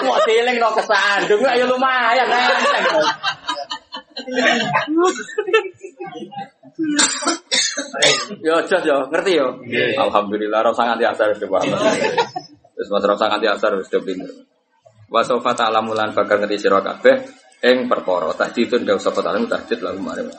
Mau dieling no kesandung, ayo lumayan. Yo jos yo, ngerti yo. Alhamdulillah rasa nganti asar wis paham. Wis mas rasa nganti asar wis pinter. Wa sofa ta'lamu lan bakal ngerti sira kabeh ing perkara. Tahdidun gak usah ta'lamu tahdid lalu mari.